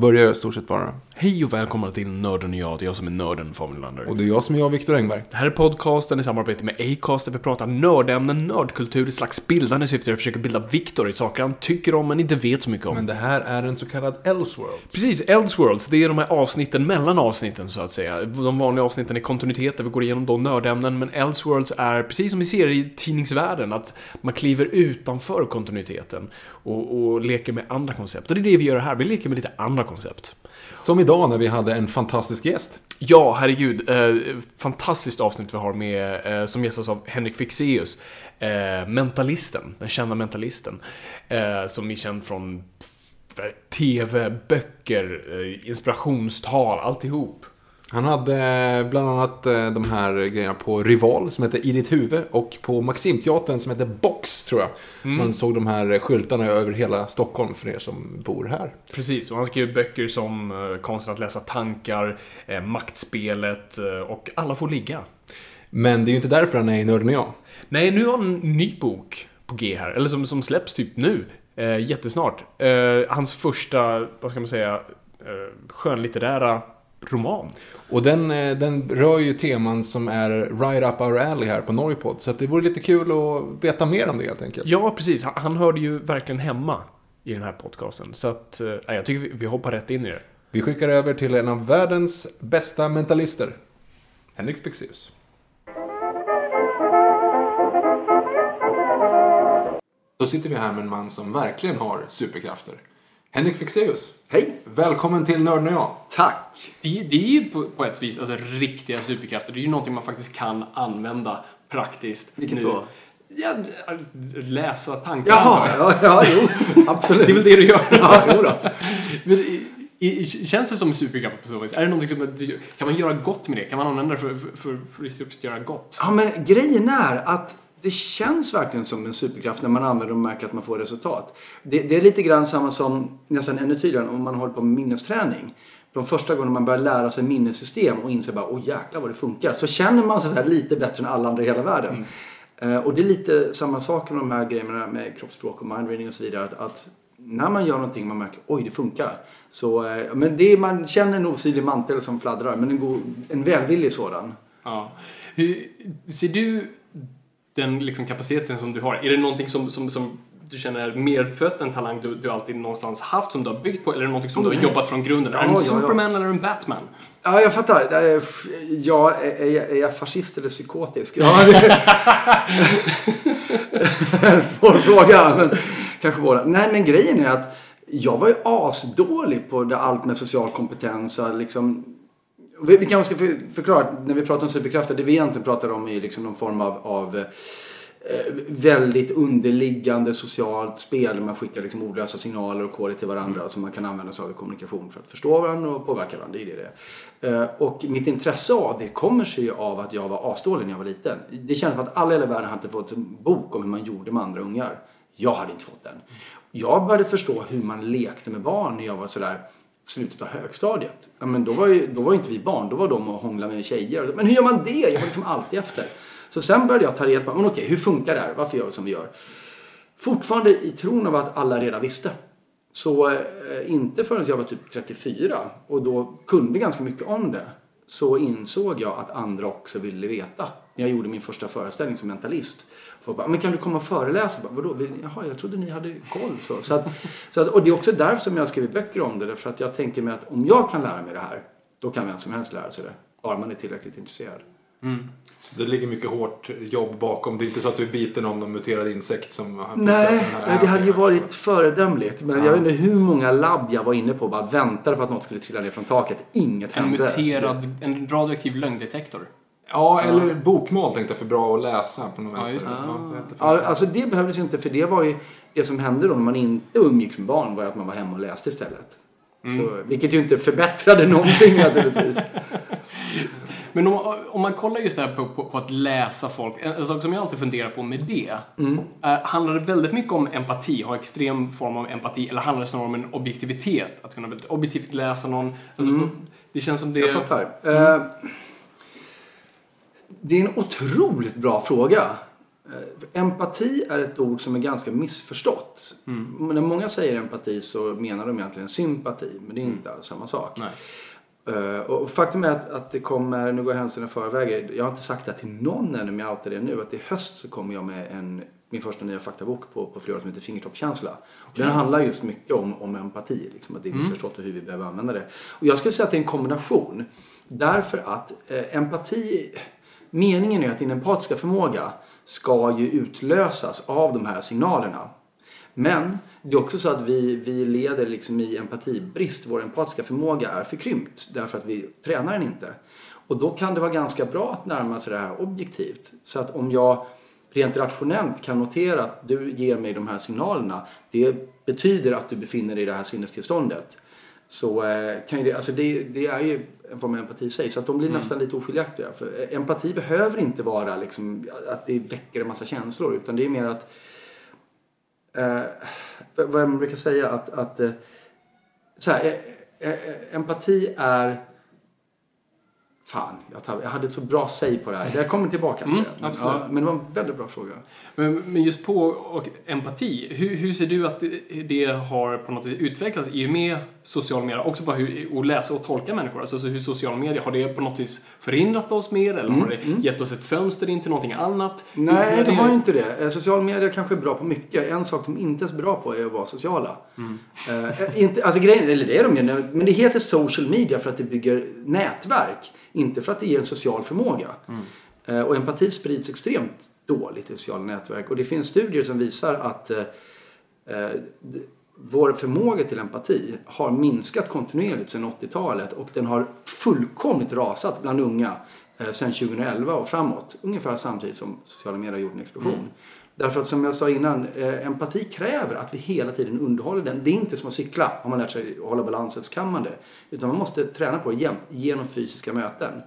Börjar jag i stort sett bara. Hej och välkomna till Nörden och jag. Det är jag som är nörden, Fabian Nylander. Och det är jag som är jag, Viktor Engberg. Det här är podcasten i samarbete med Acast där vi pratar nördämnen, nördkultur i slags bildande syfte. Jag försöker bilda Viktor i saker han tycker om men inte vet så mycket om. Men det här är en så kallad Elseworld. Precis, Elseworlds, det är de här avsnitten mellan avsnitten så att säga. De vanliga avsnitten är kontinuitet där vi går igenom då nördämnen, men Elseworlds är precis som vi ser i tidningsvärlden, att man kliver utanför kontinuiteten och, och leker med andra koncept. Och det är det vi gör här, vi leker med lite andra koncept. Som idag när vi hade en fantastisk gäst. Ja, herregud. Eh, fantastiskt avsnitt vi har med, eh, som gästas av Henrik Fixeus. Eh, mentalisten, den kända mentalisten. Eh, som är känd från eh, TV, böcker, eh, inspirationstal, alltihop. Han hade bland annat eh, de här grejerna på Rival som heter I ditt huvud och på Maximteatern som heter Box tror jag. Man såg de här skyltarna över hela Stockholm för er som bor här. Precis, och han skrev böcker som eh, Konsten att läsa tankar, eh, Maktspelet eh, och Alla får ligga. Men det är ju inte därför han är i Nörden och jag. Nej, nu har han en ny bok på G här, eller som, som släpps typ nu. Eh, jättesnart. Eh, hans första, vad ska man säga, eh, skönlitterära roman. Och den, eh, den rör ju teman som är right up our alley här på Norrpod. Så det vore lite kul att veta mer om det helt enkelt. Ja, precis. Han, han hörde ju verkligen hemma i den här podcasten. Så att, eh, jag tycker vi, vi hoppar rätt in i det. Vi skickar över till en av världens bästa mentalister. Henrik Spexeus. Då sitter vi här med en man som verkligen har superkrafter. Henrik Fexeus. Hej! Välkommen till Nörden och jag. Tack! Det, det är ju på, på ett vis alltså, riktiga superkrafter. Det är ju någonting man faktiskt kan använda praktiskt. Vilket nu. då? Ja, läsa tankar Jaha, ja, ja, jo, absolut. Det är väl det du gör? Ja, jo då. Men, i, känns det som superkraft på så vis? Är det någonting som, kan man göra gott med det? Kan man använda det för, för, för, för sett göra gott? Ja, men grejen är att det känns verkligen som en superkraft när man använder den och märker att man får resultat. Det, det är lite grann samma som, nästan ännu tydligare, om man håller på med minnesträning. De första gångerna man börjar lära sig minnessystem och inser bara, åh jäklar vad det funkar. Så känner man sig så här lite bättre än alla andra i hela världen. Eh, och det är lite samma sak med de här grejerna med kroppsspråk och mindreading och så vidare. Att, att när man gör någonting man märker, oj det funkar. Så, eh, men det är, man känner en osynlig mantel som fladdrar, men en, god, en välvillig sådan. Ja. Hur, ser du den liksom kapaciteten som du har? Är det någonting som, som, som du känner är medfött, en talang du, du alltid någonstans haft som du har byggt på? Eller är det någonting som du har jobbat från grunden? är du en Ja, ja, ja. Superman eller en Batman? Ja, jag fattar. Ja, är, jag, är jag fascist eller psykotisk? Ja, det Svår fråga, men kanske båda. Nej, men grejen är att jag var ju asdålig på det allt med social kompetens liksom vi, vi kanske ska förklara att när vi pratar om superkrafter, det vi egentligen pratar om är liksom någon form av, av eh, väldigt underliggande socialt spel där man skickar liksom ordlösa signaler och koder till varandra som man kan använda sig av i kommunikation för att förstå varandra och påverka varandra. Det är det det eh, Och mitt intresse av det kommer sig ju av att jag var asdålig när jag var liten. Det känns som att alla i hela världen hade fått en bok om hur man gjorde med andra ungar. Jag hade inte fått den. Jag började förstå hur man lekte med barn när jag var sådär slutet av högstadiet. Ja, men då var ju då var ju inte vi barn, då var de och hånglade med tjejer. Men hur gör man det? Jag var liksom alltid efter. Så sen började jag ta reda på, men okej, hur funkar det här? Varför gör vi som vi gör? Fortfarande i tron av att alla redan visste. Så eh, inte förrän jag var typ 34 och då kunde ganska mycket om det så insåg jag att andra också ville veta. När jag gjorde min första föreställning som mentalist. Folk bara, men kan du komma och föreläsa? Bara, Vadå? Jaha, jag trodde ni hade koll. Så, så att, så att, och det är också därför som jag har skrivit böcker om det. Därför att jag tänker mig att om jag kan lära mig det här, då kan vem som helst lära sig det. Bara man är tillräckligt intresserad. Så det ligger mycket hårt jobb bakom. Det är inte så att du är biten av någon muterad insekt som Nej, här- det hade ju varit föredömligt. Men jag vet inte hur många labb jag var inne på och bara väntade på att något skulle trilla ner från taket. Inget En hände. muterad, en radioaktiv lögndetektor. Ja, eller bokmal tänkte jag för bra att läsa på någon vänster. just det. Ja. Ja, alltså det behövdes ju inte för det var ju det som hände då när man inte umgicks med barn var att man var hemma och läste istället. Så, vilket ju inte förbättrade någonting naturligtvis. Men om, om man kollar just det här på, på, på att läsa folk. En, en sak som jag alltid funderar på med det. Är, handlar det väldigt mycket om empati, ha extrem form av empati, eller handlar det snarare om en objektivitet? Att kunna objektivt läsa någon. Alltså, Det känns som det... Jag fattar. Eh, det är en otroligt bra fråga. Empati är ett ord som är ganska missförstått. Men när många säger empati så menar de egentligen sympati. Men det är inte alls samma sak. Nej. Eh, och faktum är att, att det kommer, nu går händelserna i förväg, jag har inte sagt det till någon ännu men jag outar det nu, att i höst så kommer jag med en, min första nya faktabok på, på flera år som heter Fingertoppskänsla. Och Den handlar just mycket om, om empati, liksom, att det är missförstått och hur vi behöver använda det. Och jag skulle säga att det är en kombination. Därför att eh, empati, meningen är att din empatiska förmåga ska ju utlösas av de här signalerna. Men det är också så att vi, vi leder liksom i empatibrist. Vår empatiska förmåga är förkrympt därför att vi tränar den inte. Och då kan det vara ganska bra att närma sig det här objektivt. Så att om jag rent rationellt kan notera att du ger mig de här signalerna. Det betyder att du befinner dig i det här sinnestillståndet. Så eh, kan ju det, alltså det, det är ju form av empati sig. Så att de blir nästan lite oskiljaktiga. För eh, empati behöver inte vara liksom att det väcker en massa känslor. Utan det är mer att eh, vad man brukar säga att, att eh, så här, eh, eh, empati är Fan, jag, hade ett så bra säg på det här. Jag kommer tillbaka till Mm, det. Men, ja, men det var en väldigt bra fråga. Men, men just på och empati, hur, hur ser du att det, det har på något sätt utvecklats i och med sociala medier? Också bara hur, att läsa och tolka människor. Alltså så hur sociala medier, har det på något vis förhindrat oss mer? Eller har det gett oss ett fönster in till någonting annat? Nej, det har ju inte det. Eh, Sociala medier kanske är bra på mycket. En sak de inte är så bra på är att vara sociala. Eh, inte, alltså grejen, eller det är de ju, men det heter social media för att det bygger nätverk. Inte för att det ger en social förmåga. Mm. och empati sprids extremt dåligt i sociala nätverk. Och det finns studier som visar att eh, eh vår förmåga till empati har minskat kontinuerligt sedan 80-talet och den har fullkomligt rasat bland unga eh, sedan 2011 och framåt. Ungefär samtidigt som sociala medier har gjort en explosion. Mm. Därför att som jag sa innan, eh, empati kräver att vi hela tiden underhåller den. Det är inte som att cykla. Har man lärt sig att hålla balansen så kan man det. Utan man måste träna på det jämt genom fysiska möten.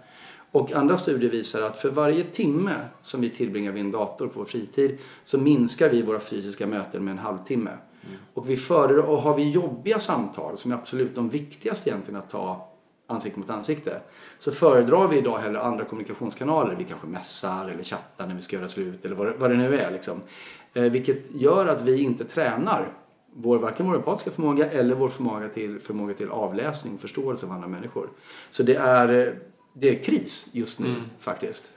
Och andra studier visar att för varje timme som vi tillbringar vid en dator på vår fritid så minskar vi våra fysiska möten med en halvtimme. Och vi föredrar, och har vi jobbiga samtal som är absolut de viktigaste egentligen att ta ansikte mot ansikte så föredrar vi idag hellre andra kommunikationskanaler. Vi kanske mässar eller chattar när vi ska göra slut eller vad, det- vad det nu är. Liksom. Eh, vilket gör att vi inte tränar vår, varken vår empatiska förmåga eller vår förmåga till, förmåga till avläsning och förståelse av andra människor. Så det är, eh, det är kris just nu faktiskt.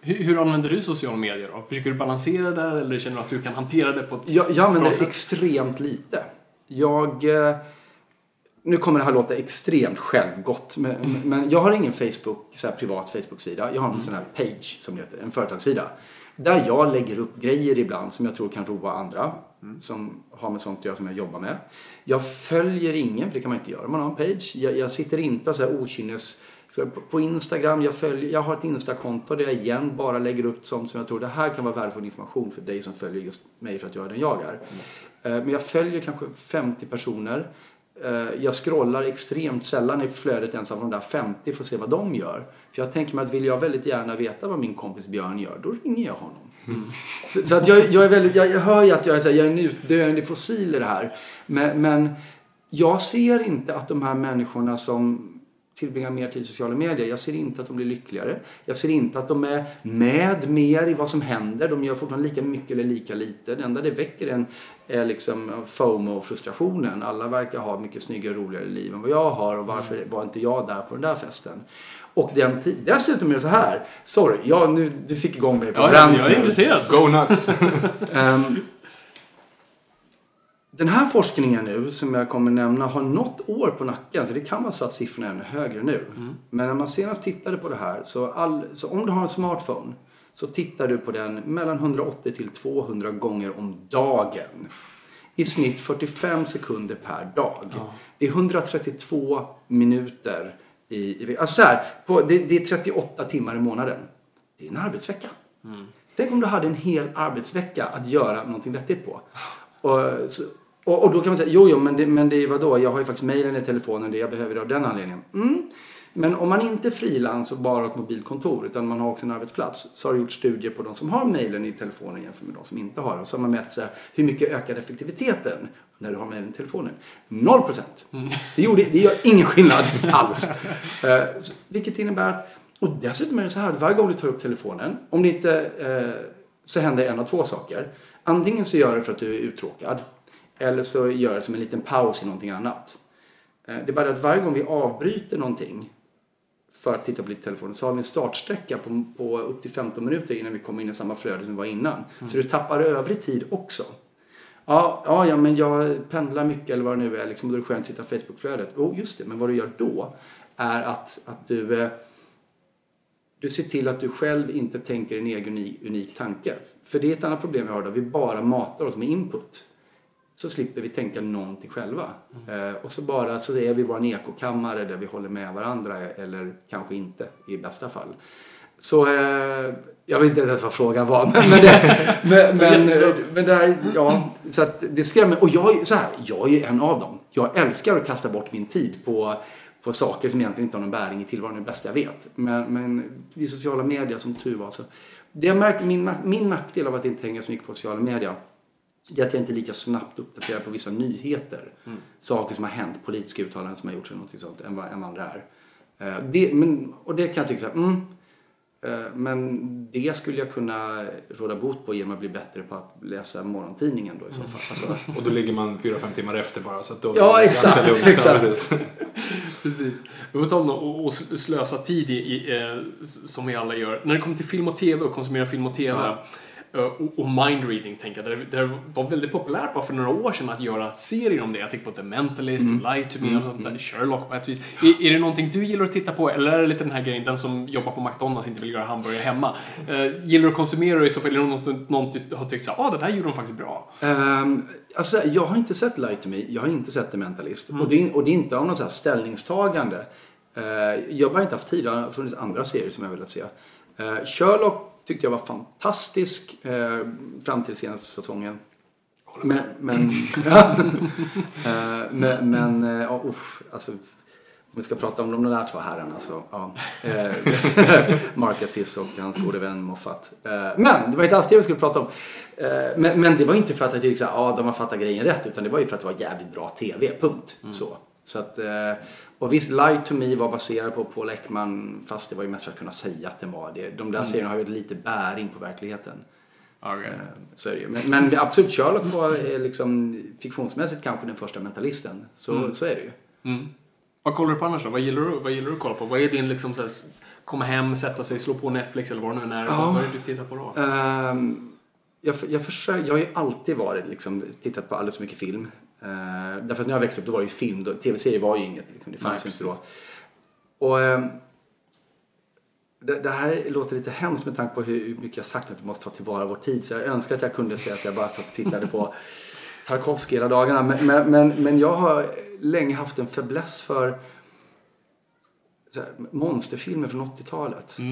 Hur, hur använder du sociala medier då? Försöker du balansera det eller känner du att du kan hantera det på ett Jag, jag använder bra sätt? extremt lite. Jag... eh, Nu kommer det här låta extremt självgott. Men, men jag har ingen Facebook, så här privat Facebook-sida. Jag har en sån här page, som det heter, en företagssida. Där jag lägger upp grejer ibland som jag tror kan roa andra. Som har med sånt att göra som jag jobbar med. Jag följer ingen, för det kan man inte göra om man har en page. Jag, jag sitter inte så här okynnes... På- Instagram, jag, följer, jag har ett Instakonto där jag igen bara lägger upp sånt som jag tror det här kan vara värdefull information för dig som följer just mig för att jag är den jag är. Eh, Men jag följer kanske 50 personer. Eh, Jag scrollar extremt sällan i flödet ens av de där 50 för att se vad de gör. För jag tänker mig att vill jag väldigt gärna veta vad min kompis Björn gör, då ringer jag honom. Så, så att jag, jag är väldigt, jag hör ju att jag är, så här, jag är en utdöende fossil i det här. Men, men jag ser inte att de här människorna som tillbringar mer tid i sociala medier. Jag ser inte att de blir lyckligare. Jag ser inte att de är med mer i vad som händer. De gör fortfarande lika mycket eller lika lite. Det enda det väcker en är liksom FOMO-frustrationen. Alla verkar ha mycket snyggare och roligare liv än vad jag har och varför var inte jag där på den där festen? Och den tid, dessutom är det så här. Sorry, jag, nu, du fick igång mig på Ja, rant jag är intresserad. Go nuts! Ehm, den här forskningen nu som jag kommer nämna har något år på nacken. Så det kan vara så att siffrorna är ännu högre nu. Men när man senast tittade på det här så, all, så om du har en smartphone så tittar du på den mellan 180 till 200 gånger om dagen. I snitt 45 sekunder per dag. Det är 132 minuter i, i alltså så här, på, det, det är 38 timmar i månaden. Det är en arbetsvecka. Tänk om du hade en hel arbetsvecka att göra någonting vettigt på. Och, så- och, och då kan man säga, jo, jo, men det, men det är vadå? Jag har ju faktiskt mejlen i telefonen, det jag behöver det av den anledningen. Mm. Men om man inte är frilans och bara har ett mobilkontor utan man har också en arbetsplats så har det gjort studier på de som har mejlen i telefonen jämfört med de som inte har det. Och så har man mätt så här, hur mycket ökar effektiviteten när du har mejlen i telefonen? Noll procent. Det, gjorde, det gör ingen skillnad alls. Eh, vilket innebär att, och dessutom är det så här att varje gång du tar upp telefonen, om det inte, eh, så händer en av två saker. Antingen så gör det för att du är uttråkad eller så gör det som en liten paus i någonting annat. Eh, Det är bara det att varje gång vi avbryter någonting för att titta på lite telefonen så har vi en startsträcka på, på upp till 15 minuter innan vi kommer in i samma flöde som vi var innan. Så du tappar övrig tid också. Ja, ja, ja, men jag pendlar mycket eller vad det nu är. Liksom, då är det skönt att sitta i Facebookflödet. Oh, just det. Men vad du gör då är att, att du, eh, du ser till att du själv inte tänker en egen unik, unik tanke. För det är ett annat problem vi har då. Vi bara matar oss med input. Så slipper vi tänka någonting själva. Eh, och så bara så är vi vår ekokammare där vi håller med varandra eller kanske inte i bästa fall. Så eh, jag vet inte ens vad frågan var. Men, men, det, men, men, men det här, ja, så att det skrämmer. Och jag, så här, jag är ju en av dem. Jag älskar att kasta bort min tid på, på saker som egentligen inte har någon bäring i tillvaron. Det bästa jag vet. Men, men i sociala medier som tur var så. Det jag märker, min, min nackdel av att inte hänga så mycket på sociala medier det är att jag inte är lika snabbt uppdaterad på vissa nyheter. Saker som har hänt, politiska uttalanden som har gjorts eller något sånt, än vad, än vad andra är. Eh, Det, men, och det kan jag tycka så här, mm, eh, men det skulle jag kunna råda bot på genom att bli bättre på att läsa morgontidningen då i så fall. Alltså, Och då ligger man 4-5 timmar efter bara. Så att då Ja, exakt, lugnt. exakt. Ja, precis. Men på tal om att slösa tid i, i, eh, som vi alla gör. När det kommer till film och TV och konsumera film och TV. eh, Och, och mindreading, tänker jag. Det, var väldigt populärt bara för några år sedan att göra serier om det. Jag tänker på The Mentalist, Lie to Me och sånt där. Sherlock på ett vis. Är, är det någonting du gillar att titta på? Eller är det lite den här grejen, den som jobbar på McDonalds inte vill göra hamburgare hemma? Eh, gillar du att konsumera i så fall? Är det något, något du har tyckt såhär, ah det där gjorde de faktiskt bra? Ehm, alltså, jag har inte sett Lie to Me, jag har inte sett The Mentalist. Och, det och det är inte av något så här ställningstagande. Uh, jag har bara inte haft tid, det har funnits andra serier som jag velat se. Uh, Sherlock tyckte jag var fantastisk eh, fram till senaste säsongen. Men, men. Eh, men, men uh, oh, alltså, om vi ska prata om de där två herrarna så, ja. Uh, Mark Gatiss och hans gode vän Moffat. Eh, men det var inte alls det vi skulle prata om. Eh, men, men det var inte för att jag tyckte att ah, de har fattat grejen rätt utan det var ju för att det var jävligt bra TV, punkt. Så. Så att, eh, och visst, Lie to Me var baserad på Paul Ekman fast det var ju mest för att kunna säga att den var det. De där serierna har ju lite bäring på verkligheten. Okay. Eh, Så är det. Men, men absolut, Sherlock var eh, liksom fiktionsmässigt kanske den första mentalisten. Så, så är det ju. Mm. Vad kollar du på annars då? Vad gillar du, vad gillar du att kolla på? Vad är din liksom så här, s- komma hem, sätta sig, slå på Netflix eller vad det nu är? Ja. Vad, är det du tittar på då? Ehm, jag, jag, försöker, jag har ju alltid varit, liksom, tittat på alldeles för mycket film. Uh, därför att när jag växte upp då var det ju film. då- Tv-serier var ju inget. Liksom, det fanns ju inte då. Och, ehm, det, det här låter lite hemskt med tanke på hur mycket jag sagt att vi måste ta tillvara vår tid. Så jag önskar att jag kunde säga att jag bara satt och tittade på Tarkovsky hela dagarna. Men, men, men, men jag har länge haft en fäbless för här, monsterfilmer från 80-talet. Eh,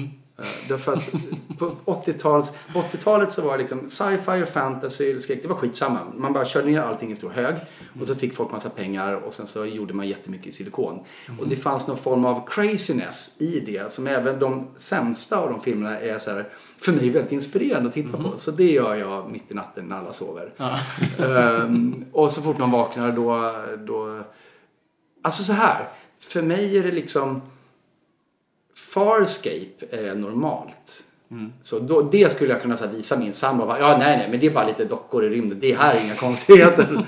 Därför att på 80-tals, 80-talet så var det liksom sci-fi och fantasy skräck, det var skitsamma. Man bara körde ner allting i stor hög och så fick folk massa pengar och sen så gjorde man jättemycket i silikon. Och det fanns någon form av craziness i det som även de sämsta av de filmerna är så här, för mig väldigt inspirerande att titta på. Så det gör jag mitt i natten när alla sover. Ehm, och så fort man vaknar då, då Alltså så här. För mig är det liksom... Farscape är normalt. Så då, det skulle jag kunna så här, visa min sambo. Ja, nej, nej, men det är bara lite dockor i rymden. Det här är inga konstigheter.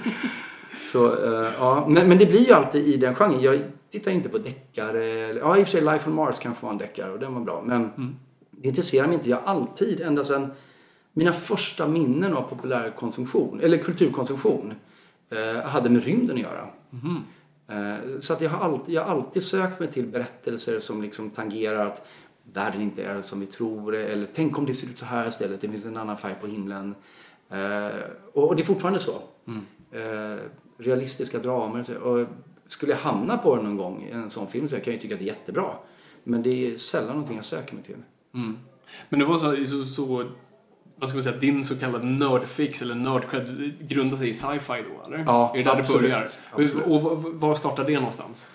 så, eh, ja. men, men det blir ju alltid i den genren. Jag tittar inte på deckare. Ja, i och för sig Life on Mars kanske var en deckare och den var bra. Men det intresserar mig inte. Jag har alltid, ända sedan mina första minnen av populärkonsumtion, eller kulturkonsumtion, eh, hade med rymden att göra. Eh, Så att jag har, alltid, jag har alltid sökt mig till berättelser som liksom tangerar att världen inte är som vi tror eller tänk om det ser ut så här istället, det finns en annan färg på himlen. Eh, Och det är fortfarande så. Eh, Realistiska dramer. Och skulle jag hamna på det någon gång i en sån film så kan jag ju tycka att det är jättebra. Men det är sällan någonting jag söker mig till. Men det var så, så, så vad ska man säga, din så kallade nördfix eller nördcred grundar sig i sci-fi då, eller? Ja, Är det där absolut. det börjar? Absolut. Och var- startar det någonstans?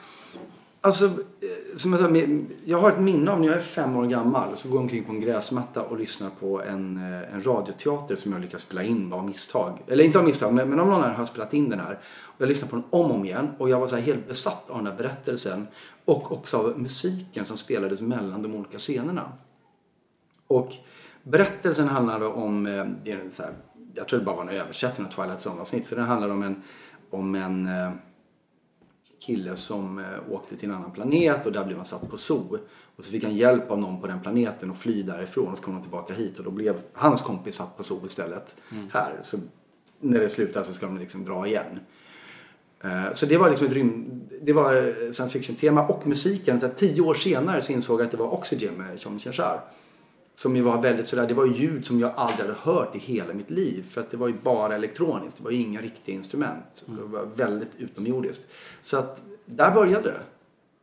Alltså, eh, som jag sa, jag har ett minne av när jag är fem år gammal så går jag omkring på en gräsmatta och lyssnar på en, eh, en radioteater som jag lyckas spela in av misstag. Eller inte av misstag, men, men av någon har spelat in den här. Och jag lyssnade på den om och om igen och jag var så här helt besatt av den här berättelsen. Och också av musiken som spelades mellan de olika scenerna. Och berättelsen handlade om, eh, så här, jag tror det bara var en översättning av Twilight Zone-avsnitt, för den handlade om en, om en eh, kille som eh, åkte till en annan planet och där blev han satt på zoo. Och så fick han hjälp av någon på den planeten att fly därifrån och så kom han tillbaka hit och då blev hans kompis satt på zoo istället här. Så när det slutar så ska de liksom dra igen. Så det var liksom ett rym... Det var science fiction-tema och musiken. Så tio år senare så insåg jag att det var Oxygen med Jean Michel Som ju var väldigt sådär, det var ju ljud som jag aldrig hade hört i hela mitt liv. För att det var ju bara elektroniskt, det var ju inga riktiga instrument. Det var väldigt utomjordiskt. Så att där började det.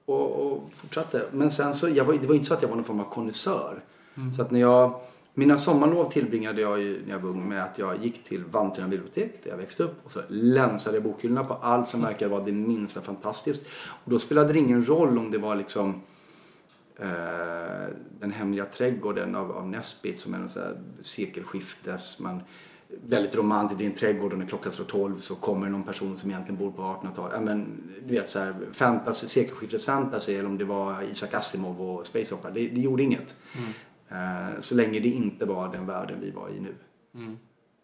Och, och fortsatte. Men sen så, jag var, det var inte så att jag var någon form av konnässör. Så att när jag, mina sommarlov tillbringade jag ju när jag var ung med att jag gick till Vallentuna bibliotek där jag växte upp och så länsade jag bokhyllorna på allt som verkade vara det minsta fantastiskt. Och då spelade det ingen roll om det var liksom Den hemliga trädgården av, av Nesbit som är en sån här sekelskiftes, man, väldigt romantiskt i en trädgård och när klockan slår 12 så kommer någon person som egentligen bor på 1800-talet. Ja, men, du vet så här, fantasy, sekelskiftets fantasy eller om det var Isaac Asimov och Space Opera. Det, det gjorde inget. Eh, så länge det inte var den världen vi var i nu.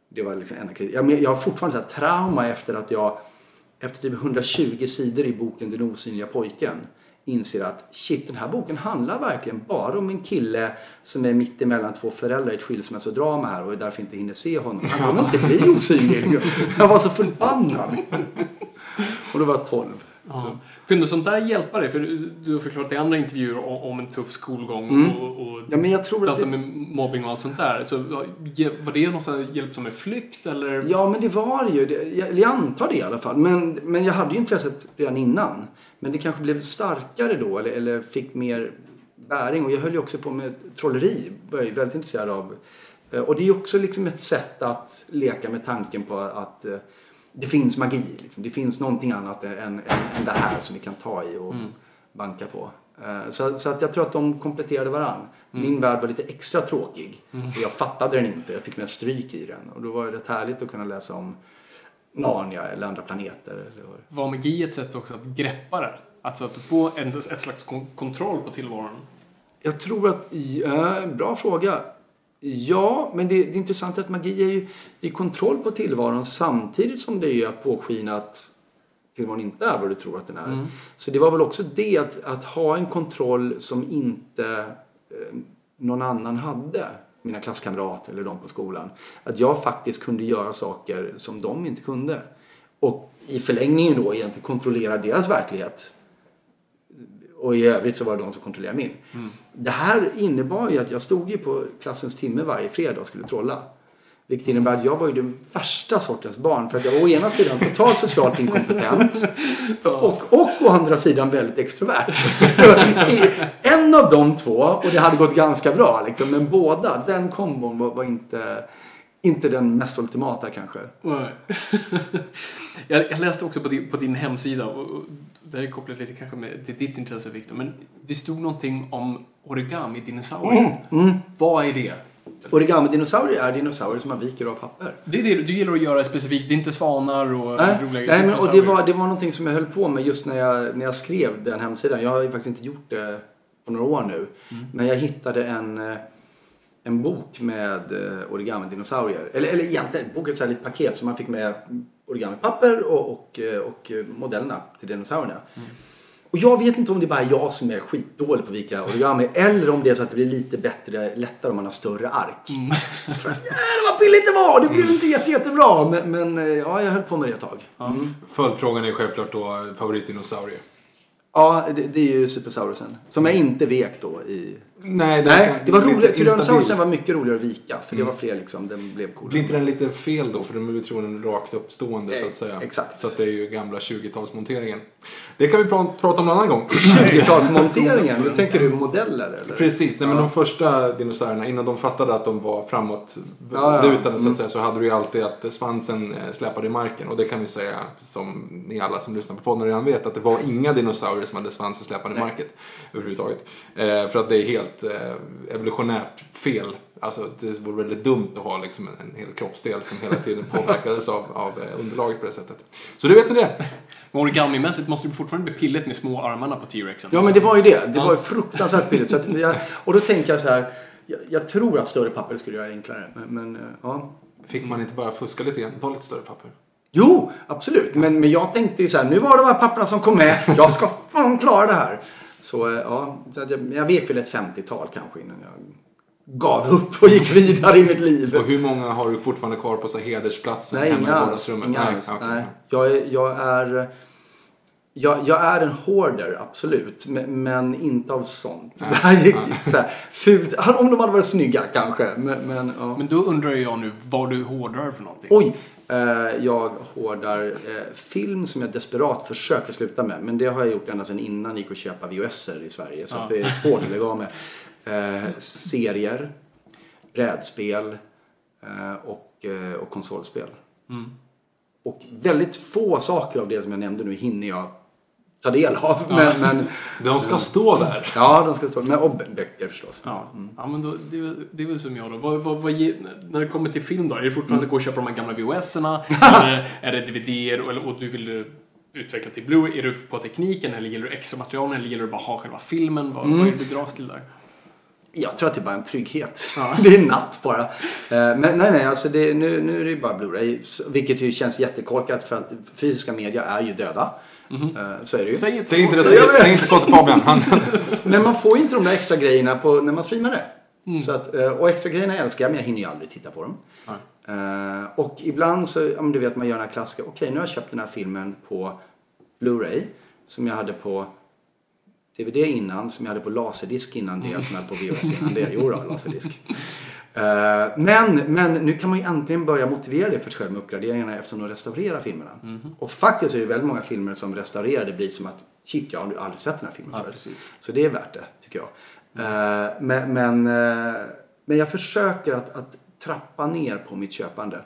Det var liksom enda kritik. Jag, jag har fortfarande så här trauma efter att jag efter typ 120 sidor i boken Den osynliga pojken inser att shit, den här boken handlar verkligen bara om en kille som är mitt emellan två föräldrar i ett skilsmässodrama här och därför inte hinner se honom. Han kommer inte bli osynlig. Jag var så förbannad. Och då var jag 12. Ja. Kunde sånt där hjälpa dig? För du- har förklarat i andra intervjuer om, en tuff skolgång och, och Mm. Ja, men jag tror att det- med mobbing och allt sånt där. Så var det någon hjälp som en flykt eller? Ja, men det var ju. Det- jag antar det i alla fall. Men, men jag hade ju intresset redan innan. Men det kanske blev starkare då eller, eller fick mer bäring. Och jag höll ju också på med trolleri. jag ju väldigt intresserad av. Eh, Och det är ju också liksom ett sätt att leka med tanken på att eh, det finns magi. Liksom. Det finns någonting annat än, än, än det här som vi kan ta i och banka på. Eh, Så, så att jag tror att de kompletterade varann. Min värld var lite extra tråkig. Och jag fattade den inte. Jag fick med stryk i den. Och då var det rätt härligt att kunna läsa om Narnia eller andra planeter. Eller vad. Var magi ett sätt också att greppa det? Alltså att få en, ett slags kon- kontroll på tillvaron? Jag tror att, ja, bra fråga. Ja, men det, det är intressant att magi är ju är kontroll på tillvaron samtidigt som det är att påskina att tillvaron inte är vad du tror att den är. Så det var väl också det att, att ha en kontroll som inte eh, någon annan hade. Mina klasskamrater eller de på skolan. Att jag faktiskt kunde göra saker som de inte kunde. Och i förlängningen då egentligen kontrollera deras verklighet. Och i övrigt så var det de som kontrollerade min. Det här innebar ju att jag stod ju på klassens timme varje fredag och skulle trolla. Vilket innebär att jag var ju den värsta sortens barn. För att jag var å ena sidan totalt socialt inkompetent. Och, och å andra sidan väldigt extrovert. En av de två, och det hade gått ganska bra liksom. Men båda, den kombon var, var inte, inte den mest ultimata kanske. Nej. jag, läste också på din, på din hemsida, och, det är kopplat lite kanske med till ditt intresse Victor, men det stod någonting om origami-dinosaurier. Mm, Vad är det? Origami-dinosaurier är dinosaurier som man viker av papper. Det är det du gillar att göra specifikt. Det är inte svanar och Nej, roliga nej men, och det var, det var någonting som jag höll på med just när jag, när jag skrev den hemsidan. Jag har ju faktiskt inte gjort det på några år nu. Men jag hittade en, eh, en bok med eh, origami-dinosaurier. Eller, eller egentligen en bok, ett litet paket som man fick med origami-papper och, och, eh, och modellerna till dinosaurierna. Och jag vet inte om det är bara jag som är skitdålig på vika origami eller om det är så att det blir lite bättre, lättare om man har större ark. För att, jävlar vad billigt det var! Det blev inte jätte, jättebra. Men, men eh, ja, jag höll på med det ett tag. Mm. Följdfrågan är självklart då favoritdinosaurie. Ja, det, det är ju Supersaurusen. Som jag inte vek då i... Nej, Nej, det var roligt. Tyrannosaurusen var mycket roligare att vika. För det var fler liksom, den blev cool. Blir inte den lite fel då? För den ju troligen rakt uppstående så att säga. Eh, exakt. Så att det är ju gamla 20-talsmonteringen. Det kan vi pra- prata om en annan gång. 20-talsmonteringen, då tänker du modeller eller? Precis, nej, men de första dinosaurierna innan de fattade att de var framåt Ja, ja. så att säga så hade du ju alltid att svansen eh, släpade i marken och det kan vi säga som ni alla som lyssnar på podden redan vet att det var inga dinosaurier som hade svansen släpande i marken överhuvudtaget. Eh, för att det är helt eh, evolutionärt fel. Alltså det vore väldigt dumt att ha liksom en, en hel kroppsdel som hela tiden påverkades av, av eh, underlaget på det sättet. Så det vet ni det. Men origami-mässigt måste det fortfarande bli pilligt med små armarna på T-rexen. Ja, men det var ju det. Det var ju fruktansvärt billigt. Så att jag, och då tänker jag så här. Jag, jag tror att större papper skulle göra det enklare. Men, men eh, ja. Fick man inte bara fuska lite grann? Ta lite större papper. Jo, absolut. Men, men jag tänkte ju så här. Nu var det de här papperna som kom med. Jag ska fan klara det här. Så eh, ja, jag, jag vek väl ett 50-tal kanske innan jag gav upp och gick vidare i mitt liv. Och hur många har du fortfarande kvar på så hedersplatsen Nej, hemma inga i vardagsrummet? Inga Nej, alls. okej. Nej. Jag, är, jag är... Jag, jag är en hoarder, absolut. Men, men inte av sånt. Det här gick så här, fult. Om de hade varit snygga kanske. Men, men, ja. Men då undrar jag nu vad du hårdrar för någonting. Oj! Eh, jag hårdar eh, film som jag desperat försöker sluta med. Men det har jag gjort ända sedan innan det gick att köpa VHSer i Sverige. Så att det är svårt att lägga av med. Eh, serier, brädspel och, och konsolspel. Och väldigt få saker av det som jag nämnde nu hinner jag ta del av. Men, men, De ska stå där. ja, de ska stå. Men, och böcker förstås. Ja, ja men då, det, är det är väl som jag då. Vad, vad, vad, när det kommer till film då? Är det fortfarande att gå och köpa de här gamla VHS-erna? eller är det DVD-er och, och du vill utveckla till Blu-ray? Är du på tekniken eller gillar du extra material eller gillar du bara ha själva filmen? Vad, vad är det du dras till där? Jag tror att det är bara en trygghet. Det är napp bara. Eh, Men nej, nej, alltså det, nu, nu är det ju bara Blu-ray. Vilket ju känns jättekorkat för att fysiska media är ju döda. Eh, Så är det ju. Säg inte Säg inte, det, vet. säg inte så till Fabian. Han, Men man får ju inte de där extra grejerna på, när man streamar det. Så att, eh, och extra grejerna älskar jag men jag hinner ju aldrig titta på dem. Eh, och ibland så, ja, men du vet man gör den här klassiska, okej nu har jag köpt den här filmen på Blu-ray. Som jag hade på DVD innan, som jag hade på laserdisk innan det, som jag hade på VHS innan det. Jo då, laserdisk. Eh, men, men nu kan man ju äntligen börja motivera det för sig själv med uppgraderingarna eftersom de restaurerar filmerna. Och faktiskt är det väldigt många filmer som restaurerade blir som att shit, jag har aldrig sett den här filmen förut. precis. Så det är värt det, tycker jag. Eh, men, men, eh, men jag försöker att, att trappa ner på mitt köpande.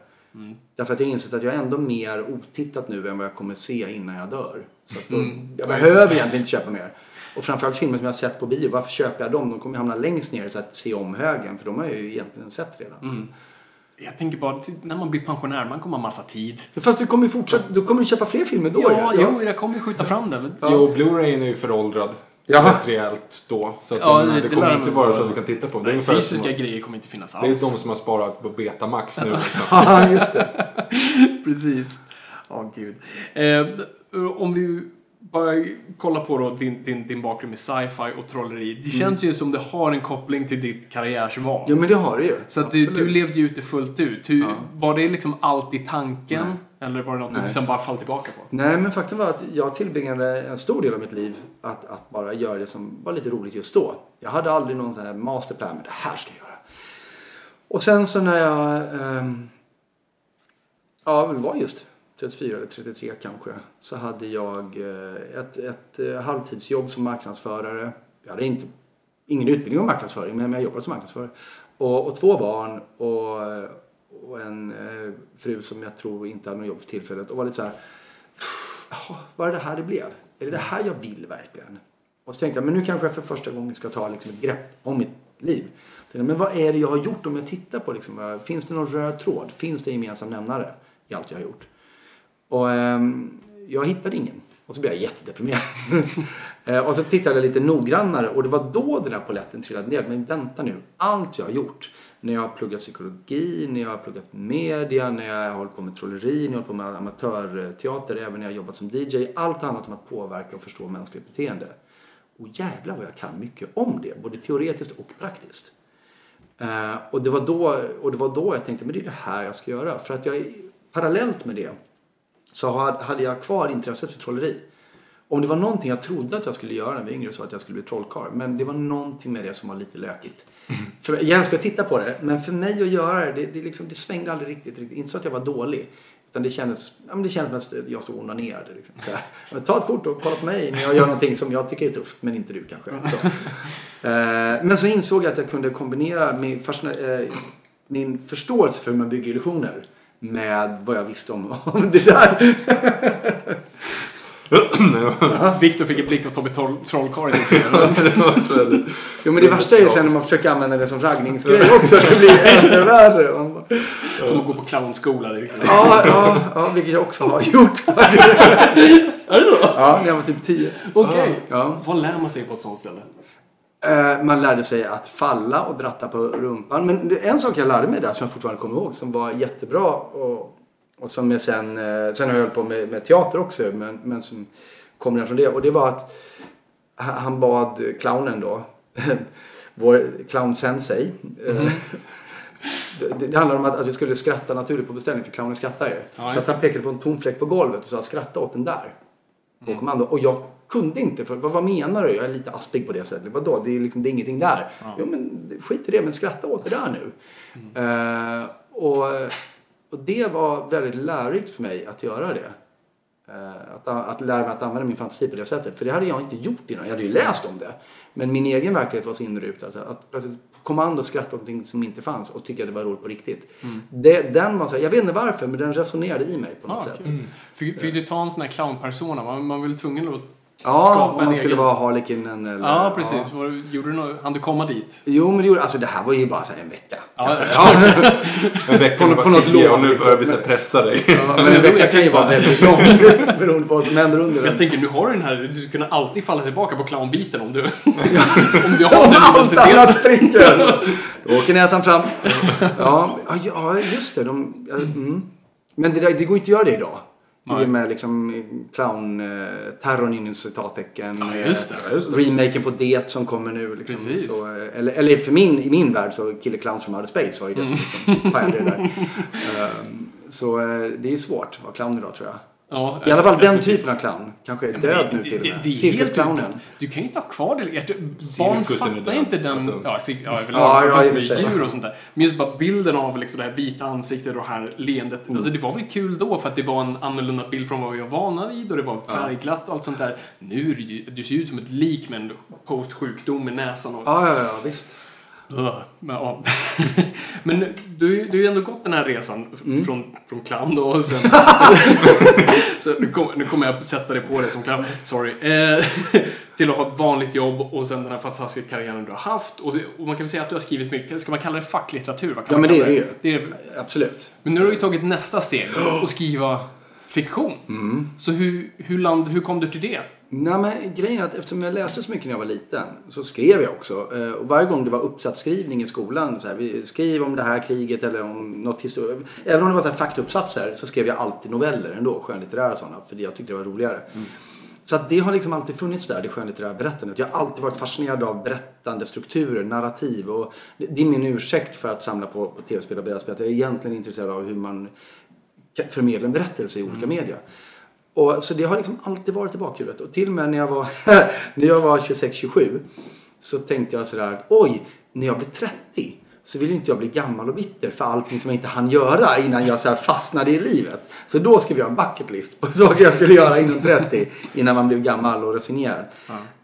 Därför att jag har insett att jag är ändå mer otittat nu än vad jag kommer se innan jag dör. Så då, jag behöver egentligen inte köpa mer. Och framförallt filmer som jag har sett på bio, varför köper jag dem? De kommer ju hamna längst ner så att se om högen, för de har jag ju egentligen sett redan. Jag tänker bara, när man blir pensionär, man kommer ha massa tid. Fast du kommer ju fortsätta, du kommer köpa fler filmer då Ja, ju. jo, jag kommer ju skjuta fram det. men- Jo, Blu-rayen är ju föråldrad. Jaha. Rätt rejält då. Så att Ja, menar, det- det, kommer inte vara så att du kan titta på dem. Nej, fysiska som, grejer kommer inte finnas det är alls. de som har sparat på Betamax nu. Liksom. Ja, just det. Precis. Ja, gud. Eh, om vi bara kollar på då din, din, din bakgrund med sci-fi och trolleri. Det känns ju som det har en koppling till ditt karriärsval. Jo, men det har du ju. Så att du, du levde ju ut det fullt ut. Hur, Var det liksom alltid tanken? Eller var det något du Nej. sen bara fall tillbaka på? Nej, men faktum var att jag tillbringade en stor del av mitt liv att, att bara göra det som var lite roligt just då. Jag hade aldrig någon sån här masterplan, men det här ska jag göra. Och sen så när jag, ehm, ja det var just 34 eller 33 kanske, så hade jag eh, ett, ett eh, halvtidsjobb som marknadsförare. Jag hade inte, ingen utbildning om marknadsföring, men jag jobbade som marknadsförare. Och, och två barn och, och en eh, fru som jag tror inte hade något jobb för tillfället. Och var lite så här, Jaha, var det det här det blev? Är det det här jag vill verkligen? Och så tänkte jag, men nu kanske jag för första gången ska ta liksom ett grepp om mitt liv. Tänkte, Men vad är det jag har gjort om jag tittar på liksom, Finns det någon röd tråd? Finns det en gemensam nämnare i allt jag har gjort? Och ehm, jag hittade ingen. Och så blev jag jättedeprimerad. Eh, och så tittade jag lite noggrannare och det var då den där polletten trillade ner. Men vänta nu, allt jag har gjort. När jag har pluggat psykologi, när jag har pluggat media, när jag har hållit på med trolleri, när jag har hållit på med amatörteater, även när jag har jobbat som DJ. Allt handlat om att påverka och förstå mänskligt beteende. Och jävlar vad jag kan mycket om det, både teoretiskt och praktiskt. Eh, och, det var då, och det var då jag tänkte, men det är det här jag ska göra. För att jag, parallellt med det så ha- hade jag kvar intresset för trolleri. Om det var någonting jag trodde att jag skulle göra när jag var yngre så att jag skulle bli trollkarl. Men det var någonting med det som var lite lökigt. För jag älskar att titta på det, men för mig att göra det, det, det, liksom, det svängde aldrig riktigt, riktigt. Inte så att jag var dålig. Utan det kändes, ja, men det kändes som att jag stod och onanerade. Liksom. Så här, men ta ett kort och kolla på mig när jag gör någonting som jag tycker är tufft, men inte du kanske. Så. Eh, men så insåg jag att jag kunde kombinera min, fascina- eh, min förståelse för hur man bygger illusioner med vad jag visste om, om det där. Viktor fick en blick och Tobbe Troll- Trollkarl i sin Jo men det värsta är ju sen när man försöker använda det som raggningsgrej också. Det blir ännu värre. Bara, Som att gå på clownskola. liksom- Ja, ja, ja, vilket jag också har gjort. Är det så? Ja, när jag var typ 10. Okej. Ja. Vad lär man sig på ett sånt ställe? Eh, Man lärde sig att falla och dratta på rumpan. Men en sak jag lärde mig där som jag fortfarande kommer ihåg som var jättebra och, och som jag sen, eh, sen har jag hållit på med, med teater också men, men som kommer ner från det. Och det var att ha- han bad clownen då, vår clown sensei. eh, Det, det handlar om att, att vi skulle skratta naturligt på beställning för clownen skrattar ju. Ja, så att han pekade på en tom fläck på golvet och sa skratta åt den där. På kommando. Och jag kunde inte, för vad, vad menar du? Jag är lite aspig på det sättet. Vadå? Det är, liksom, det är ingenting där. Jo men skit i det, men skratta åt det där nu. Eh, och, och det var väldigt lärorikt för mig att göra det. Eh, att, att lära mig att använda min fantasi på det sättet. För det hade jag inte gjort innan. Jag hade ju läst om det. Men min egen verklighet var så inrutad. Alltså, att plötsligt kommando skratta åt någonting som inte fanns och tycka att det var roligt på riktigt. Det, den var så här, jag vet inte varför, men den resonerade i mig på något Ah, sätt. kul. Fick, fick du ta en sån här clownpersona? Man, man var väl tvungen att Ja, skapa om man skulle egen... vara Harlequinen eller... Ja, precis. Du- gjorde du något, hann du komma dit? Jo, men det gjorde, alltså det här var ju bara så här en vecka. Ja, kanske. En vecka På- på, något lov. Och nu börjar vi pressa dig. Ja, men en vecka kan ju vara väldigt långt beroende på vad som händer under Jag den. tänker, nu har du den här, du skulle kunna alltid falla tillbaka på clownbiten om du, om du har Om den allt annat spricker! Då åker näsan fram. Ja, ja, ja just det. De, ja, mm. Men det, där, det går inte att göra det idag. I och med liksom clown-terrorn inom citattecken. Ja, just det, eh, Remaken på Det som kommer nu. Liksom. Precis. Så, eh, eller, eller för min, i min värld så Killer Clowns from Outer Space var ju det som liksom pajade det där. Ehm, så eh, det är svårt att vara clown idag tror jag. Ja, I alla fall den typen av clown. Kanske är död det, nu till och det, med. det är helt Cirkusclownen. Du kan ju inte ha kvar det. Barn fattar inte den... Alltså. Ja, cir- ja. Ja, ja, djur och sånt där. Men just bara bilden av liksom det här vita ansiktet och det här leendet. Mm. Alltså det var väl kul då för att det var en annorlunda bild från vad vi var vana vid och det var färgglatt och allt sånt där. Nu du ser ju ut som ett lik med en postsjukdom i näsan och... Ja, ja, ja, visst. Men, ja. Men du, du har ju ändå gått den här resan Mm. från, från clown då och sen... så nu, kom, nu kommer jag sätta dig på det som clown, sorry. Eh, till att ha ett vanligt jobb och sen den här fantastiska karriären du har haft. Och, det- och man kan väl säga att du har skrivit mycket, ska man kalla det facklitteratur? Ja, men det är det ju. det är, Absolut. Men nu har du ju tagit nästa steg och skriva fiktion. Mm. Så hur, hur, land, hur kom du till det? Nej, men grejen är att eftersom jag läste så mycket när jag var liten så skrev jag också. Eh, Och varje gång det var uppsatsskrivning i skolan, så här, vi skriv om det här kriget eller om något historia. Även om det var så här faktauppsatser så skrev jag alltid noveller ändå, skönlitterära sådana, för jag tyckte det var roligare. Så att det har liksom alltid funnits där, det skönlitterära berättandet. Jag har alltid varit fascinerad av berättande strukturer, narrativ. Och det är min ursäkt för att samla på, på tv-spel och brädspel. Att jag är egentligen intresserad av hur man kan förmedla en berättelse i olika media. Och, så det har liksom alltid varit i bakhuvudet. Och till och med när jag var, när jag var 26-27 så tänkte jag sådär att oj, när jag blir 30 så vill inte jag bli gammal och bitter för allting som jag inte hann göra innan jag så fastnade i livet. Så då skrev jag en bucket list på saker jag skulle göra innan 30 innan man blev gammal och resignerad.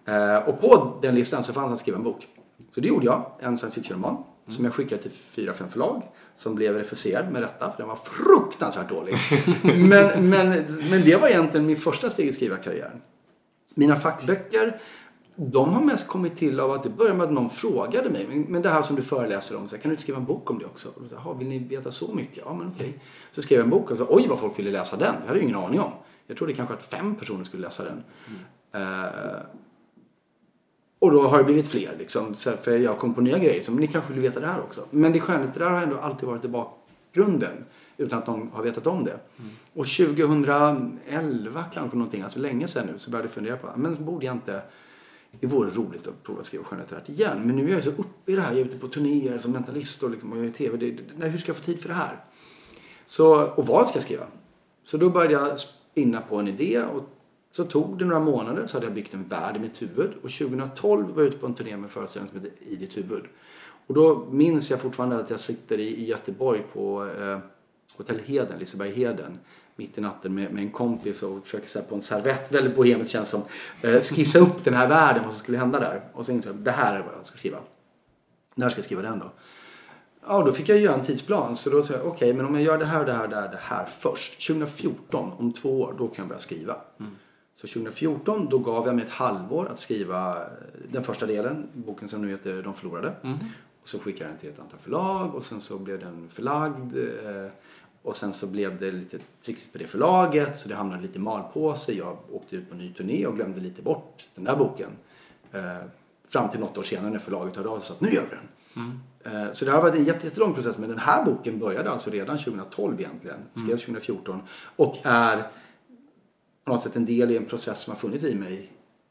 Eh, och på den listan så fanns att skriva en bok. Så det gjorde jag, en science fiction-roman som jag skickade till fyra, fem förlag. Som blev refuserad med rätta, för den var fruktansvärt dålig. men, men, men det var egentligen min första steg i skrivarkarriären. Mina fackböcker de har mest kommit till av att det började med att någon frågade mig. Men, det här som du föreläser om, så här, kan du inte skriva en bok om det också? Och så, vill ni veta så mycket? Ja, men okej. Så skrev jag en bok och så, oj vad folk ville läsa den. Det hade jag ingen aning om. Jag trodde kanske att fem personer skulle läsa den. Eh, och då har det blivit fler liksom. Så här, för jag kom på nya grejer. Så, men ni kanske vill veta det här också. Men det skönlitterära har ändå alltid varit i bakgrunden. Utan att någon har vetat om det. Och 2011 kanske någonting, alltså länge sedan nu, så började jag fundera på, men borde jag inte det vore roligt att prova att skriva skönlitterärt igen. Men nu är jag så uppe i det här. Jag är ute på turnéer som mentalist och, liksom, och jag är i TV. Det, nej, hur ska jag få tid för det här? Så, och vad ska jag skriva? Så då började jag spinna på en idé och så tog det några månader så hade jag byggt en värld i mitt huvud. Och 2012 var jag ute på en turné med en föreställning som heter I ditt huvud. Och då minns jag fortfarande att jag sitter i, i Göteborg på eh, Hotell Heden, Liseberg-Heden mitt i natten med, med en kompis och försöker så här, på en servett, väldigt bohemiskt känns som, eh, skissa upp den här världen, vad som skulle hända där. Och så insåg jag, det här är vad jag ska skriva. När ska jag skriva den då? Ja, då fick jag göra en tidsplan. Så då sa jag, okej, okay, men om jag gör det här, det här, det här, det här först. 2014, om två år, då kan jag börja skriva. Mm. Så 2014, då gav jag mig ett halvår att skriva den första delen, boken som nu heter De förlorade. Mm. Och så skickade jag den till ett antal förlag och sen så blev den förlagd. Eh, och sen så blev det lite trixigt på det förlaget så det hamnade lite malpåse. Jag åkte ut på en ny turné och glömde lite bort den där boken. Eh, fram till något år senare när förlaget hörde av sig och sa att nu gör vi den. Mm. Eh, så det har varit en jättelång process men den här boken började alltså redan 2012 egentligen. Skrevs 2014 och är på något sätt en del i en process som har funnits i mig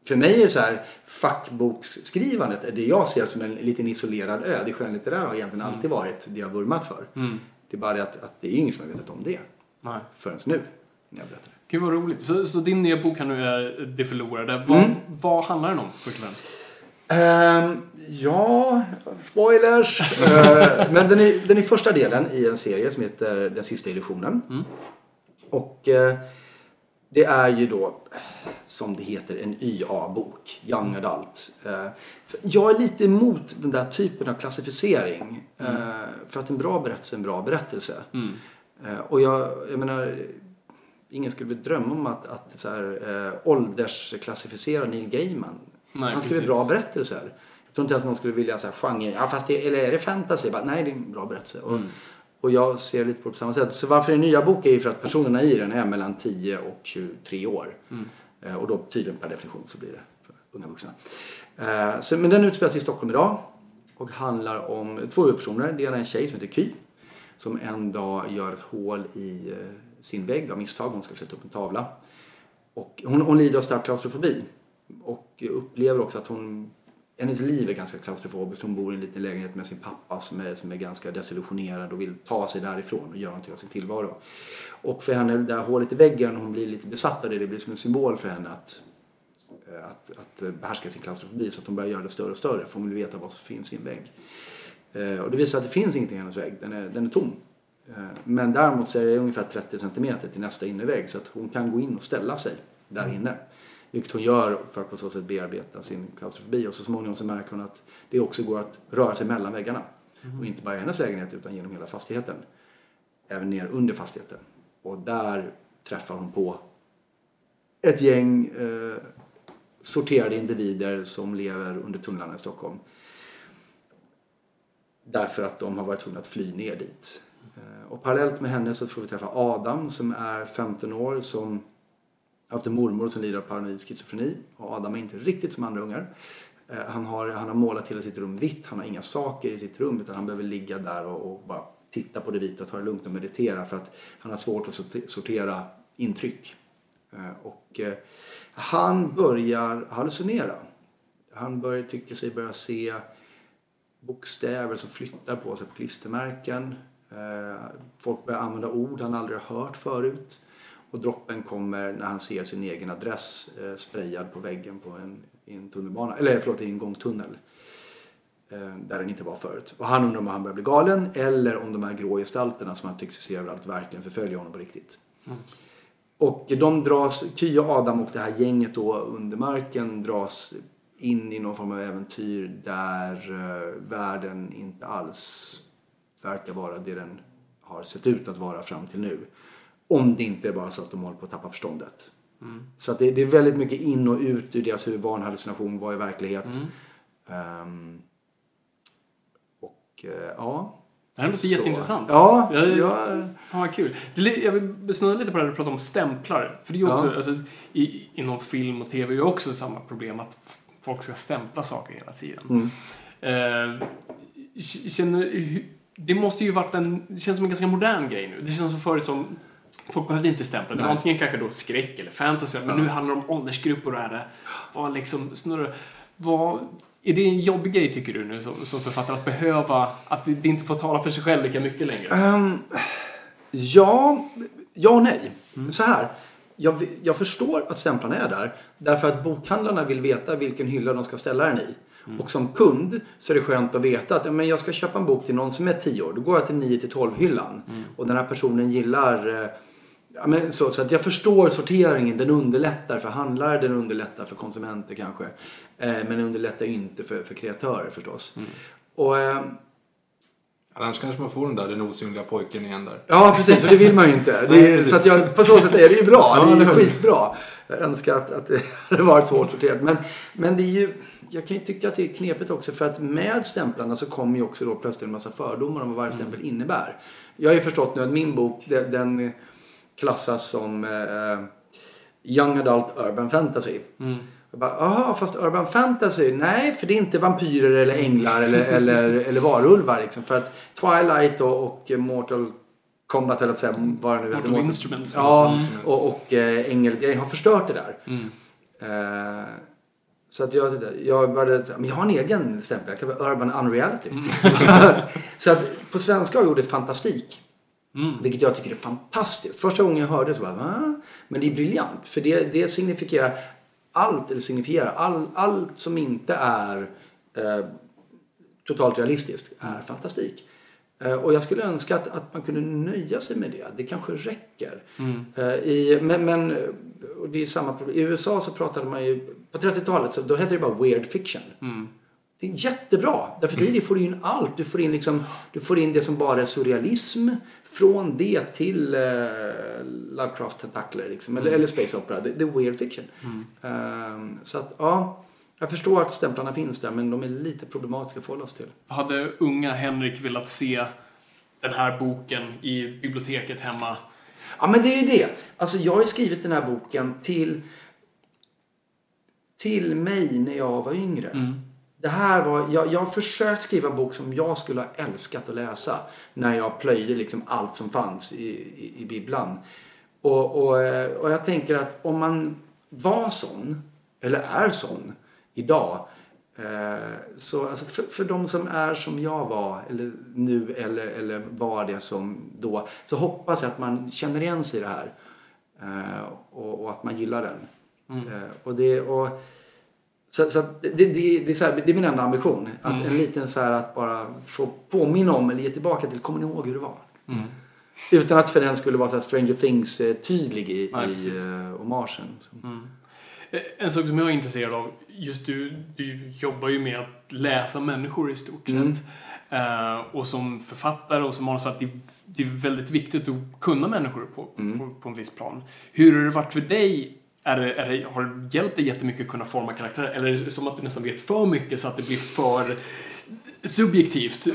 för mig är så här, fackboksskrivandet är det jag ser som en liten isolerad ö. Det skönlitterära har egentligen mm. alltid varit det jag vurmat för. Mm. Det är bara det att, att det är ingen som har vetat om det. Nej. Förrän nu, när jag berättar det. Gud vad roligt. Så, så din nya bok här nu är Det förlorade. Vad, mm. vad handlar den om först och främst? Um, ja, spoilers. uh, men den är, den är första delen i en serie som heter Den sista illusionen. Mm. Och uh, det är ju då, som det heter, en YA-bok. Young. Adult. Uh, jag är lite emot den där typen av klassificering. Mm. För att en bra berättelse är en bra berättelse. Mm. Och jag, jag menar, ingen skulle väl drömma om att, att så här, åldersklassificera Neil Gaiman. Nej, han skriver bra berättelser. Jag tror inte ens någon skulle vilja så här, genre, ja fast det, eller är det fantasy? Bara, nej, det är en bra berättelse. Mm. Och, och jag ser lite på det på samma sätt. Så varför är nya bok är ju för att personerna i den är mellan 10 och 23 år. Mm. Eh, och då tydligen per definition så blir det för unga vuxna. Eh, så, men den utspelar sig i Stockholm idag. Och handlar om två huvudpersoner. Det är en tjej som heter Ky. Som en dag gör ett hål i eh, sin vägg av misstag. Hon ska sätta upp en tavla. Och hon, hon lider av stark klaustrofobi. Och upplever också att hon, hennes liv är ganska klaustrofobiskt. Hon bor i en liten lägenhet med sin pappa som är, som är ganska desillusionerad och vill ta sig därifrån och göra någonting av sin tillvaro. Och för henne, det där hålet i väggen, hon blir lite besatt av det. Det blir som en symbol för henne att, eh, att, att behärska sin klaustrofobi så att hon börjar göra det större och större för hon vill veta vad som finns i en vägg. Eh, och det visar att det finns ingenting i hennes vägg, den är, den är tom. Eh, men däremot så är det ungefär 30 cm till nästa innervägg så att hon kan gå in och ställa sig där inne. Vilket hon gör för att på så sätt bearbeta sin klaustrofobi. Och så småningom så märker hon att det också går att röra sig mellan väggarna. Mm. Och inte bara i hennes lägenhet utan genom hela fastigheten. Även ner under fastigheten. Och där träffar hon på ett gäng eh, sorterade individer som lever under tunnlarna i Stockholm. Därför att de har varit tvungna att fly ner dit. Eh, och parallellt med henne så får vi träffa Adam som är 15 år som haft en mormor som lider av paranoid schizofreni och Adam är inte riktigt som andra ungar. Eh, han har, han har målat hela sitt rum vitt, han har inga saker i sitt rum utan han behöver ligga där och, och bara titta på det vita, ta det lugnt och meditera för att han har svårt att sortera intryck. Eh, och eh, han börjar hallucinera. Han börjar, tycker sig börja se bokstäver som flyttar på sig på klistermärken. Folk börjar använda ord han aldrig har hört förut. Och droppen kommer när han ser sin egen adress eh, sprayad på väggen på en, i en tunnelbana, eller förlåt, i en gångtunnel. Eh, där den inte var förut. Och han undrar om han börjar bli galen eller om de här grå gestalterna som han tycks se överallt verkligen förföljer honom på riktigt. Mm. Och de dras, Ky och Adam och det här gänget då under marken dras in i någon form av äventyr där uh, världen inte alls verkar vara det den har sett ut att vara fram till nu. Om det inte är bara så att de håller på att tappa förståndet. Så att det, det är väldigt mycket in och ut ur deras huvud. Vad en hallucination, vad är verklighet. Ehm, och eh, ja. Det här låter Så. jätteintressant. Ja, Jag- ja. Fan vad kul. Jag vill snurra lite på det här du pratar om stämplar. För det är ju också, Ja. alltså, i, inom film och tv är ju också samma problem att folk ska stämpla saker hela tiden. Mm. Eh, känner, det måste ju varit en, det känns som en ganska modern grej nu. Det känns som förut som Folk behövde inte stämpla. Det var Nej. antingen kanske då skräck eller fantasy. Men nu handlar det om åldersgrupper och det här. Vad liksom snurrar. Vad, är det en jobbig grej tycker du nu som, som författare att behöva, att det, det inte får tala för sig själv lika mycket längre? Ehm, ja, ja och nej. Så här. Jag, jag förstår att stämplarna är där. Därför att bokhandlarna vill veta vilken hylla de ska ställa den i. Och som kund så är det skönt att veta att ja, men jag ska köpa en bok till någon som är 10 år. Då går jag till 9 till 12 hyllan. Och den här personen gillar eh, Ja, men så, så att jag förstår sorteringen. Den underlättar för handlare, den underlättar för konsumenter kanske. Eh, men den underlättar inte för, för kreatörer förstås. Och, eh, Annars kanske man får den där den osynliga pojken igen där. Ja, precis. Och det vill man ju inte. Är, så att jag, på så sätt är det ju bra. Det är skitbra. Jag önskar att, att det hade varit svårt sorterat. Men, men det är ju... Jag kan ju tycka att det är knepigt också för att med stämplarna så kommer ju också då plötsligt en massa fördomar om vad varje stämpel innebär. Jag har ju förstått nu att min bok den, den klassas som eh, Young Adult Urban Fantasy. Jag bara, aha, fast Urban Fantasy? Nej, för det är inte vampyrer eller änglar eller, eller, eller varulvar liksom. För att Twilight och, och Mortal Kombat, eller säga, vad det nu heter. Mortal Instruments. Ja, och, och äh, ängelgrejen har förstört det där. Eh, så att jag, jag började men jag har en egen stämpel. Jag kallar det Urban Unreality. så att på svenska har jag ordet fantastik. Vilket jag tycker är fantastiskt. Första gången jag hörde det så bara, va? Men det är briljant. För det, det signifierar allt, eller signifierar all, allt som inte är eh, totalt realistiskt är fantastik. Eh, och jag skulle önska att, att man kunde nöja sig med det. Det kanske räcker. Eh, i, men, men eh, och det är samma problem. I USA så pratade man ju, på 30-talet så då hette det bara weird fiction. Det är jättebra. Därför i det får du in allt. Du får in, liksom, du får in det som bara är surrealism. Från det till eh, Lovecraft-tentakler. Liksom, eller, eller space opera. Det, det är weird fiction. Ehm, så att, ja. Jag förstår att stämplarna finns där men de är lite problematiska att förhålla oss till. Hade unga Henrik velat se den här boken i biblioteket hemma? Ja men det är ju det. Alltså jag har ju skrivit den här boken till till mig när jag var yngre. Det här var, jag, jag har försökt skriva en bok som jag skulle ha älskat att läsa när jag plöjde liksom allt som fanns i, i, i bibblan. Och, och, eh, och jag tänker att om man var sån, eller är sån, idag. Eh, så alltså för, för de som är som jag var, eller nu, eller, eller var det som då. Så hoppas jag att man känner igen sig i det här. Eh, och, och att man gillar den. Eh, och det, och, så, så det, det, det, är så här, det är min enda ambition. Att En liten så här att bara få påminna om eller ge tillbaka till, kommer ni ihåg hur det var? Utan att för den skulle vara så Stranger Things eh, tydlig i, Nej, i uh, hommagen. Så. Eh, En sak som jag är intresserad av, just du, du jobbar ju med att läsa människor i stort Mm. sett. Eh, och som författare och som manus för att det, det är väldigt viktigt att kunna människor på, Mm. på, på en viss plan. Hur har det varit för dig? Är det, är det, har det hjälpt dig jättemycket att kunna forma karaktärer? Eller är det som att du nästan vet för mycket så att det blir för subjektivt?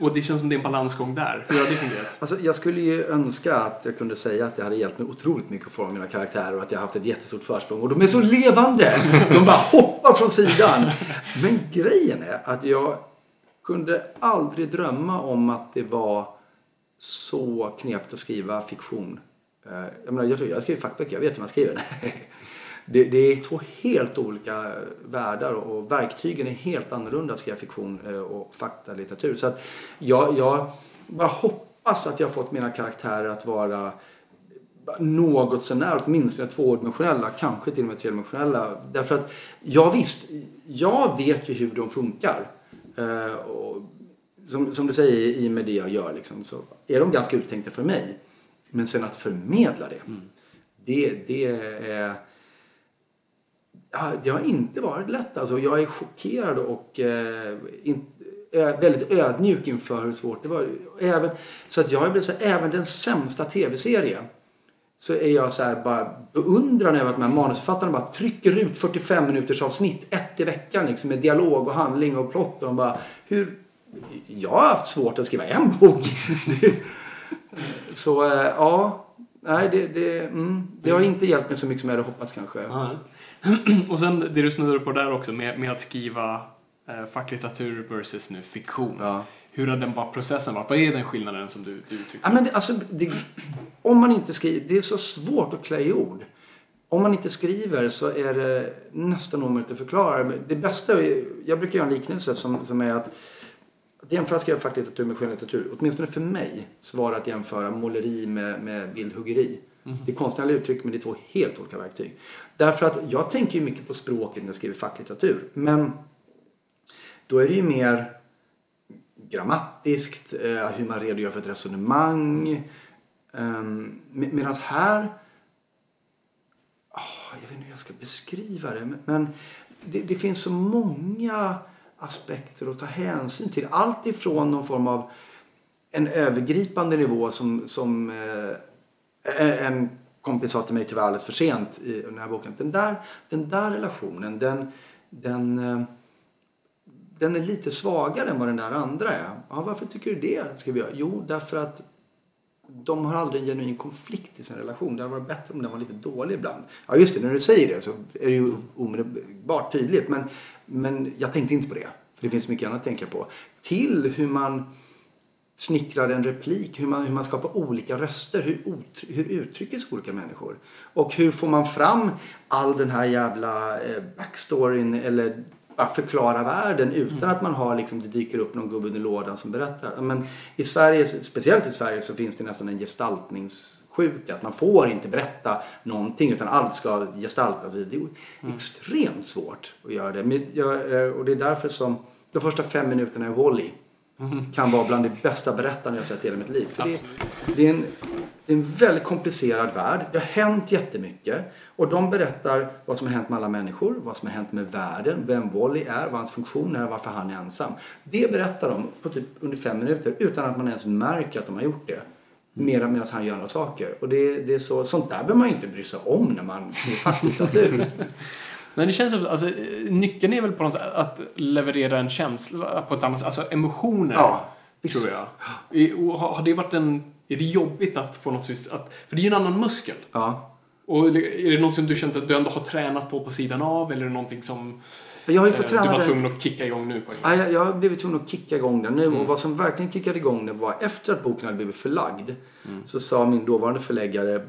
Och det känns som det är en balansgång där. Hur har det fungerat? Alltså, jag skulle ju önska att jag kunde säga att det hade hjälpt mig otroligt mycket att forma mina karaktärer och att jag har haft ett jättestort försprång. Och de är så levande! De bara hoppar från sidan. Men grejen är att jag kunde aldrig drömma om att det var så knepigt att skriva fiktion. Eh, jag menar, jag, jag skriver fackböcker, jag vet hur man skriver. Det, det är två helt olika världar och verktygen är helt annorlunda att skriva fiktion eh, och faktalitteratur. Så att jag, jag bara hoppas att jag har fått mina karaktärer att vara något sånär, åtminstone tvådimensionella, kanske till och med tredimensionella. Därför att, ja visst, jag vet ju hur de funkar. Eh, och som, som du säger i och med det jag gör liksom, så är de ganska uttänkta för mig. Men sen att förmedla det, det, det är... Det har inte varit lätt. Alltså, jag är chockerad och eh, in, ö, väldigt ödmjuk inför hur svårt det var. Även, så att jag blivit så här, även den sämsta tv-serie så är jag så här bara beundran över att de här manusförfattarna bara trycker ut 45 minuters avsnitt, ett i veckan liksom med dialog och handling och plott. Och de bara, hur... Jag har haft svårt att skriva en bok. så äh, ja, nej det, det, mm, det har inte hjälpt mig så mycket som jag hade hoppats kanske. och sen det du snuddade på där också med, med att skriva eh, facklitteratur versus nu fiktion. Ja. Hur har den bara processen varit? Vad är den skillnaden som du, du tycker? Ja, men det, alltså, det, om man inte skriver, det är så svårt att klä i ord. Om man inte skriver så är det nästan omöjligt att förklara. Det bästa, jag brukar göra en liknelse som, som är att, att jämföra skriva facklitteratur med skönlitteratur. Åtminstone för mig så var det att jämföra måleri med, med bildhuggeri. Det är konstnärliga uttryck men det är två helt olika verktyg. Därför att jag tänker ju mycket på språket när jag skriver facklitteratur. Men då är det ju mer grammatiskt, eh, hur man redogör för ett resonemang. Um, Medan här, oh, jag vet inte hur jag ska beskriva det, men, men det, det, finns så många aspekter att ta hänsyn till. Allt ifrån någon form av en övergripande nivå som, som eh, eh en kompis sa till mig tyvärr alldeles för sent i den här boken. Den där, den där relationen, den, den eh, den är lite svagare än vad den där andra är. Ja, varför tycker du det? Ska vi göra? Jo, därför att de har aldrig en genuin konflikt i sin relation. Det hade varit bättre om den var lite dålig ibland. Ja, just det. När du säger det så är det ju omedelbart tydligt. Men, men jag tänkte inte på det. För det finns mycket annat att tänka på. Till hur man snickrar en replik, hur man, hur man skapar olika röster, hur, hur uttrycker sig olika människor. Och hur får man fram all den här jävla eh, backstoryn eller bara förklara världen utan mm. att man har liksom, det dyker upp någon gubbe under lådan som berättar. Men i Sverige, speciellt i Sverige så finns det nästan en gestaltningssjuka. Att man får inte berätta någonting utan allt ska gestaltas. Det är mm. extremt svårt att göra det. Eh, och det är därför som de första fem minuterna i Wall-E mm. kan vara bland de bästa berättarna jag sett i hela mitt liv. För det, det, är en, det är en väldigt komplicerad värld. Det har hänt jättemycket. Och de berättar vad som har hänt med alla människor, vad som har hänt med världen, vem Wally är, vad hans funktion är, varför han är ensam. Det berättar de på typ under fem minuter utan att man ens märker att de har gjort det. Medan, medan han gör andra saker. Och det, det är så, sånt där behöver man ju inte bry sig om när man skriver facklitteratur. Men det känns som, alltså, nyckeln är väl på något sätt att leverera en känsla på ett annat sätt, alltså emotioner. Ja, tror jag. Har det varit en, är det jobbigt att på något vis, att, för det är ju en annan muskel. Ja. Och är det något som du känt att du ändå har tränat på på sidan av eller är det någonting som jag har ju fått eh, du var tvungen att kicka igång nu? På ja, jag, jag har blivit tvungen att kicka igång den nu. Mm. Och vad som verkligen kickade igång den var efter att boken hade blivit förlagd. Mm. Så sa min dåvarande förläggare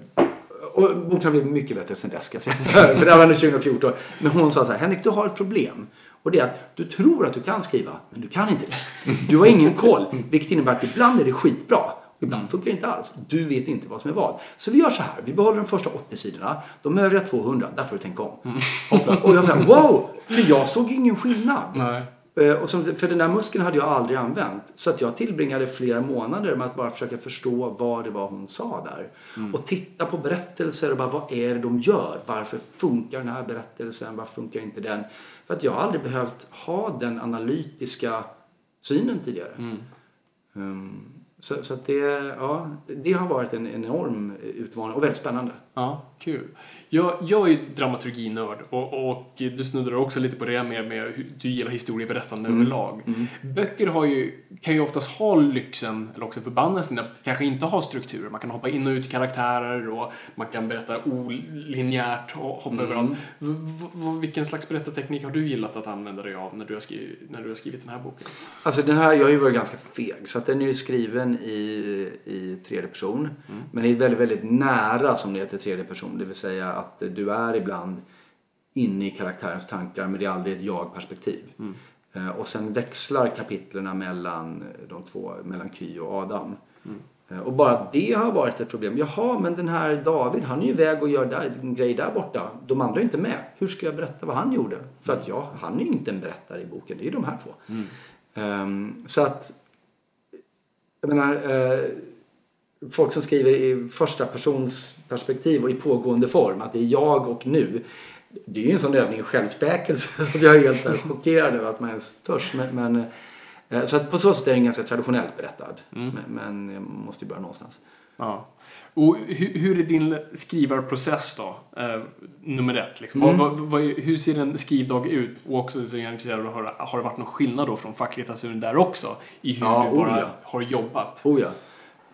och boken har blivit mycket bättre sen dess ska jag säga. För det var 2014. Men hon sa så här, Henrik du har ett problem. Och det är att du tror att du kan skriva, men du kan inte det. Du har ingen koll. Vilket innebär att ibland är det skitbra. Ibland mm. funkar det inte alls. Du vet inte vad som är vad. Så vi gör så här. Vi behåller de första 80 sidorna. De övriga 200, där får du tänka om. Mm. Och jag sa wow! För jag såg ingen skillnad. Nej. Eh, och som, för den där muskeln hade jag aldrig använt. Så att jag tillbringade flera månader med att bara försöka förstå vad det var hon sa där. Mm. Och titta på berättelser och bara vad är det de gör? Varför funkar den här berättelsen? Varför funkar inte den? För att jag har aldrig behövt ha den analytiska synen tidigare. Mm. Um, så, så att det, ja, det har varit en enorm utmaning och väldigt spännande. Ja, kul. Jag, jag är dramaturginörd och, och du snuddar också lite på det med, med hur du gillar historieberättande mm. överlag. Mm. Böcker har ju, kan ju oftast ha lyxen, eller också förbannelsen, att kanske inte ha strukturer. Man kan hoppa in och ut karaktärer och man kan berätta olinjärt och hoppa mm. överallt. Vilken slags berättarteknik har du gillat att använda dig av när du har skrivit, när du har skrivit den här boken? Alltså den här, jag har ju varit ganska feg så att den är ju skriven i, i tredje person. Mm. Men är väldigt, väldigt nära som det heter tredje person. Det vill säga att du är ibland inne i karaktärens tankar men det är aldrig ett jag-perspektiv. Mm. Eh, och sen växlar kapitlerna mellan de två, mellan Ky och Adam. Mm. Eh, och bara det har varit ett problem. Jaha, men den här David, han är ju iväg och gör där, en grej där borta. De andra är inte med. Hur ska jag berätta vad han gjorde? För att ja, han är ju inte en berättare i boken. Det är ju de här två. Mm. Um, så att, jag menar, uh, folk som skriver i första persons perspektiv och i pågående form, att det är jag och nu. Det är ju en sån övning i självspäkelse så jag är helt så chockerad över att man ens törs. Men, men, eh, så att på så sätt är den ganska traditionellt berättad. Mm. Men, men jag måste ju börja någonstans. Ja. Och hur, hur är din skrivarprocess då? Eh, nummer ett. Liksom. Mm. Vad, vad, hur ser en skrivdag ut? Och också så är jag intresserad av att höra, har det varit någon skillnad då från facklitteraturen där också? I hur Ja, du bara oh ja. har jobbat? Oh ja.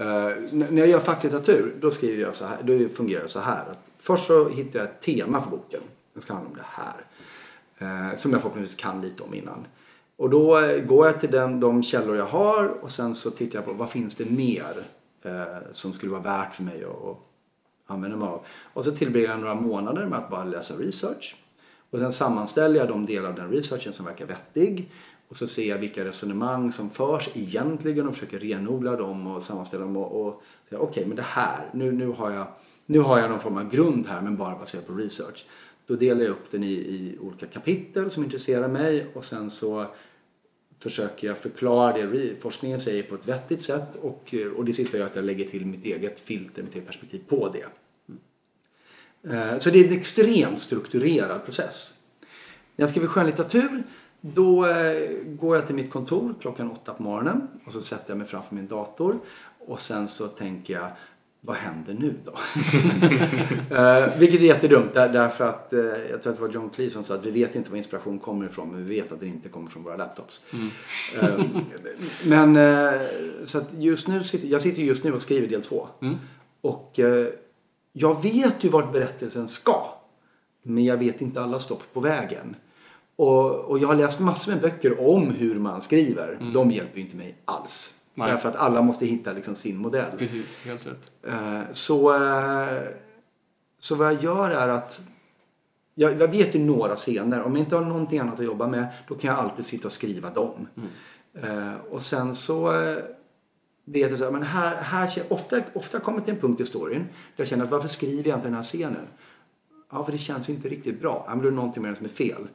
Uh, när jag gör facklitteratur, då skriver jag så här. Då fungerar det så här. Att först så hittar jag ett tema för boken. Den ska handla om det här. Uh, som jag förhoppningsvis kan lite om innan. Och då eh, går jag till den, de källor jag har och sen så tittar jag på vad finns det mer uh, som skulle vara värt för mig att, att använda mig av. Och så tillbringar jag några månader med att bara läsa research. Och sen sammanställer jag de delar av den researchen som verkar vettig. Och så ser jag vilka resonemang som förs egentligen och försöker renodla dem och sammanställa dem och, och säga okej men det här, nu, nu, har jag, nu har jag någon form av grund här men bara baserat på research. Då delar jag upp den i, i olika kapitel som intresserar mig och sen så försöker jag förklara det forskningen säger på ett vettigt sätt och, och det sista gör att jag lägger till mitt eget filter, mitt eget perspektiv på det. Mm. Så det är en extremt strukturerad process. När jag skriver skönlitteratur då eh, går jag till mitt kontor klockan åtta på morgonen och så sätter jag mig framför min dator och sen så tänker jag vad händer nu då? Eh, vilket är jättedumt där, därför att eh, jag tror att det var John Cleese som sa att vi vet inte var inspiration kommer ifrån men vi vet att den inte kommer från våra laptops. Eh, men eh, så att just nu sitter, jag sitter just nu och skriver del två. Och eh, jag vet ju vart berättelsen ska. Men jag vet inte alla stopp på vägen. Och, och jag har läst massor med böcker om hur man skriver. De hjälper ju inte mig alls. Nej. Därför att alla måste hitta liksom sin modell. Precis, helt rätt. Eh, Så, eh, så vad jag gör är att jag, jag vet ju några scener. Om jag inte har någonting annat att jobba med då kan jag alltid sitta och skriva dem. Eh, Och sen så vet jag så här, men här, här ofta, ofta kommer till en punkt i storyn där jag känner att varför skriver jag inte den här scenen? Ja, för det känns inte riktigt bra. Ja, men då är det någonting med den som är fel.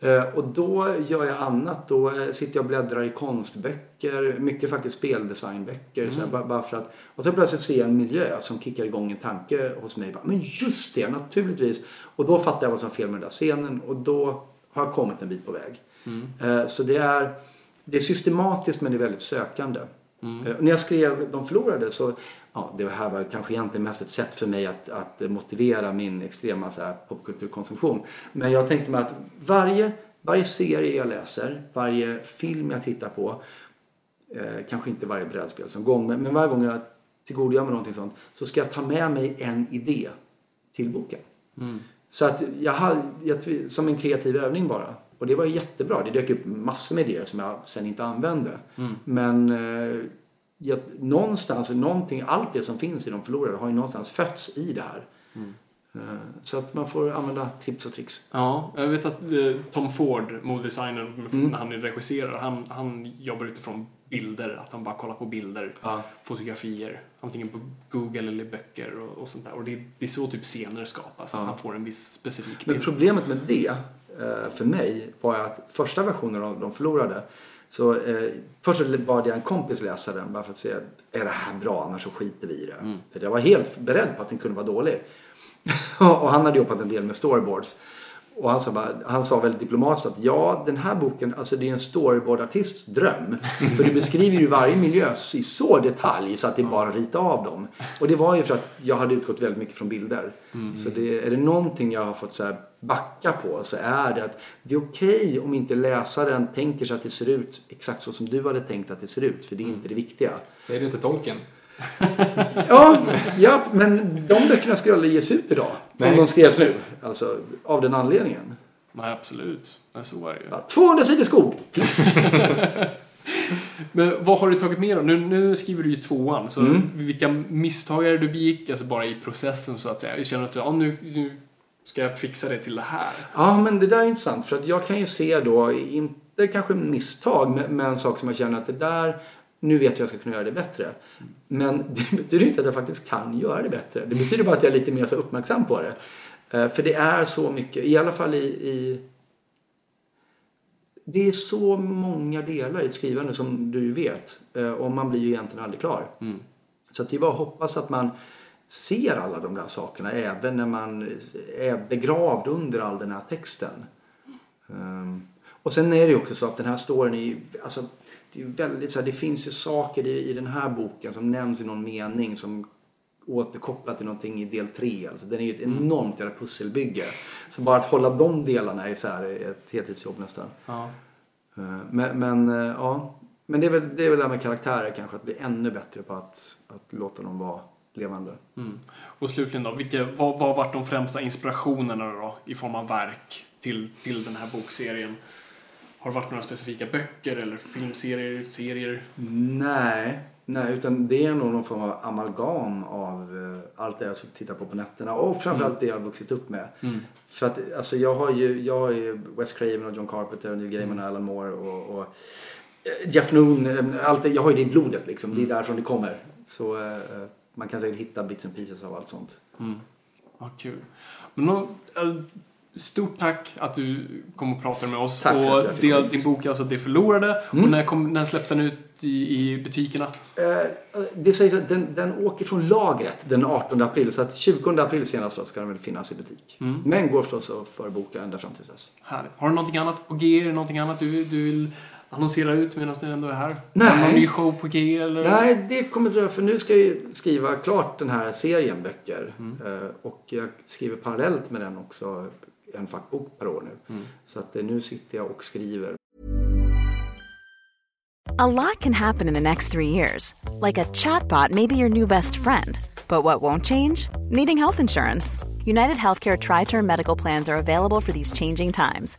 Eh, Och då gör jag annat. Då eh, sitter jag och bläddrar i konstböcker. Mycket faktiskt speldesignböcker. Så här, bara, bara för att, och så plötsligt ser jag en miljö som kickar igång en tanke hos mig. Bara, Men just det, naturligtvis. Och då fattar jag vad som är fel med den där scenen. Och då har jag kommit en bit på väg. Eh, Så det är, det är systematiskt men det är väldigt sökande. Eh, När jag skrev De förlorade så, ja, det här var kanske egentligen mest ett sätt för mig att, att motivera min extrema så här, popkulturkonsumtion. Men jag tänkte mig att varje, varje serie jag läser, varje film jag tittar på, eh, kanske inte varje brädspel som gång, men, men varje gång jag tillgodogör mig någonting sånt så ska jag ta med mig en idé till boken. Så att jag hade, jag, som en kreativ övning bara. Och det var jättebra. Det dök upp massor med idéer som jag sen inte använde. Men eh, jag, någonstans, någonting, allt det som finns i De förlorade har ju någonstans fötts i det här. Eh, så att man får använda tips och tricks. Ja, jag vet att eh, Tom Ford, moddesignern, Mm. när han regisserar, han, han jobbar utifrån bilder. Att han bara kollar på bilder, Ja. fotografier, antingen på Google eller böcker och, och sånt där. Och det, det är så typ scener skapas, att han får en viss specifik Men bild. problemet med det eh, för mig var att första versionen av De förlorade så eh, först så bad jag en kompis läsa den bara för att se är det här bra annars så skiter vi i det. För Jag var helt beredd på att den kunde vara dålig. och han hade jobbat en del med storyboards. Och han sa, bara, han sa väldigt diplomatiskt att ja, den här boken, alltså det är en storyboardartists dröm. För du beskriver ju varje miljö i så detalj så att det är bara att rita av dem. Och det var ju för att jag hade utgått väldigt mycket från bilder. Så det, är det någonting jag har fått så backa på så är det att det är okej om inte läsaren tänker sig att det ser ut exakt så som du hade tänkt att det ser ut. För det är inte det viktiga. Säger du inte tolken? Ja, ja men de böckerna skulle aldrig ges ut idag. Nej. Om de skrevs nu. Alltså av den anledningen. Nej, absolut. Så är det ju. Ja, 200 sidor skog. Men vad har du tagit med då? Nu, nu skriver du ju tvåan, så Mm. vilka misstag är det du begick, alltså bara i processen så att säga? Jag känner att ja, nu, nu ska jag fixa det till det här. Ja, men det där är intressant. För att jag kan ju se då, inte kanske misstag, men, men en sak som jag känner att det där, nu vet jag att jag ska kunna göra det bättre. Men det betyder inte att jag faktiskt kan göra det bättre. Det betyder bara att jag är lite mer så uppmärksam på det. Eh, För det är så mycket, i alla fall i, i det är så många delar i ett skrivande som du vet. Eh, Och man blir ju egentligen aldrig klar. Så att det är bara att hoppas att man ser alla de där sakerna även när man är begravd under all den här texten. Ehm, och sen är det ju också så att den här storyn är ju, alltså, det är väldigt så här, det finns ju saker i, i den här boken som nämns i någon mening som återkopplat till någonting i del 3. Alltså, den är ju ett enormt jävla pusselbygge. Så bara att hålla de delarna är ett heltidsjobb nästan. Ja. Eh, Men, men, eh, ja. men det, är väl, det är väl det här med karaktärer kanske, att bli ännu bättre på att, att låta dem vara levande. Mm. Och slutligen då, vilka, vad vad har varit de främsta inspirationerna då, i form av verk till, till den här bokserien? Har det varit några specifika böcker eller filmserier, serier? Nej, nej, utan det är nog någon form av amalgam av eh, allt det jag har tittat på på nätterna och framförallt det jag har vuxit upp med. För att alltså, jag har ju, jag har ju Wes Craven och John Carpenter och Neil Gaiman och Alan Moore och, och eh, Jeff Noon, eh, allt det, jag har ju det i blodet liksom. Det är därifrån det kommer. Så eh, man kan säkert hitta bits and pieces av allt sånt. Ja, kul. Men eh, stort tack att du kom och pratade med oss. Tack och att hit. din bok är alltså Det förlorade. Och när, kom, när släppte den ut i, i butikerna? Eh, det sägs att den, den åker från lagret den 18 april. Så att 20 april senast ska den väl finnas i butik. Men går förstås att förboka ända fram till dess. Härligt. Har du någonting annat på G? Är det någonting annat du, du vill annonsera ut medan du ändå är här? Nej. Någon ny show på G eller? Nej, det kommer dröja för nu ska jag ju skriva klart den här serien böcker. Eh, Och jag skriver parallellt med den också en fackbok per år nu. Så att eh, nu sitter jag och skriver. A lot can happen in the next three years. Like a chatbot may be your new best friend. But what won't change? Needing health insurance. United Healthcare Tri Term Medical Plans are available for these changing times.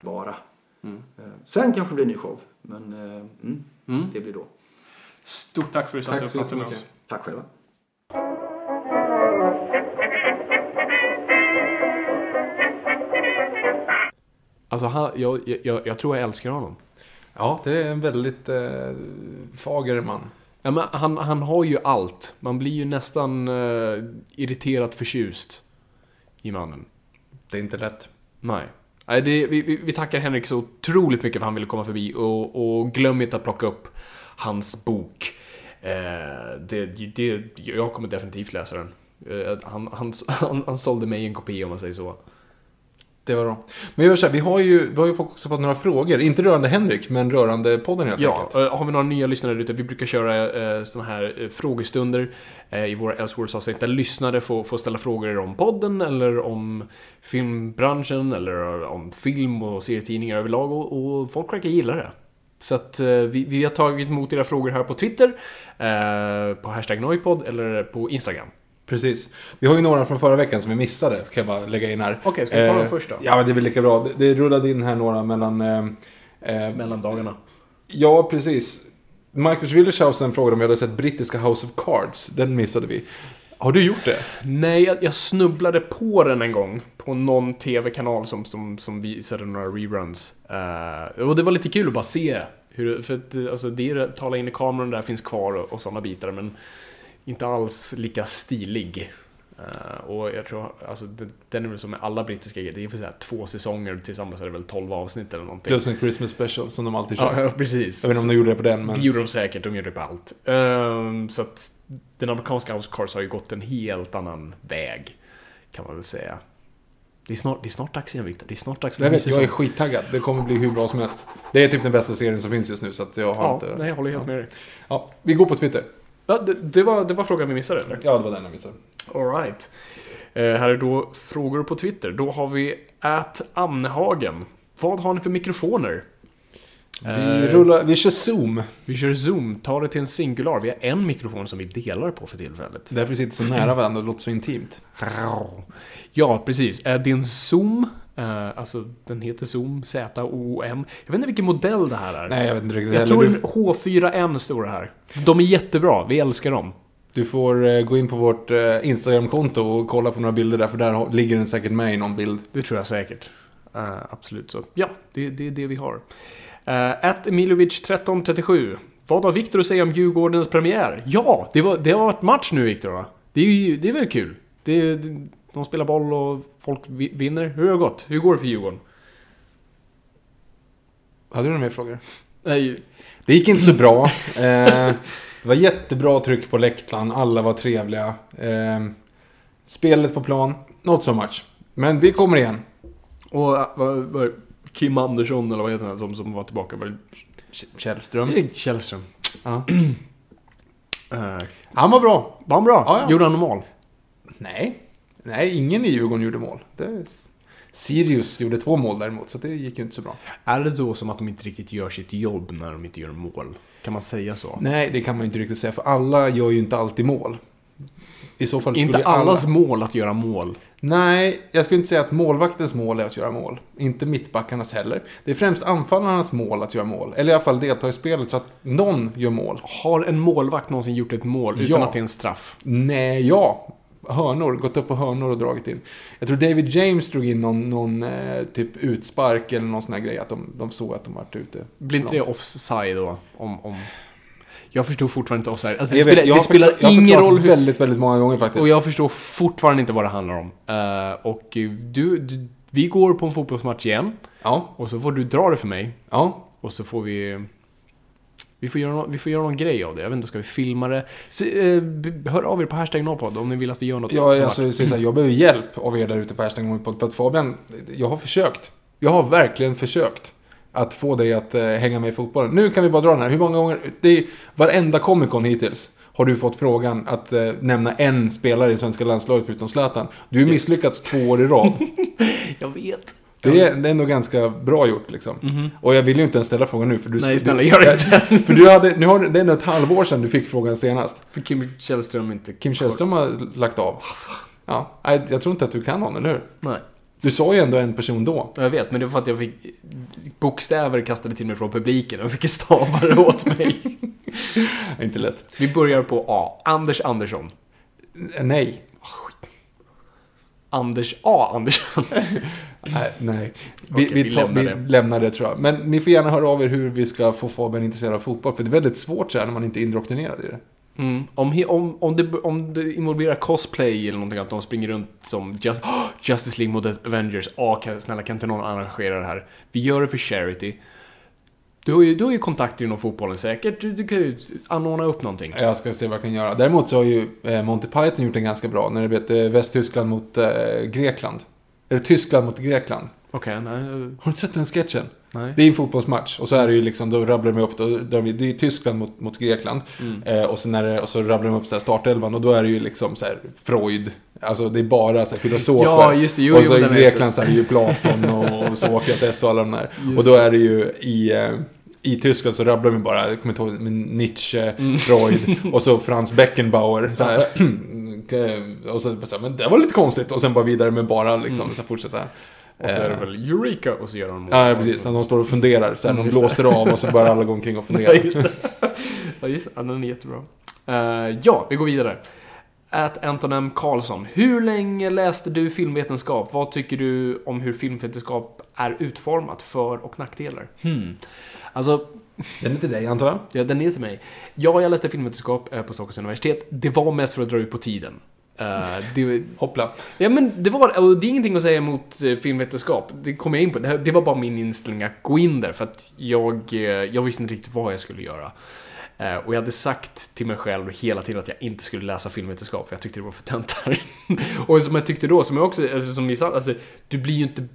Bara. Eh, Sen kanske det blir en ny show. Men eh, mm, det blir då. Stort tack för att du satt Tack och pratade med oss. Tack själva. Alltså, han, jag, jag, jag tror jag älskar honom. Ja, det är en väldigt eh, fager man. Ja, men han, han har ju allt. Man blir ju nästan eh, irriterat förtjust i mannen. Det är inte lätt. Nej. Nej, det, vi, vi, vi tackar Henrik så otroligt mycket för att han ville komma förbi och, och glöm inte att plocka upp hans bok. Eh, det, det, jag kommer definitivt läsa den. Eh, han, han, han, han sålde mig en kopia om man säger så. Det var bra. Men gör så här, vi har ju, vi har ju också fått några frågor. Inte rörande Henrik, men rörande podden helt Ja, enkelt. eh, har vi några nya lyssnare ute? Vi brukar köra eh, såna här eh, frågestunder eh, i våra Elseworlds avsnitt där lyssnare får, får ställa frågor om podden eller om filmbranschen eller om film och serietidningar överlag och, och folk verkar gilla det. Så att eh, vi, vi har tagit emot era frågor här på Twitter, eh, på hashtag Noipod eller på Instagram. Precis. Vi har ju några från förra veckan som vi missade, kan jag bara lägga in här. Okej, ska vi ta dem först då? Ja, men det är väl lika bra. Det, det rullade in här några mellan... Eh, eh, Mellan dagarna. ja, precis. Marcus Willershausen frågade om vi hade sett brittiska House of Cards. Den missade vi. Har du gjort det? Nej, jag, jag snubblade på den en gång på någon TV-kanal som, som, som visade några reruns. Eh, och det var lite kul att bara se hur, för att, eh, alltså, det är, tala in i kameran där finns kvar och, och sådana bitar, men inte alls lika stilig. Eh, och jag tror, alltså, den är väl som med alla brittiska grejer, det är för så här, två säsonger tillsammans är det väl 12 avsnitt eller någonting. Plus en Christmas special som de alltid kör. Ja, precis. Jag vet inte om de gjorde det på den, men... Det gjorde de säkert, de gjorde det på allt. Ehm, så att den amerikanska House of Cards har ju gått en helt annan väg, kan man väl säga. Det är snart, det är snart dags igen Victor, det är snart dags för Jag vet, jag är skittaggad. Det kommer bli hur bra som helst. Det är typ den bästa serien som finns just nu, så att jag har Ja, inte... nej, jag håller helt med dig. Ja, vi går på Twitter. Ja, det, det, var, det var frågan vi missade, eller? Ja, det var den jag missade. Alright. Eh, här är då frågor på Twitter. Då har vi at Amnehagen. Vad har ni för mikrofoner? Vi Eh, rullar, vi kör Zoom. Vi kör Zoom, tar det till en singular. Vi har en mikrofon som vi delar på för tillfället. Därför vi sitter så nära varandra och låter så intimt. Ja, precis. Din Zoom, eh, alltså den heter Zoom, Z-O-O-M. Jag vet inte vilken modell det här är. Nej, jag vet inte riktigt jag tror Du, en H4N står det här. De är jättebra, vi älskar dem. du får eh, gå in på vårt eh, Instagram-konto och kolla på några bilder där, för där ligger den säkert med i någon bild. Det tror jag säkert. Eh, absolut så. Ja, det, det är det vi har. Uh, at Emilovic 1337. Vad har Viktor att säga om Djurgårdens premiär? Ja, det, var, det har varit match nu Viktor va? Det är ju det är väl kul? Det, det, de spelar boll och folk vi- vinner. Hur har det gått? Hur går det för Djurgården? Hade du några mer frågor? Nej, Det gick inte så bra. Eh, det var jättebra tryck på läktaren, alla var trevliga. Eh, spelet på plan, not so much. Men vi kommer igen. och vad, Kim Andersson eller vad heter han som, som var tillbaka? Var Källström. Källström. Ja. Han var bra. var han bra? Ja, ja. Gjorde han mål? Nej. Nej, ingen i Djurgården gjorde mål. Det... Sirius gjorde två mål däremot, så det gick ju inte så bra. Är det då som att de inte riktigt gör sitt jobb när de inte gör mål? Kan man säga så? Nej, det kan man inte riktigt säga, för alla gör ju inte alltid mål. I så fall skulle Inte ju alla... allas mål att göra mål. Nej, jag skulle inte säga att målvaktens mål är att göra mål. Inte mittbackarnas heller. Det är främst anfallarnas mål att göra mål. Eller i alla fall delta i spelet så att någon gör mål. Har en målvakt någonsin gjort ett mål Ja. utan att det är en straff? Nej, ja. Hörnor, gått upp på hörnor och dragit in. Jag tror David James drog in någon, någon eh, typ utspark eller någon sån här grej. Att de, de såg att de varit ute. Blir inte det offside då? Om, om... Jag förstår fortfarande inte offside. Alltså, det vet, spelar, det spelar har ingen roll hur... väldigt, väldigt många gånger faktiskt. Och jag förstår fortfarande inte vad det handlar om. Eh, och du, du, vi går på en fotbollsmatch igen. Ja, Och så får du dra det för mig. ja. Och så får vi... Vi får, göra någon, vi får göra någon grej av det. Jag vet inte, ska vi filma det? Se, eh, hör av er på hashtag Nollpodd om ni vill att vi gör något. Ja, alltså, jag, säger så här, jag behöver hjälp av er där ute på Hashtag Målpodd. För att Fabian, jag har försökt. Jag har verkligen försökt. Att få dig att eh, hänga med i fotbollen. Nu kan vi bara dra den här. Hur många gånger, det är varenda Comic Con hittills. Har du fått frågan att eh, nämna en spelare i svenska landslaget förutom Zlatan. Du har misslyckats två år i rad. Jag vet. Det är, det är ändå ganska bra gjort liksom. Och jag vill ju inte ens ställa frågan nu för du... Nej, snälla, gör inte. För du hade, nu har, det är ändå ett halvår sedan du fick frågan senast. För Kim Källström inte... Kim Källström har lagt av. Ja, nej, jag tror inte att du kan honom, eller hur? Nej. Du sa ju ändå en person då. Jag vet, men det var för att jag fick bokstäver kastade till mig från publiken och fick stava det åt mig. Inte lätt. Vi börjar på A. Anders Andersson. Eh, Nej. Anders A. Andersson. Nej, nej. Vi, Okej, vi, vi tar, lämnar vi det. lämnar det tror jag. Men ni får gärna höra av er hur vi ska få Fabian intresserad av fotboll. För det är väldigt svårt så här när man inte är indoktrinerad i det. Mm. Om, om, om, det, om det involverar cosplay eller någonting, att de springer runt som just, Justice League mot Avengers. Ah, kan, snälla kan inte någon arrangera det här? Vi gör det för charity. Du har ju, du har ju kontakter inom fotbollen säkert. Du, du kan ju anordna upp någonting. Jag ska se vad jag kan göra. Däremot så har ju eh, Monty Python gjort en ganska bra när det blev eh, Västtyskland mot eh, Grekland. Eller Tyskland mot Grekland. Okej, nej. eh, Har du inte sett den sketchen? Nej. Det är en fotbollsmatch och så är det ju liksom, då rabblar de upp, då, då, det är Tyskland mot, mot Grekland. Eh, och, sen är det, och så rabblar de upp så här startelvan och då är det ju liksom så här Freud. Alltså det är bara så här filosofer. Ja, just det. Jo, och jo, så i den är Grekland så är det ju Platon och, och Sokrates och alla de där. Och då är det ju i... Eh, i Tyskland så rabblar de bara, jag kommer inte ihåg, Nietzsche, Mm. Freud och så Franz Beckenbauer. Så här, och så, så här, men det var lite konstigt. Och sen bara vidare med bara liksom, så här, fortsätta. Och så är det Eh, väl Eureka och så gör de. Ja, precis. När de står och funderar. Så här, de Mm, just blåser av och så börjar alla gå omkring och Ja, fundera. just det. Ja, just det. Ja, den är jättebra. Eh, ja, vi går vidare. At Anton M. Karlsson. Hur länge läste du filmvetenskap? Vad tycker du om hur filmvetenskap är utformat? För och nackdelar? Hmm. Alltså, Den är till dig, antar jag? ja, den är till mig. Ja, jag läste filmvetenskap eh, på Stockholms universitet. Det var mest för att dra ut på tiden. Eh, det, Hoppla. Ja men det var och det är ingenting att säga emot eh, filmvetenskap. Det kommer jag in på. Det, här- det var bara min inställning att gå in där för att jag, jag visste inte riktigt vad jag skulle göra. Eh, Och jag hade sagt till mig själv hela tiden att jag inte skulle läsa filmvetenskap för jag tyckte det var för töntar. Och som jag tyckte då, som jag också, alltså, som vi sa, alltså, du blir ju inte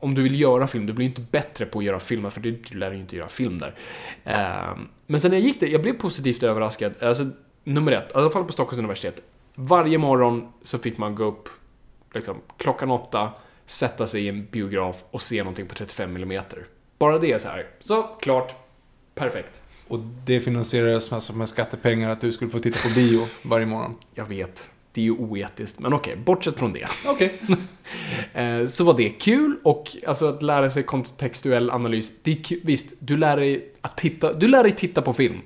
om du vill göra film, du blir inte bättre på att göra filmer, för du, lär dig inte göra film där. Eh, men sen när jag gick det, jag blev positivt överraskad. Alltså, nummer ett, i alla fall på Stockholms universitet. Varje morgon så fick man gå upp liksom, klockan åtta, sätta sig i en biograf och se någonting på 35 mm. Bara det är så här. Så, klart. Perfekt. Och det finansierades alltså med skattepengar att du skulle få titta på bio varje morgon. Jag vet. Det är ju oetiskt, men okej, bortsett från det. Okej. Eh, så var det kul och alltså att lära sig kontextuell analys. Det är kul. Visst, du lär dig att titta, du lär dig titta på film.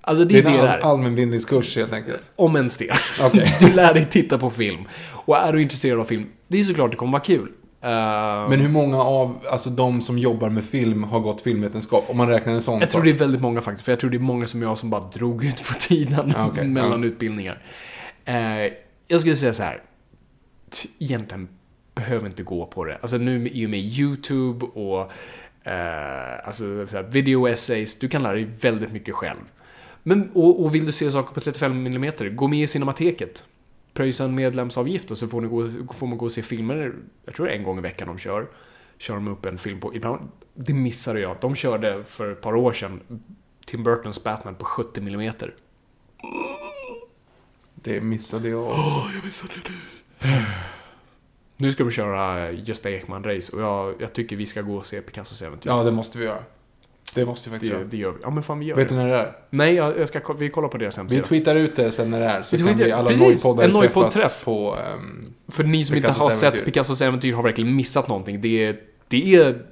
Alltså det Det är det, en all, är. allmänbildningskurs helt enkelt. Om ens det. Okej. Du lär dig titta på film. Och är du intresserad av film, det är såklart det kommer vara kul. Eh, Men hur många av alltså, de som jobbar med film har gått filmvetenskap? Om man räknar en sån Jag tror sak. det är väldigt många faktiskt, för jag tror det är många som jag som bara drog ut på tiden okej, mellan ja. utbildningar. Eh, jag skulle säga så här. Egentligen behöver inte gå på det. Alltså nu i och med YouTube och eh, alltså, så här, video essays, du kan lära dig väldigt mycket själv. Men, och, och vill du se saker på 35 mm, gå med i Cinemateket. Pröjsa en medlemsavgift och så får, ni gå, får man gå och se filmer, jag tror det är en gång i veckan de kör. Kör de upp en film på, ibland, det missade jag. De körde för ett par år sedan Tim Burtons Batman på 70 mm. Det missade jag också. Nu ska de köra Gösta Ekman-race och jag, jag tycker vi ska gå och se Picassos äventyr. Ja, det måste vi göra. Det måste vi faktiskt det, göra. det gör vi. Ja men fan vi gör Vet det. du när det är? Nej, jag, jag ska, vi kollar på deras Vi hemsida. tweetar ut det sen när det är. Så Vi kan vi alla nojpoddare träffas på... ehm, För ni som inte Picassos har sett äventyr. Picassos äventyr har verkligen missat någonting. Det är, det är,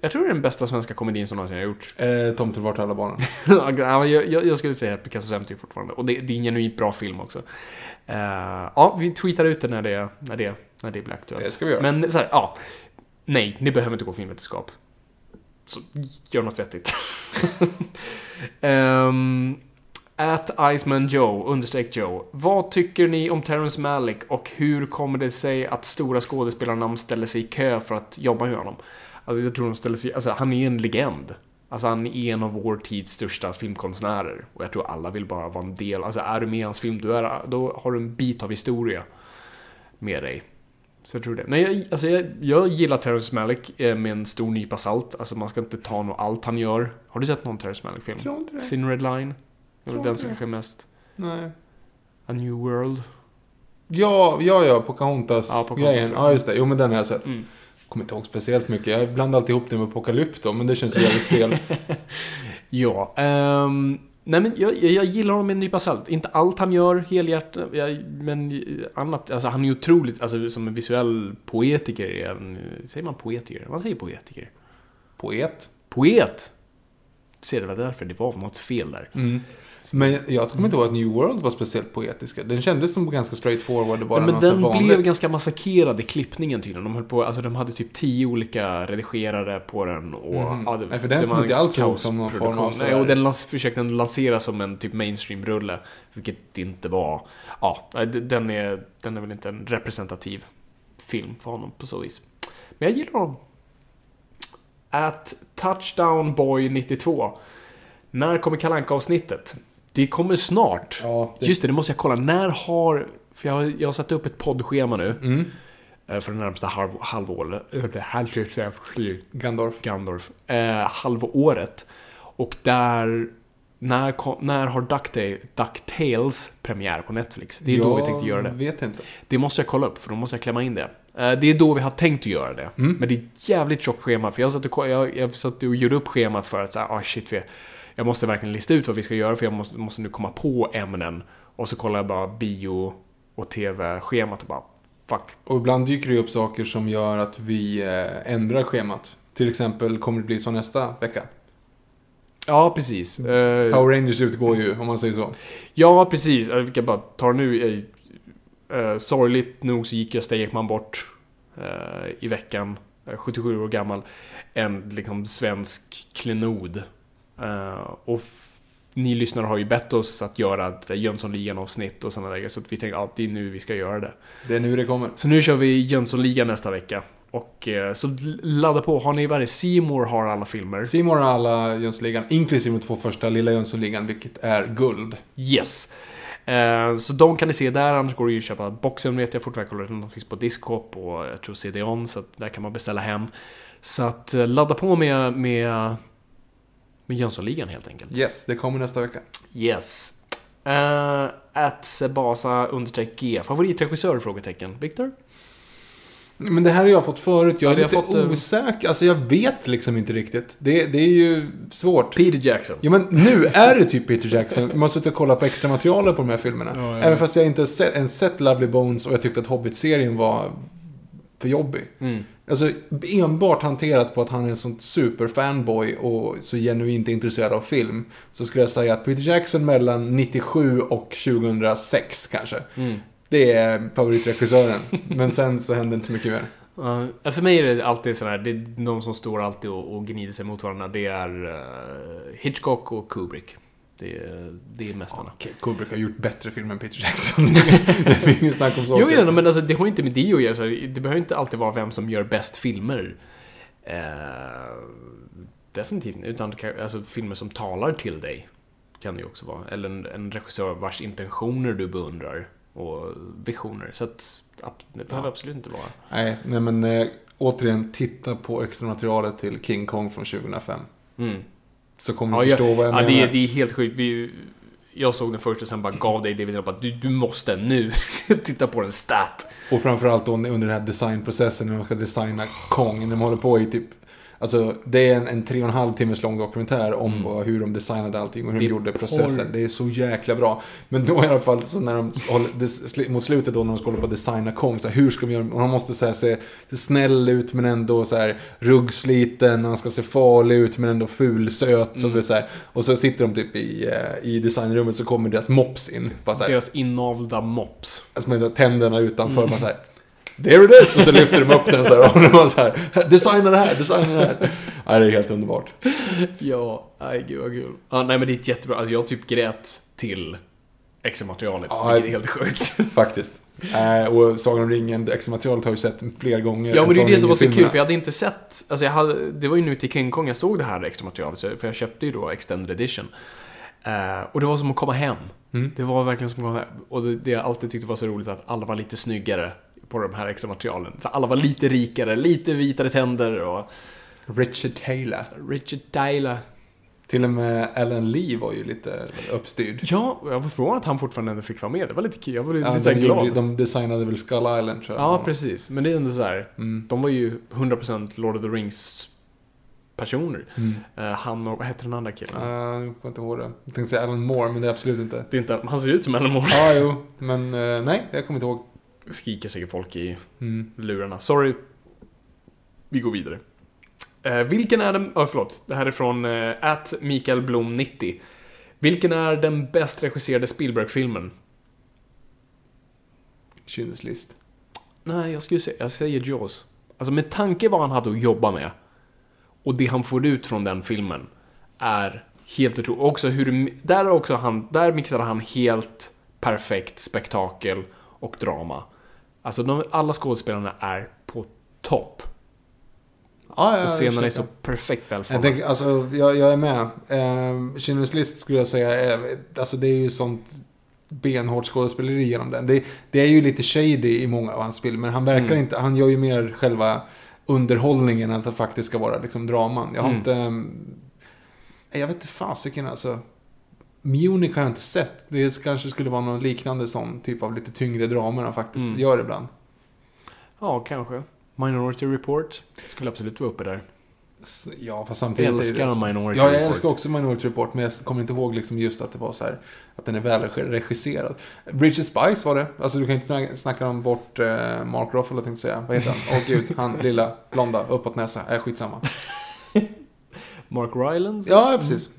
jag tror det är den bästa svenska komedin som någonsin har gjorts. eh, Tomten vart alla barnen. Ja, jag, jag, jag skulle säga Picassos äventyr fortfarande. Och det, det är en genuint bra film också. Eh, ja, vi tweetar ut det när det, när det, när det blir aktuellt. Det ska vi göra. Men så här, ja. Nej, ni behöver inte gå filmvetenskap. Så gör något vettigt. um, at Iceman Joe, understreck Joe. Vad tycker ni om Terrence Malick och hur kommer det sig att stora skådespelarnamn ställer sig i kö för att jobba med honom? Alltså jag tror de ställer sig, alltså han är en legend. Alltså han är en av vår tids största filmkonstnärer. Och jag tror alla vill bara vara en del, alltså är du med i hans film, du är, då har du en bit av historia med dig. Så jag tror det. Nej, jag, alltså jag, jag gillar Terrence Malick eh, med en stor nypa salt. Alltså man ska inte ta något allt han gör. Har du sett någon Terrence Malick-film? Tror inte det. Thin Red Line? Det Tror den som kanske mest... Nej. A New World? Ja, ja, ja, Pocahontas-grejen. Ja, Pocahontas, ja. ja, just det. Jo, men den har jag sett. Mm. Kommer inte ihåg speciellt mycket. Jag blandar alltid ihop det med Apocalypto, men det känns ju jävligt fel. Ja, ehm, nej men jag, jag, jag gillar honom med en nypa salt. Inte allt han gör helhjärtat, men annat. Alltså han är ju otroligt, alltså som en visuell poetiker. är han- Säger man poetiker? Man säger poetiker. Poet. Poet! Ser det var därför det var något fel där. Mm. Men jag kommer inte ihåg att New World var speciellt poetiska. Den kändes som ganska straight forward och bara Ja, men den vanligt. blev ganska massakrerad i klippningen tydligen. De höll på, alltså de hade typ tio olika redigerare på den och... Mhm. Ja, det, Nej, för den var inte alls ihåg som någon form av. Nej, och den lans, försökte lansera som en typ mainstream-rulle. Vilket det inte var. Ja, den är, den är väl inte en representativ film för honom på så vis. Men jag gillar honom. At Touchdown Boy 92. När kommer kalanka avsnittet Det kommer snart. Ja, det- Just det, det måste jag kolla. När har... För jag, har- jag har satt upp ett poddschema nu. Mm. eh, För det närmsta halv, halvåret. eh, Gandalf. Gandalf. Eh, halvåret. Och där... När, när har DuckTales, DuckTales premiär på Netflix? Det är då vi tänkte göra det. Jag vet inte. Det måste jag kolla upp, för då måste jag klämma in det. Eh, Det är då vi har tänkt att göra det. Mm. Men det är ett jävligt tjockt schema, för jag satt och, jag, jag satt och gjorde upp schemat för att säga, ah shit, vi, jag måste verkligen lista ut vad vi ska göra, för jag måste, måste nu komma på ämnen. Och så kollar jag bara bio och tv-schemat och bara, fuck. Och ibland dyker det upp saker som gör att vi eh, ändrar schemat. Till exempel kommer det bli så nästa vecka. Ja, precis. Eh, Power Rangers utgår ju, om man säger så. Ja, precis. Vi kan bara ta nu. Eh, sorgligt nog så gick Gösta Ekman bort i veckan. Eh, 77 år gammal. En liksom svensk klenod. Eh, och ni lyssnare har ju bett oss att göra ett Jönssonligan-avsnitt och sådana där. Så vi tänkte att det är nu vi ska göra det. Det är nu det kommer. Så nu kör vi Jönssonligan nästa vecka. Och eh, så ladda på. Har ni varje Seymour har alla filmer. Simon har alla Jönssonligan, inklusive de två första Lilla Jönssonligan, vilket är guld. Yes. Eh, så de kan ni se där, annars går det ju att köpa boxen vet jag fortfarande. De finns på Discop och jag tror CD-ON, så där kan man beställa hem. Så att ladda på med, med, med Jönssonligan helt enkelt. Yes, det kommer nästa vecka. Yes. Uh, at Sebasa G. Favoritregissör? Frågetecken. Viktor? Men det här har jag fått förut. Jag är Ja, lite fått, eh, osäker. Alltså jag vet liksom inte riktigt. Det, det är ju svårt. Peter Jackson. Ja men nu är det typ Peter Jackson. Man har suttit och kollat på extra materialet på de här filmerna. Ja, ja. Även fast jag inte sett, ens sett Lovely Bones och jag tyckte att Hobbit-serien var för jobbig. Mm. Alltså enbart hanterat på att han är en sån superfanboy och så genuint intresserad av film. Så skulle jag säga att Peter Jackson mellan 97 och 2006 kanske. Mm. Det är favoritregissören. Men sen så hände inte så mycket mer. Ja, för mig är det alltid sådär, det är de som står alltid och, och gnider sig mot varandra. Det är eh, Hitchcock och Kubrick. Det är, det är mästarna. Okej, Kubrick har gjort bättre film än Peter Jackson. det finns inget snack om saker. Jo, jo, men alltså, det har inte med det att göra. Så det behöver inte alltid vara vem som gör bäst filmer. Eh, definitivt. Utan alltså, filmer som talar till dig. Kan det ju också vara. Eller en, en regissör vars intentioner du beundrar. Och visioner. Så att, det behöver absolut inte vara. Nej, nej men eh, återigen, titta på extra materialet till King Kong från 2005. Mm. Så kommer Ja, du jag, förstå vad jag ja, menar. det, är, det är helt sjukt. Vi, jag såg den först och sen bara gav dig det. Jag bara, du, du måste nu titta på den stat. Och framförallt då under den här designprocessen när de ska designa Kong. När de håller på i typ... Alltså det är en, en tre och en halv timmes lång dokumentär om vad, hur de designade allting och hur Mm. Det de gjorde porr. processen. Det är så jäkla bra. Men då i alla fall, så när de håller, mot slutet då när de ska hålla på att designa Kong, så här, hur ska de göra? Han måste så här, se, se snäll ut men ändå så här ruggsliten. Han ska se farlig ut men ändå fulsöt. Mm. Och, så här, och så sitter de typ i, eh, i designrummet så kommer deras mops in. Bara så här, Deras inavlda mops. Alltså med tänderna utanför. Mm. Man så här, There it is! Och så lyfter de upp den så här. Och de bara så här, designa det här, designa det här. Ja, det är helt underbart. Ja, nej gud vad kul. Ja, nej men det är ett jättebra, alltså jag typ grät till extra materialet. Ja, vilket är helt sjukt. Faktiskt. Eh, och Sagan om ringen, det extra materialet har jag ju sett flera gånger. Ja, men det är Sagan det om som var så kul, för jag hade inte sett... Alltså jag hade, det var ju nu till King Kong jag såg det här extra materialet, så- för jag köpte ju då Extended Edition. Eh, och det var som att komma hem. Mm. Det var verkligen som att komma hem. Och det, det jag alltid tyckte var så roligt att alla var lite snyggare på de här extra materialen. Så alla var lite rikare, lite vitare tänder och... Richard Taylor. Richard Taylor. Till och med Alan Lee var ju lite uppstyrd. Ja, jag var förvånad att han fortfarande ändå fick vara med. Det var lite kul. Jag var lite Ja, de, glad. gjorde, de designade väl Skull Island tror jag. Ja, precis. Men det är ändå så här. Mm. De var ju 100% Lord of the Rings personer. Mm. Eh, han och, vad heter den andra killen? Uh, jag kommer inte ihåg det. Jag tänkte säga Alan Moore, men det är absolut inte. Det är inte, han ser ut som Alan Moore. Ja, jo. Men eh, nej, jag kommer inte ihåg. Skriker säkert folk i Mm. lurarna. Sorry. Vi går vidare. Eh, vilken är den... Oh, förlåt. Det här är från uh, at Mikael Blom 90. Vilken är den bäst regisserade Spielberg-filmen? Schindler's list. Nej, jag skulle säga, jag säger Jaws. Alltså med tanke vad han hade att jobba med och det han får ut från den filmen är helt otroligt. Också hur, där också han, där mixade han helt perfekt spektakel och drama. Alltså de, alla skådespelarna är på topp. Ja, ja, Och scenerna är jag så perfekt Jag, välfångade. tänker, alltså, jag, jag är med. Eh, Schindler's list skulle jag säga är, alltså det är ju sånt benhårt skådespeleri genom den. Det, det är ju lite shady i många av hans filmer, men han verkar Mm. inte, han gör ju mer själva underhållningen än att det faktiskt ska vara liksom draman. Jag har Mm. inte, jag vet inte fasiken alltså. Munich har jag inte sett. Det kanske skulle vara någon liknande sån typ av lite tyngre dramer han faktiskt Mm. gör ibland. Ja, kanske. Minority Report skulle absolut vara uppe där. Ja, fast Jag samtidigt... det- älskar Minority Ja, jag Report. älskar också Minority Report, men jag kommer inte ihåg liksom just att det var så här, att den är väl regisserad. Bridget Spice var det. Alltså du kan inte snacka, om bort eh, Mark Ruffalo, jag tänkte säga. Vad heter han? Åh gud, han lilla, blonda, uppåt näsa. Äh, skitsamma. Mark Rylance? Ja, precis.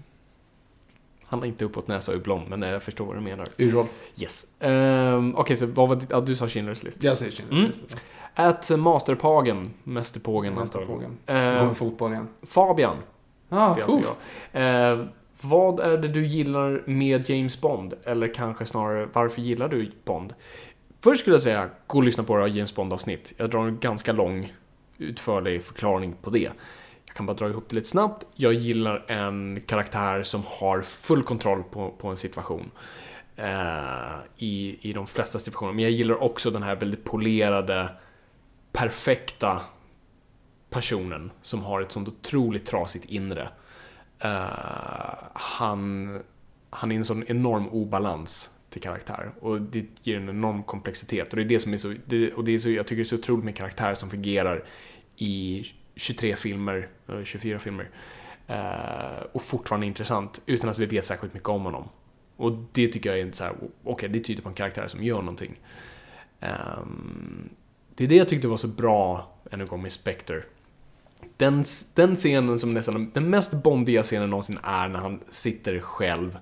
Han har inte uppåt näsa är blond, men eh, jag förstår vad du menar. Urroll. Yes. Um, Okej, så vad var ditt... Ja, du sa Schindler's list. Jag säger Schindler's Mm. list. At Masterpagen, Mästerpågen Nästa antagligen. fråga. Eh, Går med fotboll igen. Fabian, Ah, det är alltså jag. Eh, vad är det du gillar med James Bond? Eller kanske snarare, varför gillar du Bond? Först skulle jag säga, gå och lyssna på våra James Bond-avsnitt. Jag drar en ganska lång, utförlig förklaring på det. Jag kan bara dra ihop det lite snabbt. Jag gillar en karaktär som har full kontroll på, på en situation. eh, i, i de flesta situationer. Men jag gillar också den här väldigt polerade, perfekta personen som har ett sånt otroligt trasigt inre. Eh, han, han är en sån enorm obalans till karaktär. Och det ger en enorm komplexitet. Och det är det som är så, det, och det är så, jag tycker det är så otroligt med karaktärer som fungerar i 23 filmer, eh, 24 filmer. Eh, och fortfarande intressant, utan att vi vet särskilt mycket om honom. Och det tycker jag är inte så här, okej, okay, det tyder på en karaktär som gör någonting. Ehm, det är det jag tyckte var så bra, ännu en gång, med Spectre. Den, den scenen som nästan, den mest bondiga scenen någonsin är när han sitter själv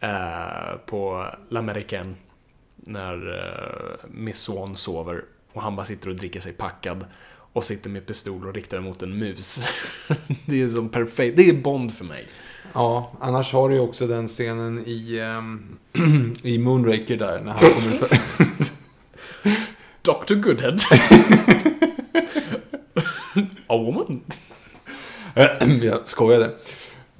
eh, på L'Americaine när eh, Miss Swan sover och han bara sitter och dricker sig packad och sitter med pistol och riktar mot en mus. det är som perfekt, det är Bond för mig. Ja, annars har du ju också den scenen i, um, i Moonraker där när han kommer ut Dr. Goodhead. A woman. Jag skojade.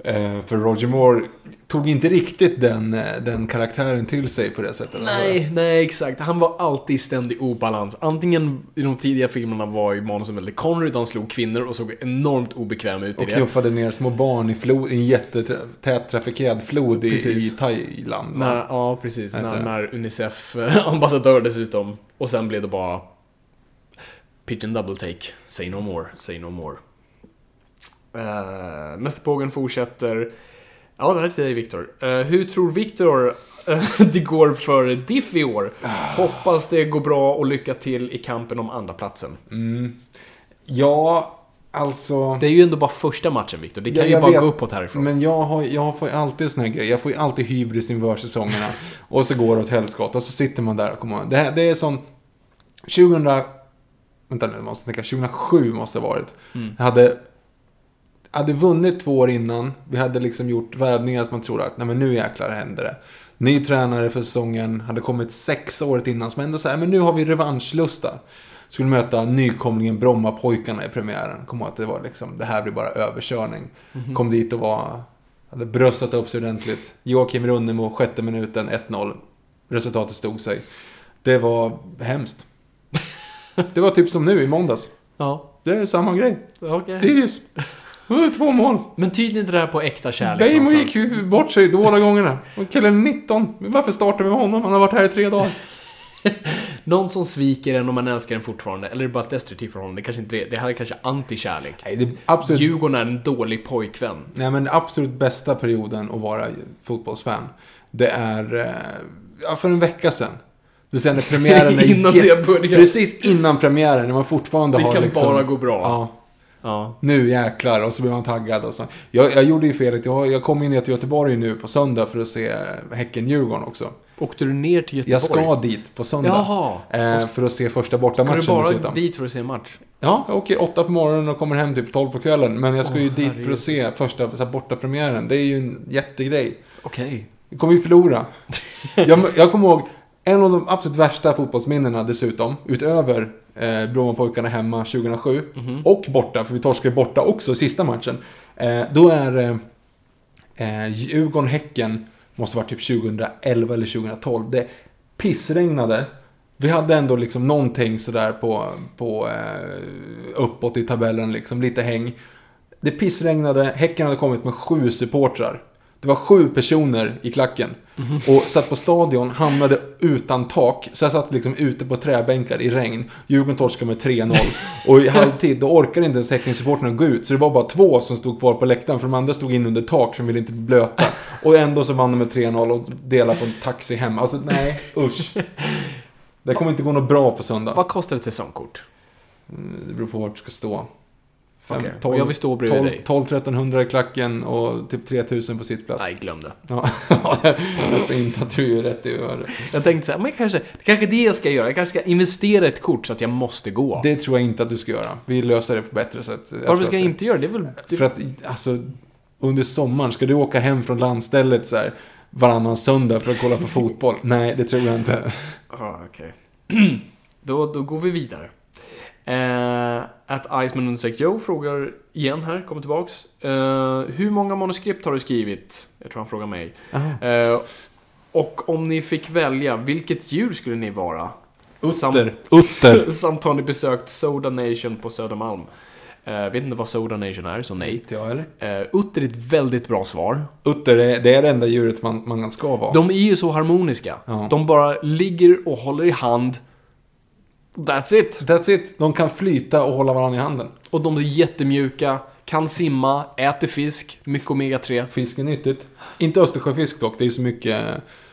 Eh, för Roger Moore tog inte riktigt den, eh, den karaktären till sig på det sättet. Nej, nej exakt. Han var alltid i ständig obalans. Antingen i de tidiga filmerna var ju manusen väldigt Connery, han slog kvinnor och såg enormt obekväm ut och i det. Och knuffade ner små barn i, flod, i en jättetät trafikerad flod i, i, Thailand. När, ja, precis. När, när Unicef-ambassadör dessutom. Och sen blev det bara Pigeon double take. Say no more, say no more. Uh, Mästerpågen fortsätter. Ja, det här är till dig Viktor. Uh, hur tror Viktor uh, det går för Diff i år? Hoppas det går bra och lycka till i kampen om andra platsen. Mm. Ja, alltså... Det är ju ändå bara första matchen Viktor. Det kan ja, ju bara vet, gå uppåt härifrån. Men jag, har, jag får ju alltid såna här grejer. Jag får ju alltid hybris inför säsongerna. och så går det åt helskott och så sitter man där och kommer det, det är sån... 2000... Vänta nu, jag måste tänka. 2007 måste det ha varit. Mm. Jag hade hade vunnit två år innan. Vi hade liksom gjort värvningar som man trodde att nej men nu jäklar händer det. Ny tränare för säsongen, hade kommit sex året innan. Som ändå så men nu har vi revanschlusta. Skulle möta nykomlingen Brommapojkarna i premiären. Kom ihåg att det var liksom, det här blir bara överkörning. Mm -hmm. Kom dit och var, hade bröstat upp sig ordentligt. Joakim Runnemo, sjätte minuten, 1-0. Resultatet stod sig. Det var hemskt. det var typ som nu i måndags. Ja. Det är samma grej. Okay. Sirius. Två mål. Men tyder inte det här på äkta kärlek Bejmo gick ju bort sig båda gångerna. Och killen 19. Varför startar vi med honom? Han har varit här i tre dagar. Någon som sviker en och man älskar en fortfarande. Eller är det bara ett destruktivt förhållande? Det, kanske inte det. det här är kanske anti-kärlek. Nej, det absolut... Djurgården är en dålig pojkvän. Nej, men absolut bästa perioden att vara fotbollsfan. Det är... Eh, ja, för en vecka sedan. Du ser när premiären är... innan det börjar. Precis innan premiären, när man fortfarande det har kan liksom... bara gå bra. Ja. Ja. Nu jäklar, och så blir man taggad och så. Jag, jag gjorde ju felet, jag, jag kom in till Göteborg nu på söndag för att se Häcken-Djurgården också. Åkte du ner till Göteborg? Jag ska dit på söndag. Jaha. Eh, för att se första bortamatchen Ska du bara dit för att se en match? Ja, jag åker åtta på morgonen och kommer hem typ tolv på kvällen. Men jag ska oh, ju dit för att se första så här, bortapremiären. Det är ju en jättegrej. Okej. Okay. Vi kommer ju förlora. jag, jag kommer ihåg, en av de absolut värsta fotbollsminnena dessutom, utöver eh, Brommapojkarna hemma 2007. Mm -hmm. Och borta, för vi torskade borta också i sista matchen. Eh, då är eh, eh Djurgården-Häcken, måste vara typ 2011 eller 2012. Det pissregnade. Vi hade ändå liksom någonting sådär på, på eh, uppåt i tabellen, liksom lite häng. Det pissregnade, Häcken hade kommit med sju supportrar. Det var sju personer i klacken. Mm. Och satt på stadion, hamnade utan tak. Så jag satt liksom ute på träbänkar i regn. Djurgården torskade med 3-0. Och i halvtid, då orkade inte ens Häckensupportrarna gå ut. Så det var bara två som stod kvar på läktaren. För de andra stod in under tak, som ville inte bli blöta. Och ändå så vann de med 3-0 och delade på en taxi hem. Alltså nej, usch. Det kommer inte gå något bra på söndag. Vad kostar ett säsongkort? Mm, det beror på vart du ska stå. Okay. 12, jag vill stå bredvid 12, dig. 12-1300 i klacken och typ 3000 på sittplats. Nej, glöm det. Ja, jag tror inte att du är rätt i örat. Jag tänkte så här, men kanske, kanske är det jag ska göra. Jag kanske ska investera ett kort så att jag måste gå. Det tror jag inte att du ska göra. Vi löser det på bättre sätt. Varför ska jag inte göra det? det, väl, det... För att, alltså, under sommaren, ska du åka hem från landstället så här varannan söndag för att kolla på fotboll? Nej, det tror jag inte. Ah, okej. Okay. då, då går vi vidare. Eh, att Iceman Joe frågar igen här, kommer tillbaks. Eh, hur många manuskript har du skrivit? Jag tror han frågar mig. Eh, och om ni fick välja, vilket djur skulle ni vara? Utter. Utter. Samt har ni besökt Soda Nation på Södermalm. Uh, vet inte vad Soda Nation är, så nej. Inte jag heller. Uh, utter är ett väldigt bra svar. Utter, är, det är det enda djuret man, man ska vara. De är ju så harmoniska. Ja. De bara ligger och håller i hand. That's it. That's it. De kan flyta och hålla varandra i handen. Och de är jättemjuka, kan simma, äter fisk, mycket omega-3. Fisk är nyttigt. Inte Östersjöfisk dock, det är så mycket...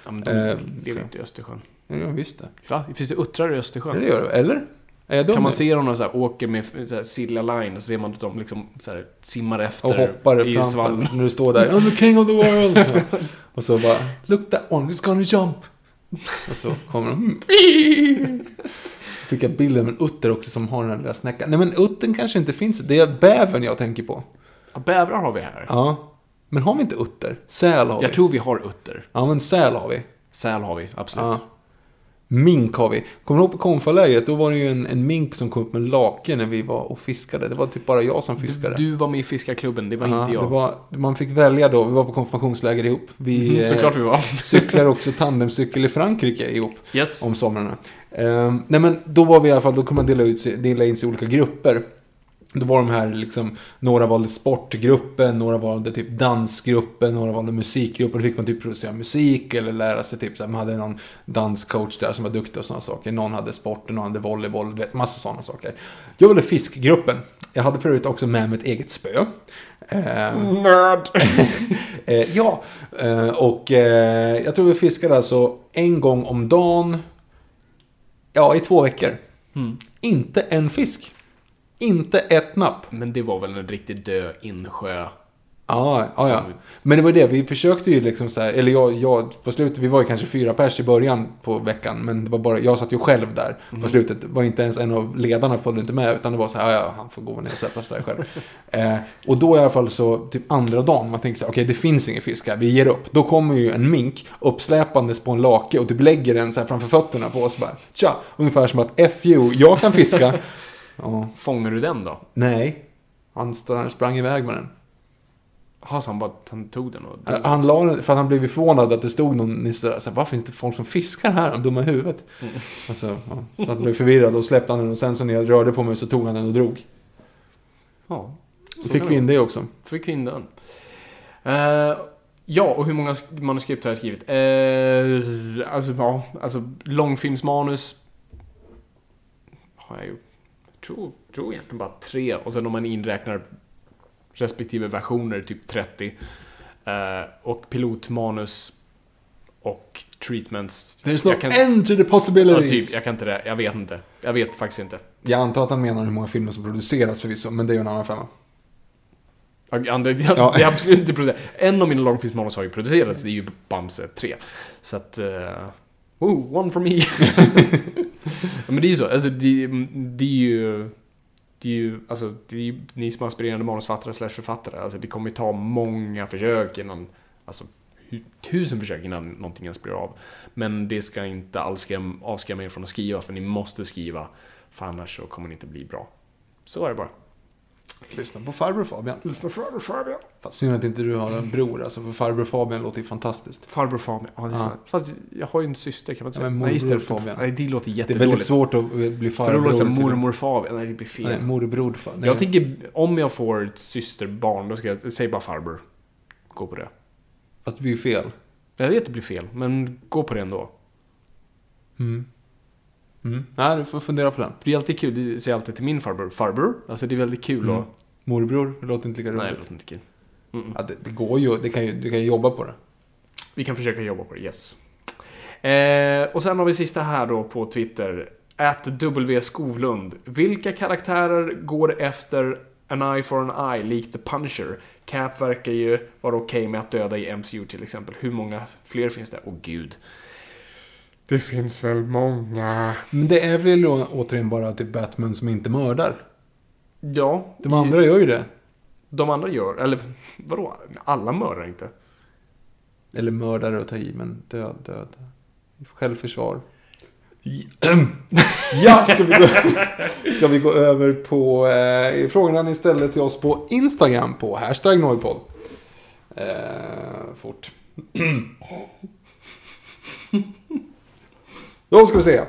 Ja, men de Eh, lever inte i Östersjön. Ja, visst det. Va? Finns det uttrar i Ja, Östersjön? det gör det. Eller? Är Kan man se dem när de så här åker med så här Silja Line och så ser man att de liksom så här simmar efter Och hoppar i framför svallen. när du står där. I'm the king of the world. och så bara, look that one, it's gonna jump. Och så kommer de. Fick jag bilden med en utter också som har den här lilla snäckan. Nej men uttern kanske inte finns. Det är bävern jag tänker på. Ja, bävrar har vi här. Ja. Men har vi inte utter? Säl har vi. Jag tror vi har utter. Ja men säl har vi. Säl har vi, absolut. Ja. Mink har vi. Kommer du ihåg på konfalägret? Då var det ju en, en mink som kom upp med en lake när vi var och fiskade. Det var typ bara jag som fiskade. Du var med i fiskarklubben, det var Ja, inte jag. Var, man fick välja då. Vi var på konfirmationsläger ihop. Vi eh, Såklart vi var. cyklar också tandemcykel i Frankrike ihop Yes. om somrarna. Ehm, nej men då var vi i alla fall, då kunde man dela, ut, dela in sig i olika grupper. Då var de här liksom, några valde sportgruppen, några valde typ dansgruppen, några valde musikgruppen. Då fick man typ producera musik eller lära sig typ så här, man hade någon danscoach där som var duktig och sådana saker. Någon hade sport, någon hade volleyboll, du vet, massa sådana saker. Jag valde fiskgruppen. Jag hade förut också med mig ett eget spö. Ehm, Nörd! Eh, ja, eh, och eh, jag tror vi fiskade alltså en gång om dagen. Ja, i två veckor. Mm. Inte en fisk. Inte ett napp. Men det var väl en riktigt dö insjö. Ja, ja, ja. Som- Men det var det, vi försökte ju liksom så här, eller jag, jag, på slutet, vi var ju kanske fyra pers i början på veckan, men det var bara, jag satt ju själv där Mm. på slutet. var inte ens en av ledarna följde inte med, utan det var så här, ja, ja, han får gå ner och sätta sig där själv. eh, och då i alla fall så, typ andra dagen, man tänker så här, okej det finns ingen fisk här, vi ger upp. Då kommer ju en mink uppsläpandes på en lake och typ lägger den så här framför fötterna på oss bara, tja, ungefär som att F you, jag kan fiska. ja, Fångar du den då? nej, han sprang iväg med den. Ja, så han bara han tog den och... Han la den, för att han blev förvånad att det stod någon nisse där. Så Varför finns det folk som fiskar här? De dumma i huvudet. Alltså, ja. Så han blev förvirrad och släppte han den. Och sen så när jag rörde på mig så tog han den och drog. Ja. Så fick vi in det också. Fick vi in den. Eh, ja, och hur många sk- manuskript har jag skrivit? Uh, alltså, ja, alltså långfilmsmanus har jag ju, tror, tror egentligen bara tre. Och sen om man inräknar respektive versioner, typ 30. Eh, och pilotmanus och treatments. There's no kan- end to the Ja, possibilities. typ, jag kan inte det. Jag vet inte. Jag vet faktiskt inte. Jag antar att han menar hur många filmer som produceras förvisso. Men det är ju en annan femma. Jag, andra, jag, Ja. Det är absolut inte producerat. En av mina långfilmsmanus har ju producerats, det är ju Bamse 3. Så att... Uh, oh, one for me. Ja, Men det är ju så, alltså det, det är ju... Det är ju, alltså, det är ju ni som är aspirerande manusfattare slash författare. Alltså det kommer ju ta många försök innan... Alltså tusen försök innan någonting ens blir av. Men det ska inte alls skräm- avskrämma er från att skriva, för ni måste skriva. För annars så kommer det inte bli bra. Så är det bara. Lyssna på farbror Fabian. Lyssna farbror Fabian. Fast synd att inte du har en bror. Alltså, för farbror Fabian låter ju fantastiskt. Farbror Fabian. Ja, det är Ja. sant. Fast jag har ju en syster, kan man inte Ja, säga. men Nej, morbror istället för- Fabian. Nej, det låter Det är jättedåligt. väldigt svårt att bli För då farbror. låter det mormor Fabian. Nej, det blir fel. Nej, morbror. fa- nej. Jag tänker, om jag får ett systerbarn, då ska jag, säg bara farbror. Gå på det. Fast det blir ju fel. Jag vet att det blir fel, men gå på det ändå. Mm. Mm. Nej, du får fundera på den. Det är alltid kul, det säger jag alltid till min farbror. Farbror? Alltså det är väldigt kul Mm. och... Morbror, det låter inte lika Nej, det roligt. låter inte kul. Ja, det, det går ju. Det kan ju. Du kan ju jobba på det. Vi kan försöka jobba på det, yes. Eh, och sen har vi sista här då på Twitter. At W Skovlund. Vilka karaktärer går efter an eye for an eye, likt The Punisher? Cap verkar ju vara okej med att döda i MCU till exempel. Hur många fler finns det? Åh gud. Det finns väl många. Men det är väl återigen bara till Batman som inte mördar. Ja. De andra gör ju det. De andra gör, eller vadå? Alla mördar inte. Eller mördare att ta i, men död, död. Självförsvar. Ja, ska vi gå, ska vi gå över på eh, frågorna ni ställde till oss på Instagram på hashtag Noipod. Eh, fort. Då ska vi se.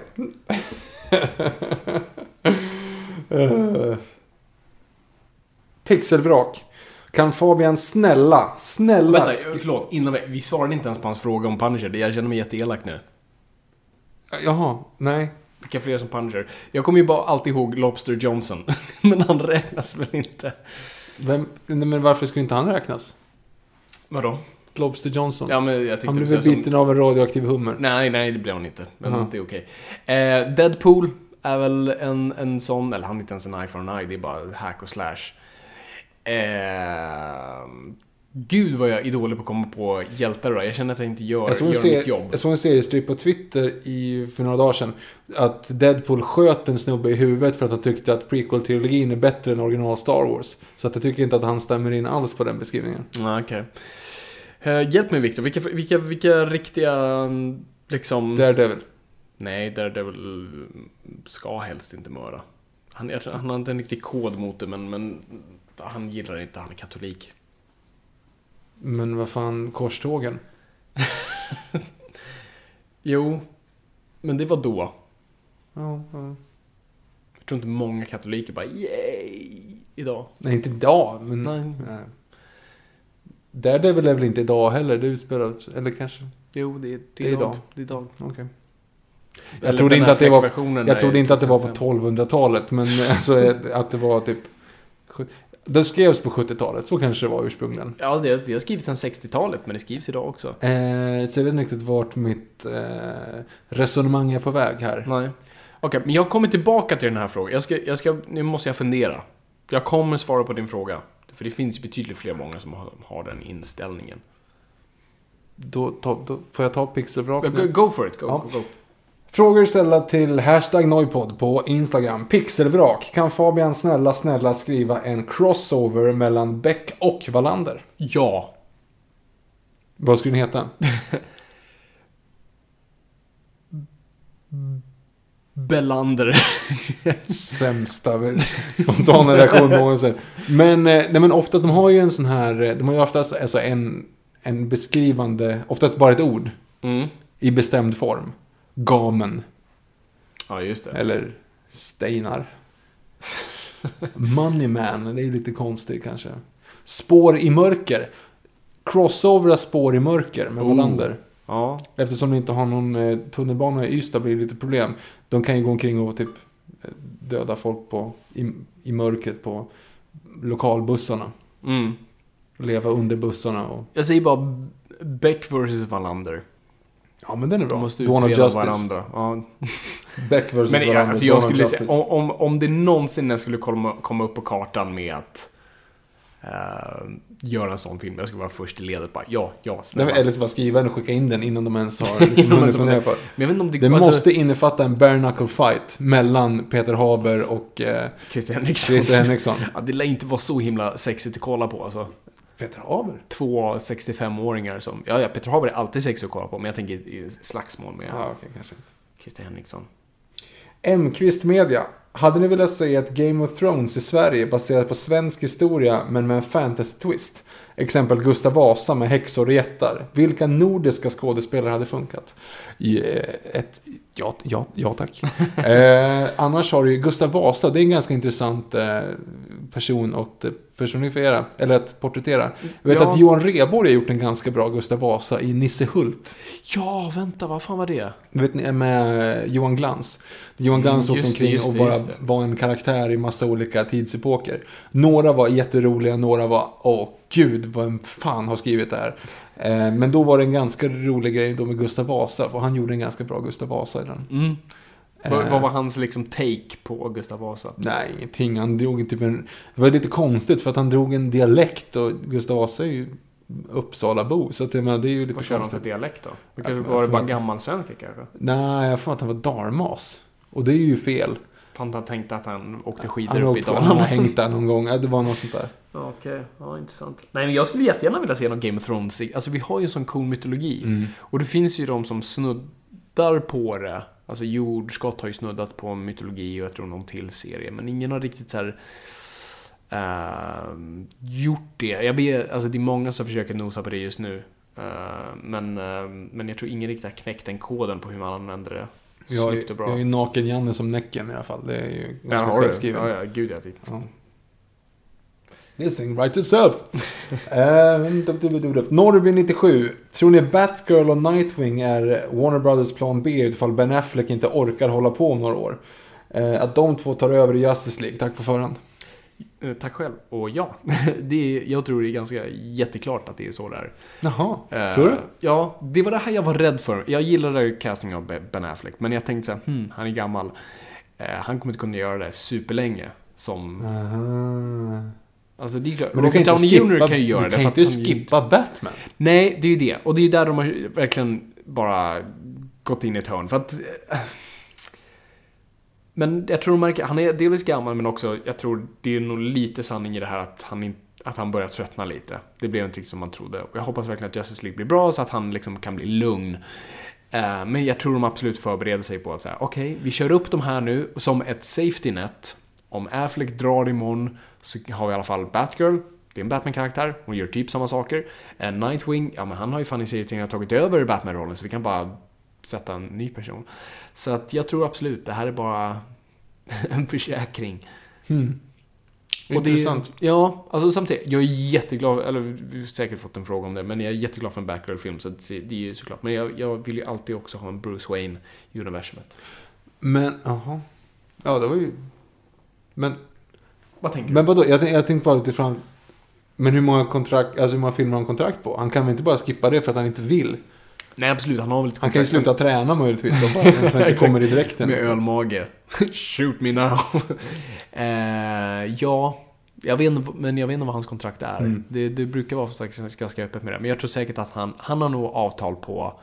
Pixelvrak. Kan Fabian snälla, snälla... Vänta, förlåt. Innan vi, vi svarade inte ens på hans fråga om Punisher. Jag känner mig jätteelak nu. Jaha, nej. Vilka fler som Punisher? Jag kommer ju bara alltid ihåg Lobster Johnson. Men han räknas väl inte? Vem, nej, men varför skulle inte han räknas? Vadå? Lobster Johnson. Ja, men jag han blev väl som- biten av en radioaktiv hummer. Nej, nej, det blev han inte. Men Jaha. det är okej. Eh, Deadpool är väl en, en sån, eller han är inte ens en eye for an eye, det är bara hack och slash. Eh, gud vad jag är dålig på att komma på hjältar då. Jag känner att jag inte gör, Jag gör mitt serie, jobb. jag såg en seriestrip på Twitter i, för några dagar sedan. Att Deadpool sköt en snubbe i huvudet för att han tyckte att prequel-trilogin är bättre än original Star Wars. Så att jag tycker inte att han stämmer in alls på den beskrivningen. Ja, okej. Eh, hjälp mig Viktor, vilka, vilka, vilka riktiga, mm, liksom... Daredevil. Nej, Daredevil ska helst inte mörda. Han, han har inte en riktig kod mot det, men, men han gillar det inte, han är katolik. Men vad fan, korstågen? Jo, men det var då. Ja, ja. Jag tror inte många katoliker bara yay idag. Nej, inte idag, men... Nej. Nej. Daredevil är väl inte idag heller? Det utspelar eller kanske... Jo, det är, det Det är idag. Det är idag. Eller Jag trodde inte att det var... Jag trodde inte att det var på 2005. 1200-talet, men alltså att det var typ... Det skrevs på 70-talet, så kanske det var ursprungligen. Ja, det, det har skrivits sedan 60-talet, men det skrivs idag också. Eh, så jag vet inte riktigt vart mitt eh, resonemang är på väg här. Nej. Okej, men jag kommer tillbaka till den här frågan. Jag ska, jag ska, nu måste jag fundera. Jag kommer svara på din fråga. För det finns betydligt fler många som har, har den inställningen. Då, ta, då får jag ta pixelvrak Go, go for it, go, Ja. go, go. Frågor ställda till hashtag Noipod på Instagram. Pixelvrak. Kan Fabian snälla, snälla skriva en crossover mellan Beck och Wallander? Ja. Vad skulle den heta? Bellander. Sämsta spontana reaktion någonsin. Men, eh, nej, men ofta, de har ju en sån här, eh, de har ju oftast alltså en, en beskrivande, oftast bara ett ord. Mm. I bestämd form. Gamen. Ja, just det. Eller Steinar. Moneyman, det är ju lite konstigt kanske. Spår i mörker. Crossovera spår i mörker med Oh. Wallander. Ja. Eftersom de inte har någon eh, tunnelbana i Ystad blir det lite problem. De kan ju gå omkring och typ eh, döda folk på, i, i mörkret på lokalbussarna. Mm. Leva under bussarna och... Jag säger bara Beck vs Wallander. Ja men den är bra. De måste Dawn of Justice. varandra. Ja. Beck vs. Men Wallander. alltså jag Dawn skulle säga, om, om, om det någonsin skulle komma, komma upp på kartan med att eh, göra en sån film, jag skulle vara först i ledet bara, ja, ja, Nej, snälla. men Eller så bara skriva den och skicka in den innan de ens har liksom, hunnit fundera på. Men jag om det, Det alltså, måste innefatta en bare knuckle fight mellan Peter Haber och eh, Christer Henriksson. Christer Henriksson. Ja, det lär inte vara så himla sexigt att kolla på alltså. Peter Haber? Två 65-åringar som, ja, ja, Peter Haber är alltid sexig att kolla på, men jag tänker i slagsmål med Ja, inte. Christer Henriksson. M-Kvist Media. Hade ni velat se ett Game of Thrones i Sverige baserat på svensk historia men med en fantasy-twist? Exempel Gustav Vasa med häxor och jättar. Vilka nordiska skådespelare hade funkat? Eh, ett, ja, ja, ja tack. eh, annars har du ju Gustav Vasa. Det är en ganska intressant eh, person att personifiera, eller att porträttera. Jag vet Ja. att Johan Rheborg har gjort en ganska bra Gustav Vasa i Nisse Hult. Ja, vänta, vad fan var det? Vet ni, med Johan Glans. Johan Glans Mm, åkte det, omkring just och det, bara det. var en karaktär i massa olika tidsepoker. Några var jätteroliga, några var åh gud, vem fan har skrivit det här? Eh, men då var det en ganska rolig grej då med Gustav Vasa, för han gjorde en ganska bra Gustav Vasa i den. Mm. Vad, Eh, vad var hans liksom take på Gustav Vasa? Nej, ingenting. Han drog typ en... Det var lite konstigt för att han drog en dialekt och Gustav Vasa är ju Uppsalabo. Så att, jag menar, det är ju lite Vad kör han för dialekt då? Det kanske var det bara att- gammalsvenska kanske? Nej, jag får att han var dalmas. Och det är ju fel. Fan, han tänkte att han åkte skidor Han upp i åkt- han har Dalarna. hängt där någon gång. Det var något sånt där. Okej, ja intressant. Nej men jag skulle jättegärna vilja se någon Game of Thrones. Alltså vi har ju en sån cool mytologi. Mm. Och det finns ju de som snuddar på det. Alltså Jordskott har ju snuddat på mytologi och jag tror någon till serie. Men ingen har riktigt så här ehm, gjort det. Jag ber, alltså det är många som försöker nosa på det just nu. Eh, men, eh, men jag tror ingen riktigt har knäckt den koden på hur man använder det. Jag, är ju naken-Janne som Näcken i alla fall. Det är ju Ja, ganska har självskriven. Ja, ja, gud jag vet. Ja. This thing writes itself. uh, Norby 97. Tror ni Batgirl och Nightwing är Warner Brothers plan B ifall Ben Affleck inte orkar hålla på om några år? Eh, att de två tar över i Justice League. Tack på förhand. Eh, Tack själv. Och ja, det är, jag tror det är ganska jätteklart att det är så där. Jaha, Eh, tror du? Ja, det var det här jag var rädd för. Jag gillade casting av Be- Ben Affleck, men jag tänkte så här, hmm, han är gammal. Han kommer inte kunna göra det superlänge. Som, Aha. Alltså det är klart, Men du kan Robert inte Downey skippa, Jr kan ju göra du det. kan för att inte han- skippa Batman. Nej, det är ju det. Och det är ju där de har verkligen bara gått in i ett hörn. För att... eh, Men jag tror de märker, han är delvis gammal men också, jag tror det är nog lite sanning i det här att han, in, att han börjar tröttna lite. Det blev inte riktigt som man trodde. Och jag hoppas verkligen att Justice League blir bra så att han liksom kan bli lugn. Eh, Men jag tror de absolut förbereder sig på att säga, okej, vi kör upp de här nu som ett safety net. Om Affleck drar imorgon så har vi i alla fall Batgirl. Det är en Batman-karaktär, hon gör typ samma saker. Eh, Nightwing, ja men han har ju fan i serietidningarna tagit över Batman-rollen så vi kan bara sätta en ny person. Så att jag tror absolut, det här är bara en försäkring. Och det- Intressant. ja, alltså samtidigt, jag är jätteglad, eller vi har säkert fått en fråga om det, men jag är jätteglad för en Batgirl-film, så det det är ju såklart. Men jag, jag vill ju alltid också ha en Bruce Wayne i universumet. Men, jaha. Ja, det var ju... Men, Vad tänker men vadå? Jag, tänk- jag tänkte bara utifrån... Men hur många kontrakt, alltså hur många filmer har han kontrakt på? Han kan väl inte bara skippa det för att han inte vill? Nej, absolut, han har väl lite Han kan ju kontrakt sluta träna möjligtvis då bara, för att det inte kommer i direkten. Med liksom. ölmage. Shoot me now. eh, ja, jag vet inte, men jag vet inte vad hans kontrakt är. Mm. Det, det brukar vara faktiskt ganska öppet med det. Men jag tror säkert att han, han har nog avtal på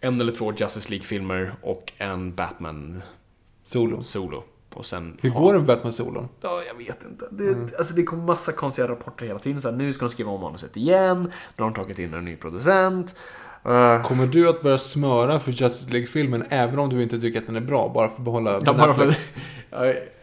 en eller två Justice League-filmer och en Batman Solo. solo. Och sen Hur går det med Batman-solon? Ja, jag vet inte. Det, alltså, det kommer massa konstiga rapporter hela tiden. Så här, nu ska de skriva om manuset igen. Nu har de tagit in en ny producent. Eh, Kommer du att börja smöra för Justice League-filmen även om du inte tycker att den är bra? Bara för att behålla Ja, bara för?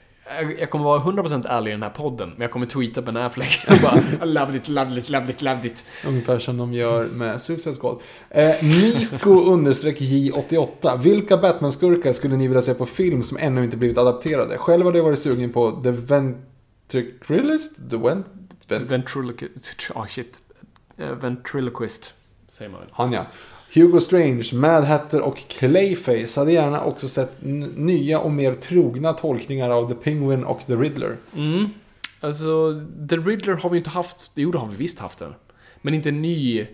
jag, kommer vara 100% ärlig i den här podden, men jag kommer tweeta Ben Affleck. Jag bara, I loved it, loved it, loved it, loved it. Ungefär som de gör med Suicide Squad. Eh, Nico understreck J88. Vilka Batman-skurkar skulle ni vilja se på film som ännu inte blivit adapterade? Själv hade jag varit sugen på The Ventriloquist? The Ven... Ven... Ventriloquist, oh shit. Eh, ventriloquist, säger man väl. Han ja. Hugo Strange, Mad Hatter och Clayface hade gärna också sett nya och mer trogna tolkningar av The Penguin och The Riddler. Mm. Alltså, The Riddler har vi inte haft, jo det har vi visst haft den. Men inte en ny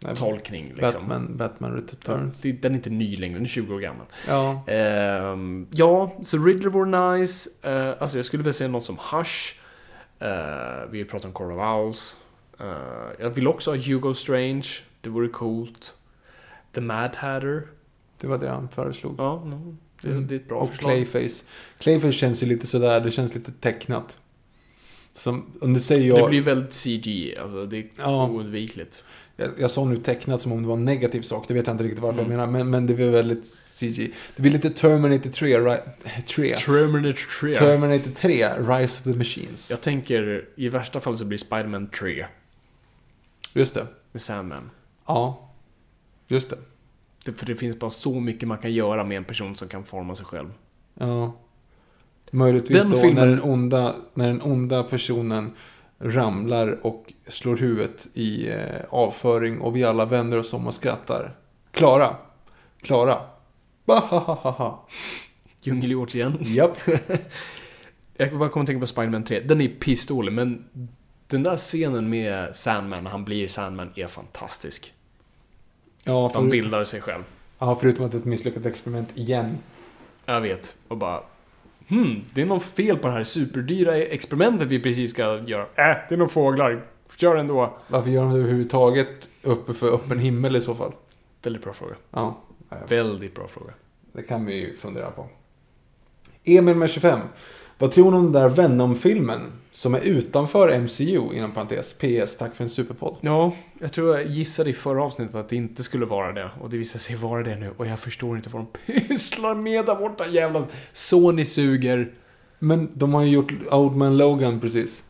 Nej, tolkning liksom. Batman, Batman Returns. Det- Den är inte ny längre, den är 20 år gammal. Ja. Ehm, ja, så Riddler vore nice. Uh, alltså jag skulle vilja se något som Hush. Uh, vi pratar om of Owls. Uh, jag vill också ha Hugo Strange. Det vore coolt. The Mad Hatter. Det var det han föreslog. Ja, no, det, Mm. det är ett bra och förslag. Clayface. Clayface känns ju lite sådär, det känns lite tecknat. Som, om du säger jag, Det blir väldigt CG, alltså det är Ja. oundvikligt. jag, jag sa nu tecknat som om det var en negativ sak, det vet jag inte riktigt varför Mm. jag menar, men, men det blir väldigt CG. Det blir lite Terminator 3, right? 3. Terminator 3. Terminator 3, Rise of the Machines. Jag tänker, i värsta fall så blir Spider-Man 3 Just det. med Sandman. Ja. Just det. Det, för det finns bara så mycket man kan göra med en person som kan forma sig själv. Ja. Möjligtvis Den då filmen- när, den onda, när den onda personen ramlar och slår huvudet i eh, avföring och vi alla vänder oss om och skrattar. Klara. Klara. Bahahaha. Djungelhjort igen. Japp. Jag bara kommer att tänka på Spider-Man 3. Den är pissdålig, men den där scenen med Sandman, när han blir Sandman, är fantastisk. Ja, Han förut, bildar sig själv. ja, förutom att det är ett misslyckat experiment igen. Jag vet. Och bara... Hmm, det är något fel på det här superdyra experimentet vi precis ska göra. Äh, det är nog fåglar. Gör ändå. Varför gör de det överhuvudtaget uppe för öppen himmel i så fall? Väldigt bra fråga. Ja, Väldigt bra fråga. det kan vi ju fundera på. Emil med 25. Vad tror ni om den där Venom-filmen? Som är utanför MCU, inom parentes. PS, tack för en superpodd. Ja, jag tror jag gissade i förra avsnittet att det inte skulle vara det. Och det visar sig vara det nu. Och jag förstår inte vad de pysslar med där borta. Jävla Sony suger. Men de har ju gjort Old Man Logan precis.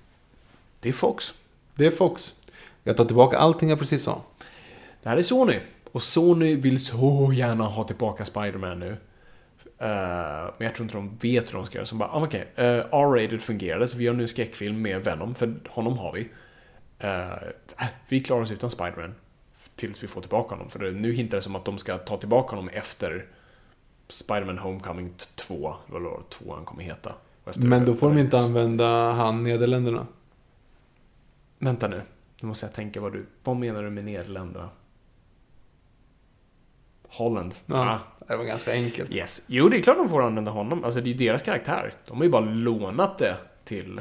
Det är Fox. Det är Fox. Jag tar tillbaka allting jag precis sa. Det här är Sony. Och Sony vill så gärna ha tillbaka Spider-Man nu. Eh, men jag tror inte de vet hur de ska göra. Så bara, ah, okej, okay, R-rated fungerade, så vi gör nu en skräckfilm med Venom, för honom har vi. Uh, vi klarar oss utan Spider-Man. Tills vi får tillbaka honom. För nu hintar det som att de ska ta tillbaka honom efter Spider-Man Homecoming 2, eller vad tvåan kommer heta. Men då får de inte använda han Nederländerna. Vänta nu. Nu måste jag tänka vad du... Vad menar du med Nederländerna? Holland. Ja, ah. Det var ganska enkelt. Yes. Jo, det är klart de får använda honom. Alltså, det är deras karaktär. De har ju bara lånat det till...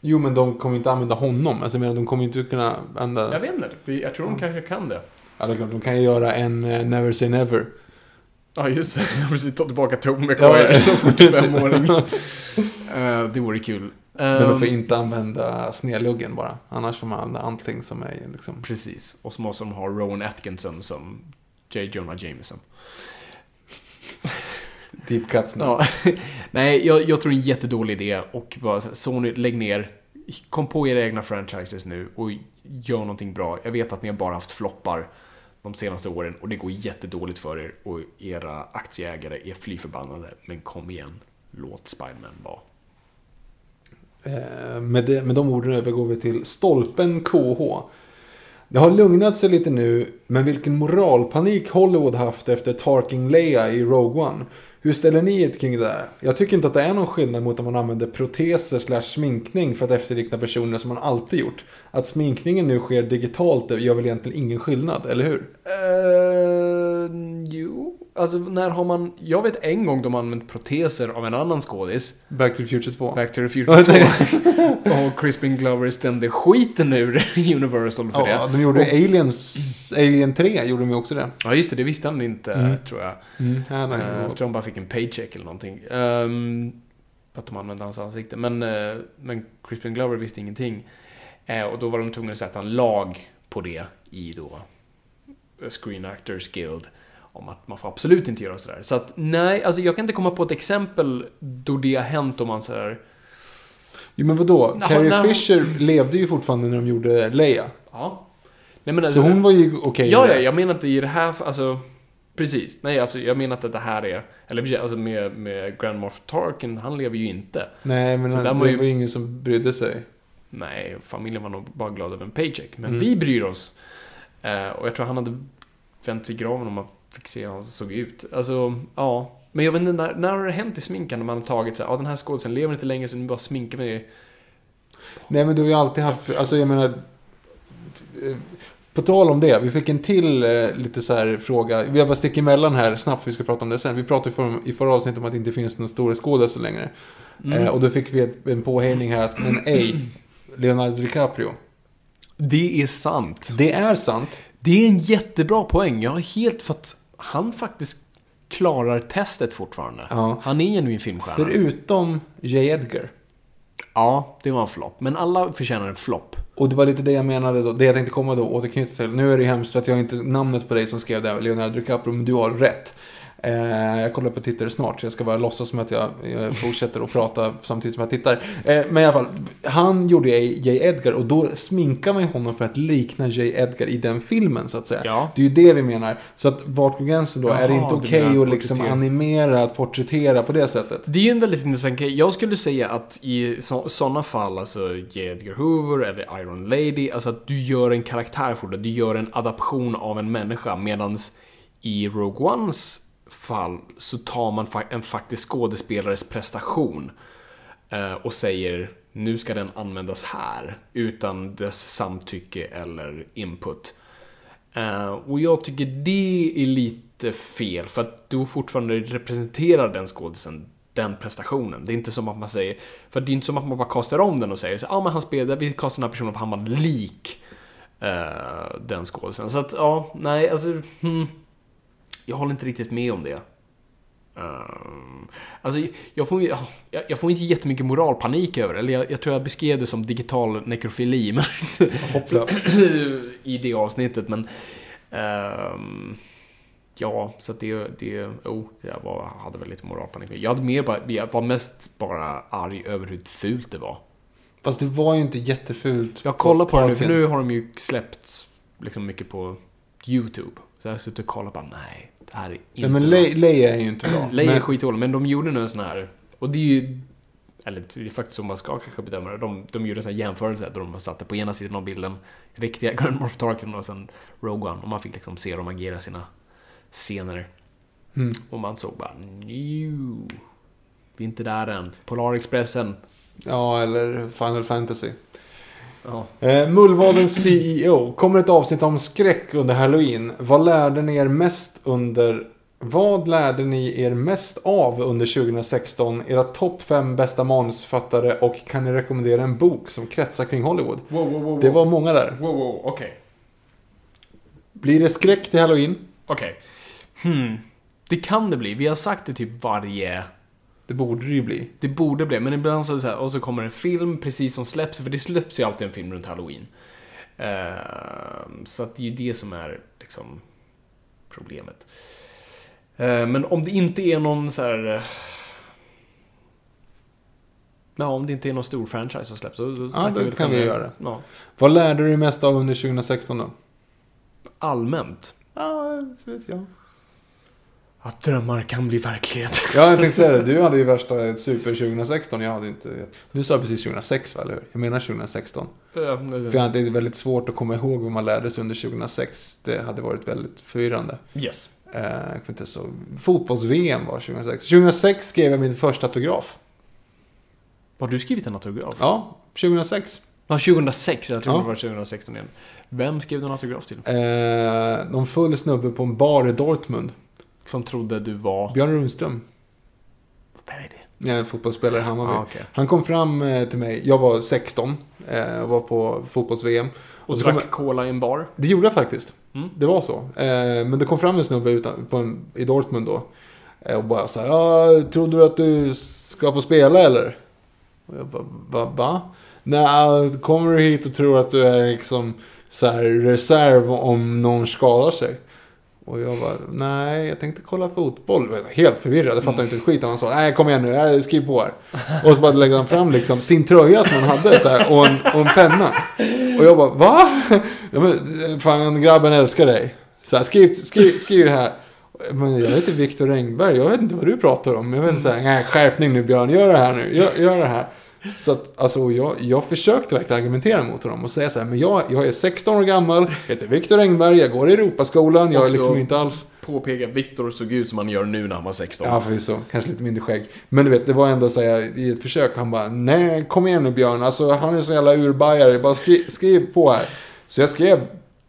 Jo, men de kommer inte använda honom. Alltså, menar, de kommer inte kunna använda... Jag vet inte. Jag tror de kanske kan det. Ja, det är klart. De kan ju göra en uh, Never Say Never. Ja, just det. Jag har precis tagit tillbaka Tobey Maguire som 45-åring. uh, det vore kul. Men de får ehm, inte använda snedluggen bara. Annars får man använda allting som är liksom... Precis. Och så måste de ha Rowan Atkinson som J. Jonah Jameson. Deep cuts nu. Ja. Nej, jag, jag, tror det är en jättedålig idé. Och bara Sony, lägg ner. Kom på era egna franchises nu och gör någonting bra. Jag vet att ni har bara haft floppar de senaste åren och det går jättedåligt för er och era aktieägare är fly förbannade. Men kom igen, låt Spiderman vara. Eh, med, det, med de orden övergår vi till stolpen KH. Det har lugnat sig lite nu, men vilken moralpanik Hollywood haft efter Tarking Leia i Rogue One. Hur ställer ni er kring det där? Jag tycker inte att det är någon skillnad mot om man använder proteser slash sminkning för att efterlikna personer som man alltid gjort. Att sminkningen nu sker digitalt gör väl egentligen ingen skillnad, eller hur? Uh, jo, alltså när har man... Jag vet en gång de använt proteser av en annan skådis. Back to the Future 2. Back to the Future 2. och Crispin Glover stämde skiten ur Universal för ja, det. Ja, de gjorde och, Aliens... Alien 3 gjorde de ju också det. Ja, just det. Det visste han inte, mm. tror jag. Mm. Ja, nej, uh, fick en paycheck eller någonting. Um, att de använde hans ansikte. Men, uh, men Crispin Glover visste ingenting. Uh, och då var de tvungna att sätta en lag på det i då Screen Actors Guild om att man får absolut inte göra sådär. Så att nej, alltså jag kan inte komma på ett exempel då det har hänt om man sådär... Jo men vadå? Naha, Carrie naha. Fisher levde ju fortfarande när de gjorde Leia. Ja. Nej, men alltså, så hon var ju okej okay Ja, ja, jag menar inte i det här, alltså... Precis. Nej, alltså, jag menar inte att det här är... Eller alltså med, med Grand Moff Tarkin, han lever ju inte. Nej, men han, det var ju... var ju ingen som brydde sig. Nej, familjen var nog bara glad över en paycheck. Men mm. vi bryr oss. Uh, och jag tror han hade vänt sig i graven om man fick se hur han såg ut. Alltså, ja. Men jag vet inte, när, när har det hänt i sminkan när man har tagit så ja den här skådisen lever inte längre så nu bara sminkar vi Nej men du har ju alltid haft, alltså jag menar på tal om det, vi fick en till eh, lite så här fråga. Vi har bara sticker emellan här snabbt, vi ska prata om det sen. Vi pratade i, för, i förra avsnittet om att det inte finns någon storskådis längre. Mm. Eh, och då fick vi ett, en påhängning här att, men ej, Leonardo DiCaprio. Det är sant. Det är sant. Det är en jättebra poäng. Jag har helt fått... Han faktiskt klarar testet fortfarande. Ja. Han är genuin filmstjärna. Förutom J. Edgar. Ja, det var en flopp. Men alla förtjänar en flopp. Och det var lite det jag menade då. Det jag tänkte komma då återknyta till. Nu är det hemskt för att jag har inte namnet på dig som skrev det, här, Leonardo DiCaprio, men du har rätt. Eh, jag kollar på tittare snart, så jag ska bara låtsas som att jag, jag fortsätter att prata samtidigt som jag tittar. Eh, men i alla fall, han gjorde J. Edgar och då sminkar man honom för att likna J. Edgar i den filmen, så att säga. Ja. Det är ju det vi menar. Så att vart går gränsen då? Jaha, är det inte okej okay att liksom animera, att porträttera på det sättet? Det är ju en väldigt intressant grej. Jag skulle säga att i sådana fall, alltså J. Edgar Hoover eller Iron Lady, alltså att du gör en karaktär för det. Du gör en adaption av en människa, medans i Rogue Ones fall så tar man en faktisk skådespelares prestation eh, och säger nu ska den användas här utan dess samtycke eller input. Eh, och jag tycker det är lite fel för att då fortfarande representerar den skådisen den prestationen. Det är inte som att man säger, för det är inte som att man bara kastar om den och säger så ja ah, men han spelade, vi kastar den här personen för han var lik eh, den skådisen. Så att ja, nej alltså, hmm, jag håller inte riktigt med om det. Uh, alltså, jag får, jag, jag, får inte jättemycket moralpanik över det. Eller jag, jag, tror jag beskrev det som digital nekrofili men, i det avsnittet. Men uh, ja, så att det, det, oh, jag var, hade väl lite moralpanik. Jag hade mer bara, jag var mest bara arg över hur fult det var. Fast det var ju inte jättefult. Jag kollar på det nu, för nu har de ju släppt liksom mycket på YouTube. Så jag har suttit och kollat bara, nej, är inte Ja, men Lay är ju inte bra. Lay är skitdålig, men de gjorde nu en sån här, och det är ju, eller det är faktiskt så man ska kanske bedöma det. De, de gjorde en sån här jämförelse där de satte på ena sidan av bilden riktiga Grand Moff Tarkin och sen Rogue One. Och man fick liksom se dem agera sina scener. Mm. Och man såg bara, new. Vi är inte där än. Polarexpressen. Ja, eller Final Fantasy. Ja. Eh, Mullvadens CEO. Kommer ett avsnitt om skräck under Halloween. Vad lärde ni er mest under... Vad lärde ni er mest av under 2016? Era topp fem bästa manusförfattare och kan ni rekommendera en bok som kretsar kring Hollywood? Wow, wow, wow. Det var många där. Wow, wow, okej. Blir det skräck till Halloween? Okej. Hmm. Det kan det bli. Vi har sagt det typ varje... Det borde det ju bli. Det borde bli, men ibland så, det så här, och så kommer en film precis som släpps, för det släpps ju alltid en film runt Halloween. Ehm, så att det är ju det som är liksom problemet. Ehm, men om det inte är någon så här... eh, Ja, om det inte är någon stor franchise som släpps, då, då Ja, då kan vi det. göra. Ja. Vad lärde du dig mest av under 2016 då? Allmänt. Ja, det vet jag. Att drömmar kan bli verklighet. Ja, jag tänkte säga det. Du hade ju värsta super 2016. Jag hade inte... Du sa precis 2006, va? Eller hur? Jag menar 2016. För jag hade det är väldigt svårt att komma ihåg vad man lärde sig under 2006. Det hade varit väldigt förvirrande. Yes. Eh, så. Fotbolls-VM var 2006. 2006 skrev jag min första autograf. Har du skrivit en autograf? Ja, 2006. Ja, 2006. Jag tror Ja. det var 2016 igen. Vem skrev du en autograf till? Eh, någon full snubbe på en bar i Dortmund. Som trodde du var... Björn Runström. Vem är det? Jag en fotbollsspelare i Hammarby. Ah, okej. Han kom fram eh, till mig. Jag var 16 eh, och var på fotbolls-VM. Och så drack jag- cola i en bar? Det gjorde jag faktiskt. Mm. Det var så. Eh, men det kom fram en snubbe utan, på en, i Dortmund då. Eh, och bara så här, ja, trodde du att du ska få spela eller? Och jag bara, va? va? Nej, kommer du hit och tror att du är liksom så här reserv om någon skadar sig? Och jag bara, nej, jag tänkte kolla fotboll. Jag var helt förvirrad, jag fattade inte ett skit. Och han sa, nej kom igen nu, skriv på här. Och så bara lägger han fram liksom sin tröja som han hade så här, och, en, och en penna. Och jag bara, va? Ja, men, fan, grabben älskar dig. Så här, skriv, skriv, skriv här. Men jag heter Viktor Engberg, jag vet inte vad du pratar om. Jag vet inte så här, nej skärpning nu Björn, gör det här nu, gör, gör det här. Så att, alltså, jag, jag försökte verkligen argumentera mot honom och säga så här, men jag, jag är 16 år gammal, heter Viktor Engberg, jag går i Europaskolan, jag är liksom inte alls... Påpeka, Viktor såg ut som han gör nu när han var 16. Ja, förvisso. Kanske lite mindre skägg. Men du vet, det var ändå så här, i ett försök, han bara, nej, kom igen nu Björn, alltså han är så jävla urbajare, bara skri, skriv på här. Så jag skrev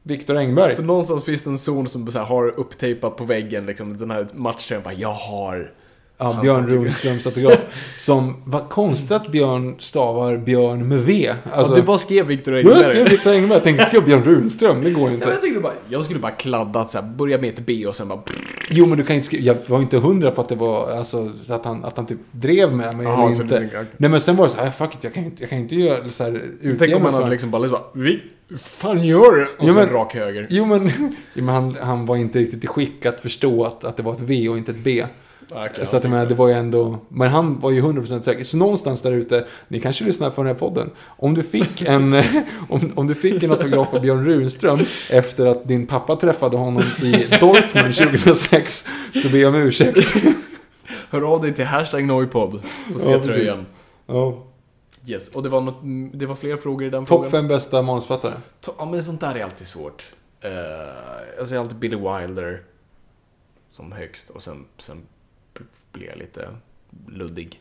Viktor Engberg. Så någonstans finns det en zon som så här har upptejpat på väggen, liksom den här matchtröjan. Jag har... Ja, Björn. Runströms autograf. Som, vad konstigt att Björn stavar Björn med V. Alltså, och du bara skrev Viktor jag Engberg. skrev Viktor Engberg, jag tänkte skriva Björn Runström, det går ju Ja, inte. jag, tänkte bara, jag skulle bara kladdat så här, börja med ett B och sen bara... Jo, men du kan inte skriva, jag var inte hundra på att det var, alltså, så att han, att han typ drev med mig Jaha, eller inte. du Nej, men sen var det så här, fuck it, jag kan inte, jag kan inte göra så här, Tänk om han hade liksom bara, liksom bara Vi, fan gör det? Och Jo, sen men- rak höger. Jo men, jo, men han, han var inte riktigt i skick att förstå att, att det var ett V och inte ett B. Okej, så att menar, det var ju ändå, men han var ju 100% säker. Så någonstans där ute, ni kanske lyssnar på den här podden. Om du fick en, om, om du fick en autograf av Björn Runström efter att din pappa träffade honom i Dortmund 2006, så ber jag om ursäkt. Hör av dig till hashtag Noipod. Får se Ja, tröjan. Ja. Yes. Och det var, något, det var fler frågor i den Topp frågan. fem bästa manusförfattare. Ja, men sånt där är alltid svårt. Uh, jag säger alltid Billy Wilder som högst och sen, sen blir jag lite luddig.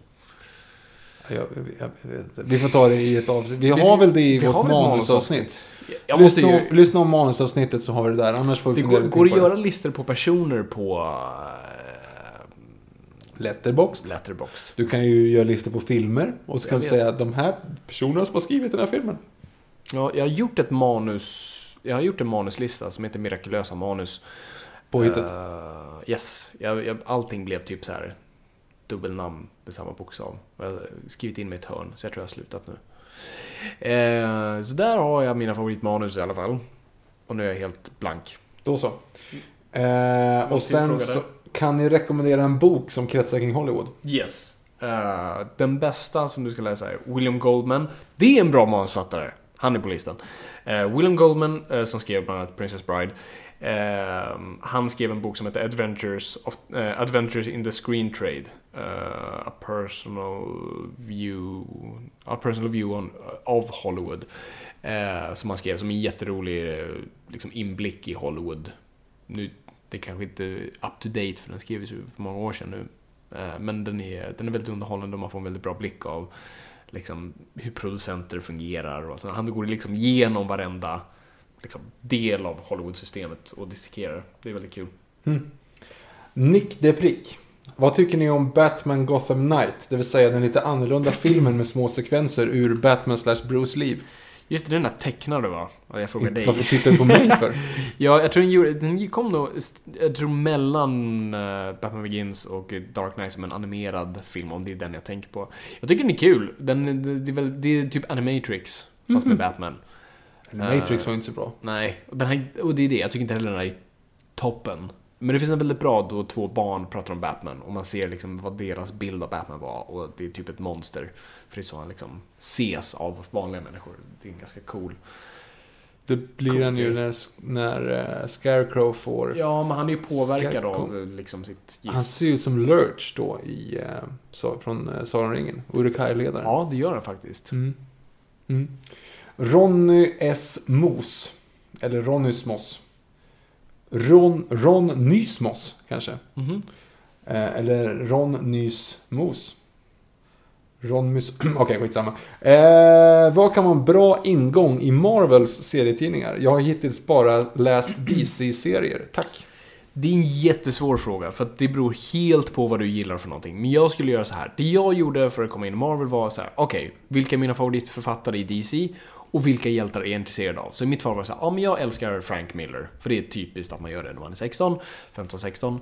Jag, jag, jag, jag vet inte. Vi får ta det i ett avsnitt. Vi har väl det i Vi vårt manusavsnitt. Jag måste lyssna, ju... om- lyssna om manusavsnittet så har vi det där. Annars får vi Det går, går att göra listor på personer på uh, Letterboxd. Letterboxd. Du kan ju göra listor på filmer och så kan du säga att de här personerna som har skrivit den här filmen. Ja, jag har gjort ett manus... Jag har gjort en manuslista som heter Mirakulösa manus. Påhittet. Uh, yes. Jag, jag, allting blev typ så här dubbelnamn med samma bokstav. Jag har skrivit in mig i ett hörn, så jag tror jag har slutat nu. Eh, så där har jag mina favoritmanus i alla fall. Och nu är jag helt blank. Då så. Eh, Någon och sen så kan ni rekommendera en bok som kretsar kring Hollywood. Yes. Eh, den bästa som du ska läsa är William Goldman. Det är en bra manusförfattare. Han är på listan. Eh, William Goldman, eh, som skrev bland annat Princess Bride. Eh, han skrev en bok som heter Adventures, of, eh, Adventures in the Screen Trade. Uh, a personal view, a personal view on, eh, of Hollywood. Eh, som han skrev som en jätterolig eh, liksom inblick i Hollywood. Nu, det är kanske inte up to date för den skrevs ju för många år sedan nu. Men den är, den är väldigt underhållande och man får en väldigt bra blick av liksom, hur producenter fungerar. Och så. Han går liksom igenom varenda liksom, del av Hollywood-systemet och dissekerar. Det är väldigt kul. Nick DePrick. Vad tycker ni om Batman Gotham Knight? Det vill säga den lite annorlunda filmen med små sekvenser ur Batman slash Bruce liv. Just det, den där tecknade va? Jag frågar dig. Varför tittar du på mig för? Ja, jag tror den, gjorde, den kom nog, jag tror mellan uh, Batman Begins och Dark Knight som en animerad film, om det är den jag tänker på. Jag tycker den är kul. Den, det, är väl, det är typ Animatrix, fast med Batman. Matrix var inte så bra. Nej, och, den här, och det är det. Jag tycker inte heller den här är toppen. Men det finns en väldigt bra då två barn pratar om Batman och man ser liksom vad deras bild av Batman var och det är typ ett monster. För det är så han liksom ses av vanliga människor. Det är ganska cool. Det blir han ju när, när uh, Scarecrow får... Ja, men han är ju påverkad Scarecrow. av liksom sitt gift. Han ser ju ut som Lurch då i, så, från uh, Sagan ringen. Uruk-hai-ledaren. Ja, det gör han faktiskt. Mm. Mm. Ronny S. Mos. Eller Ronny Smoss. Ron, Ron Nysmos kanske. Mhm. Eh, eller Ron Nys Mos. Ron Mus... Okej, skitsamma. Eh, vad kan vara en bra ingång i Marvels serietidningar? Jag har hittills bara läst DC-serier. Tack. Det är en jättesvår fråga, för att det beror helt på vad du gillar för någonting. Men jag skulle göra så här. Det jag gjorde för att komma in i Marvel var så här: okej, vilka är mina favoritförfattare i DC? Och vilka hjältar är jag intresserad av? Så i mitt fall var det så här, ja men jag älskar Frank Miller. För det är typiskt att man gör det när man är 16, 15-16.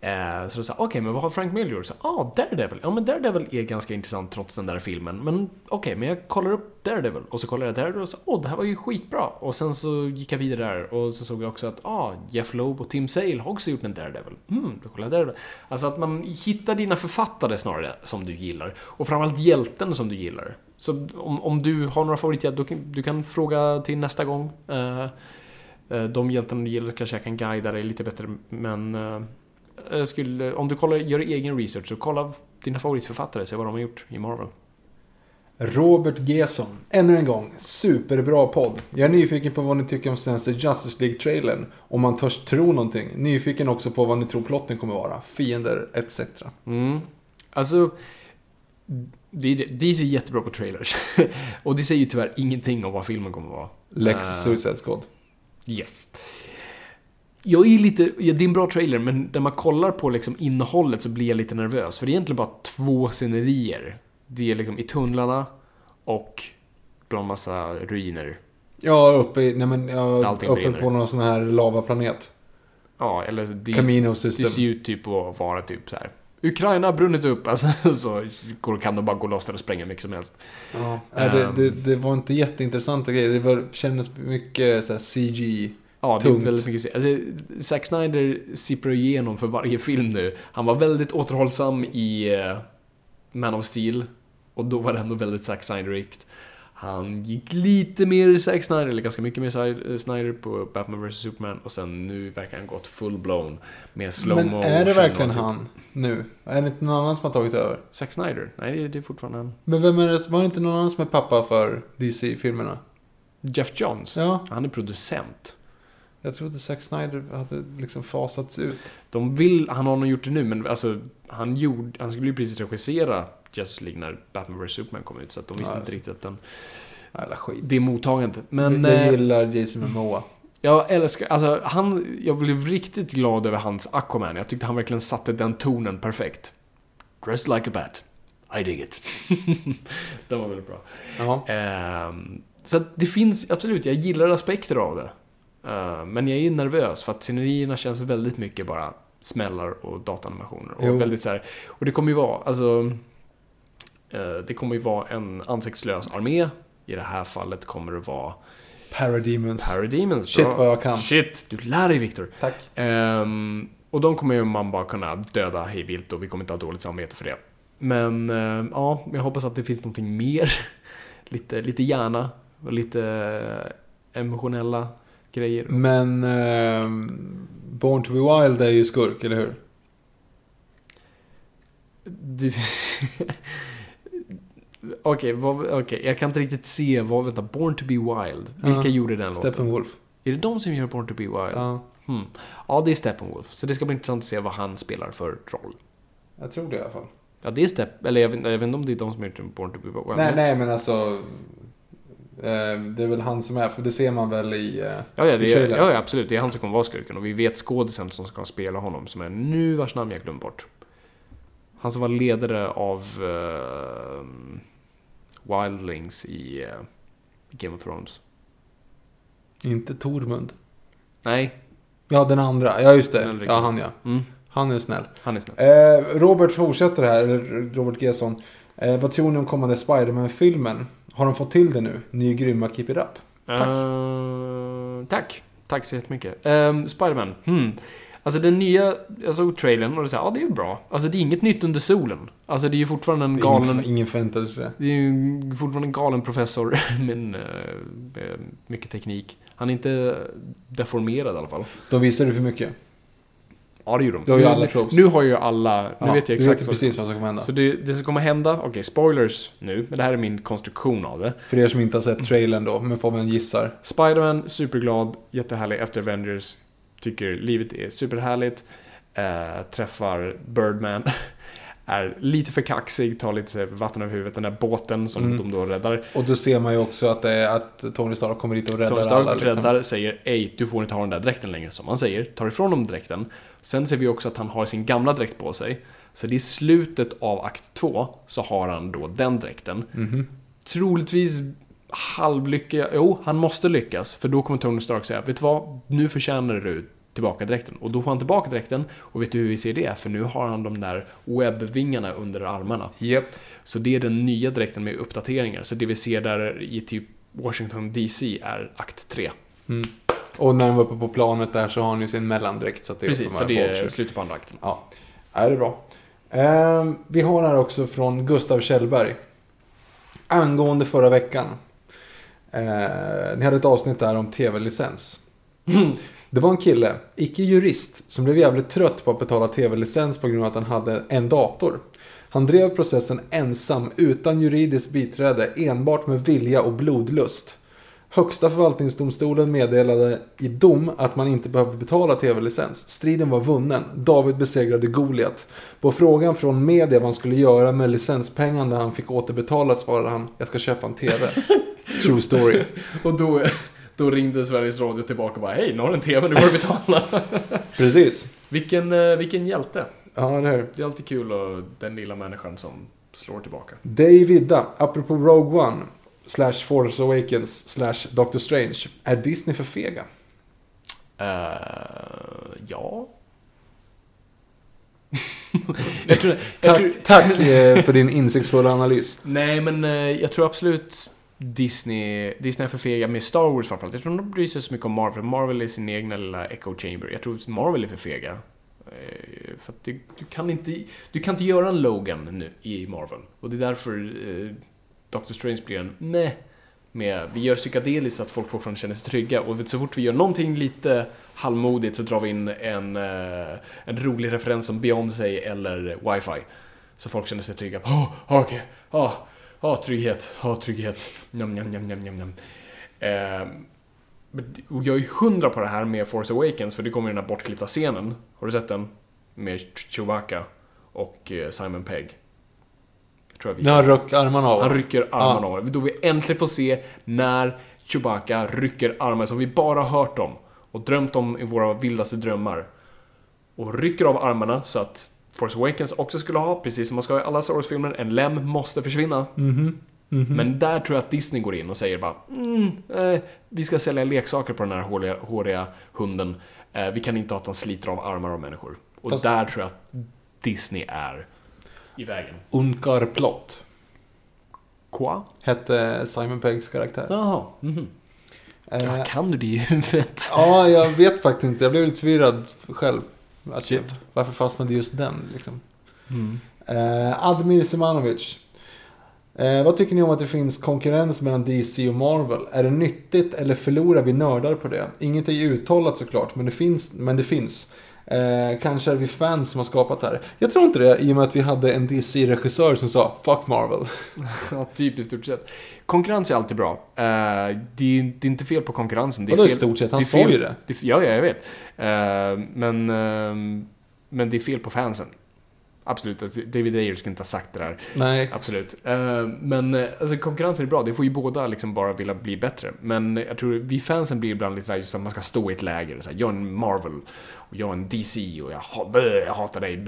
Eh, så då sa jag, okej, men vad har Frank Miller gjort? Så, ah, Daredevil. Ja, men Daredevil är ganska intressant trots den där filmen. Men okej, men jag kollar upp Daredevil. Och så kollar jag Daredevil och så, åh, det här var ju skitbra. Och sen så gick jag vidare där och så såg jag också att, ah, Jeff Loeb och Tim Sale har också gjort en Daredevil. Mm, då kollar jag Daredevil. Alltså att man hittar dina författare snarare som du gillar. Och framförallt hjälten som du gillar. Så om, om du har några favorithjältar, du kan, du kan fråga till nästa gång. Eh, de hjältarna du gillar kanske jag kan guida dig lite bättre, men jag skulle, om du kollar, gör egen research, så kolla dina favoritförfattare, se vad de har gjort i Marvel. Robert Gesson. Ännu en gång, superbra podd. Jag är nyfiken på vad ni tycker om senaste Justice League-trailern. Om man törs tro någonting. Nyfiken också på vad ni tror plotten kommer vara. Fiender, etc. Mm. Alltså. DC är jättebra på trailers. och det säger ju tyvärr ingenting om vad filmen kommer vara. Lex Eh, Suicide Squad. Yes. Jag är lite, ja, det är en bra trailer, men när man kollar på liksom innehållet så blir jag lite nervös. För det är egentligen bara två scenerier. Det är liksom i tunnlarna och bland massa ruiner. Ja, uppe, nej men, ja, uppe brinner. på någon sån här lavaplanet. Ja, eller det, Camino det System. ser ju ut typ att vara typ så här. Ukraina har brunnit upp, alltså, så går- kan de bara gå loss där och spränga mycket som helst. Ja. Det, Ehm. det, det var inte jätteintressanta grejer. Det var, kändes mycket så här CG. Ja, det är väldigt mycket... Alltså, Zack Snyder sipprar igenom för varje film nu. Han var väldigt återhållsam i eh, Man of Steel. Och då var det ändå väldigt Zack Snyder-rikt. Han gick lite mer Zack Snyder, eller ganska mycket mer Sy- eh, Snyder på Batman vs Superman. Och sen nu verkar han gått full-blown med slow Men är det verkligen typ- han nu? Är det inte någon annan som har tagit över? Zack Snyder? Nej, det är- det är fortfarande han. Men vem är det? Var det inte någon annan som är pappa för DC-filmerna? Jeff Johns. Ja, Han är producent. jag trodde Zack Snyder hade liksom fasats ut. De vill, han har nog gjort det nu, men alltså han, gjorde, han skulle ju precis regissera Justice League när Batman vs Superman kom ut, så att de visste Ja, inte alltså. riktigt att den, Jävla skit. det mottagandet. Men jag eh, gillar Jason Momoa. jag älskar, alltså han, jag blev riktigt glad över hans Aquaman. Jag tyckte han verkligen satte den tonen perfekt. Dressed like a bat. I dig it. den var väldigt bra. Ehm, så det finns, absolut, jag gillar aspekter av det. Ehm, men jag är nervös för att scenerierna känns väldigt mycket bara smällar och datanimationer. Jo. Och väldigt så här, och det kommer ju vara, alltså... eh, det kommer ju vara en ansiktslös armé. I det här fallet kommer det vara Parademons. Parademons. Shit Bra. vad jag kan. Shit, du lär dig Viktor. Tack. Ehm, och de kommer ju man bara kunna döda hej vilt och vi kommer inte ha dåligt samvete för det. Men eh, ja, jag hoppas att det finns någonting mer. lite, lite hjärna och lite eh, emotionella grejer. Men eh, Born to be Wild är ju skurk, eller hur? Du... Okej, vad- okej, jag kan inte riktigt se vad, vänta, Born to be Wild. Vilka Ja, gjorde den låten? Steppenwolf. Är det de som gör Born to be Wild? Ja, Hmm. Ja, det är Steppenwolf. Så det ska bli intressant att se vad han spelar för roll. jag tror det i alla fall. Ja, det är Stepp... Eller jag vet, jag vet inte om det är de som har gjort Born to be Wild. Nej, nej, men alltså. Eh, det är väl han som är, för det ser man väl i, eh, Ja, ja, det är, ja, absolut. Det är han som kommer vara skurken. Och vi vet skådisen som ska spela honom, som är nu vars namn jag glömt bort. Han som var ledare av uh, Wildlings i eh, Game of Thrones. Inte Tormund. Nej, Ja, den andra. Ja, just det. Ja, han ja. mm, Han är snäll. han är snäll. Eh, Robert fortsätter här, eller Robert Gesson. Eh, vad tror ni om kommande Spider-Man-filmen? Har de fått till det nu? Ni är grymma, keep it up. Tack. Eh, tack. Tack så jättemycket. Um, Spiderman. Hmm. Alltså den nya, jag såg trailern och det sa, ja det är ju bra. Alltså det är inget nytt under solen. Alltså det är ju fortfarande en galen... Ingen, ingen förväntade sig det. Det är ju fortfarande en galen professor med eh, mycket teknik. Han är inte deformerad i alla fall. De visade för mycket. Ja, det gjorde de. Det har ju Nu- alla tropes. Nu har ju alla... Nu Ja, vet jag exakt vet precis vad som kommer hända. Så det, det som kommer hända, okej, spoilers nu, men det här är min konstruktion av det. För er som inte har sett trailern då, men får man gissar. Spiderman, superglad, jättehärlig efter Avengers. Tycker livet är superhärligt. Eh, träffar Birdman. Är lite för kaxig, tar lite vatten över huvudet. Den där båten som Mm. de då räddar. Och då ser man ju också att, det är, att Tony Stark kommer dit och räddar Tony Stark alla. Liksom. räddar, säger ej, du får inte ha den där dräkten längre, som han säger. Tar ifrån honom dräkten. Sen ser vi också att han har sin gamla dräkt på sig. Så det är slutet av akt två, så har han då den dräkten. Mhm. Troligtvis halvlycka, jo, han måste lyckas. För då kommer Tony Stark säga, vet du vad? Nu förtjänar du tillbaka dräkten. Och då får han tillbaka dräkten. Och vet du hur vi ser det? För nu har han de där webbvingarna under armarna. Japp. Så det är den nya dräkten med uppdateringar. Så det vi ser där i typ Washington DC är akt 3. Mm. Och när han var uppe på planet där så har han ju sin mellandräkt. Så att det är Precis, så uppenbart det är Vulture. slutet på andra akten. Ja, ja det är bra. Ehm, vi har här också från Gustav Kjellberg. Angående förra veckan. Eh, ni hade ett avsnitt där om tv-licens. Det var en kille, icke jurist, som blev jävligt trött på att betala tv-licens på grund av att han hade en dator. Han drev processen ensam, utan juridiskt biträde, enbart med vilja och blodlust. Högsta förvaltningsdomstolen meddelade i dom att man inte behövde betala tv-licens. Striden var vunnen. David besegrade Goliat. På frågan från media vad han skulle göra med licenspengarna han fick återbetalat svarade han Jag ska köpa en tv. True story. Och då, då ringde Sveriges Radio tillbaka och bara Hej, nu har du en TV, nu får du betala. Precis. vilken, eh, vilken hjälte. Ja, det här. Det är alltid kul och den lilla människan som slår tillbaka. Dave Vidda, apropå Rogue One, slash Force Awakens, slash Doctor Strange. Är Disney för fega? Eh, ja. jag tror, jag tror, Tack, tack eh, för din insiktsfulla analys. Nej, men eh, jag tror absolut Disney, Disney är för fega med Star Wars framförallt. Jag tror de bryr sig så mycket om Marvel. Marvel är sin egna lilla echo chamber. Jag tror Marvel är för fega. För att du, du, kan inte, du kan inte göra en Logan nu i Marvel. Och det är därför Doctor Strange blir en meh. Med, vi gör psykedeliskt så att folk fortfarande känner sig trygga. Och så fort vi gör någonting lite halvmodigt så drar vi in en, eh, en rolig referens som Beyoncé eller wifi. Så folk känner sig trygga. Åh, oh, okej. Oh, Ja, trygghet. Ja, trygghet. Njam, njam, njam, njam, njam. Eh, och jag är ju hundra på det här med Force Awakens, för det kommer ju den här bortklippta scenen. Har du sett den? Med Chewbacca och eh, Simon Pegg. Tror jag har han röck armarna av Han rycker armarna av honom. Då vi äntligen får se när Chewbacca rycker armarna som vi bara hört om och drömt om i våra vildaste drömmar. Och rycker av armarna så att Force Awakens också skulle ha, precis som man ska i alla Star Wars-filmer, en lem måste försvinna. Men där tror jag att Disney går in och säger bara mm, eh, Vi ska sälja leksaker på den här håriga, håriga hunden. Eh, vi kan inte ha att han sliter av armar av människor. Och Fast- där tror jag att Disney är i vägen. Unkar Plott Quoi? hette Simon Peggs karaktär. Jaha. mhm. Eh, Ja, kan du det i huvudet? ja, jag vet faktiskt inte. Jag blev lite förvirrad själv. Att Shit. Varför fastnade just den liksom? Mm. Eh, Admir Semanovic. Eh, vad tycker ni om att det finns konkurrens mellan DC och Marvel? Är det nyttigt eller förlorar vi nördar på det? Inget är ju uttalat såklart, men det finns. Men det finns. Eh, kanske är vi fans som har skapat det här. Jag tror inte det, i och med att vi hade en DC-regissör som sa “Fuck Marvel”. Ja, typ i stort sett. Konkurrens är alltid bra. Eh, det, är, det är inte fel på konkurrensen. Det är Vadå i stort sett? Han sa ju det. är- ja, ja, jag vet. Eh, men, eh, men det är fel på fansen. Absolut, alltså, David Ayer skulle inte ha sagt det där. Nej. Absolut. Eh, men eh, alltså, konkurrens är bra, det får ju båda liksom bara vilja bli bättre. Men jag tror vi fansen blir ibland lite just att man ska stå i ett läger. Så här, jag är en Marvel, och jag är en DC, och jag, jag hatar dig.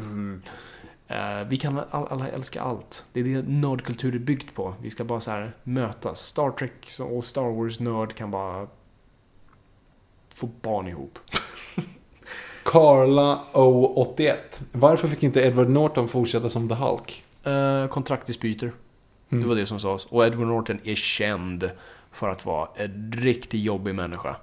Eh, vi kan all, alla älska allt. Det är det nördkultur är byggt på. Vi ska bara så här mötas. Star Trek och Star Wars-nörd kan bara få barn ihop. Carla O81. Varför fick inte Edward Norton fortsätta som The Hulk? Uh, kontraktdispyter. Mm. Det var det som sades. Och Edward Norton är känd för att vara en riktigt jobbig människa.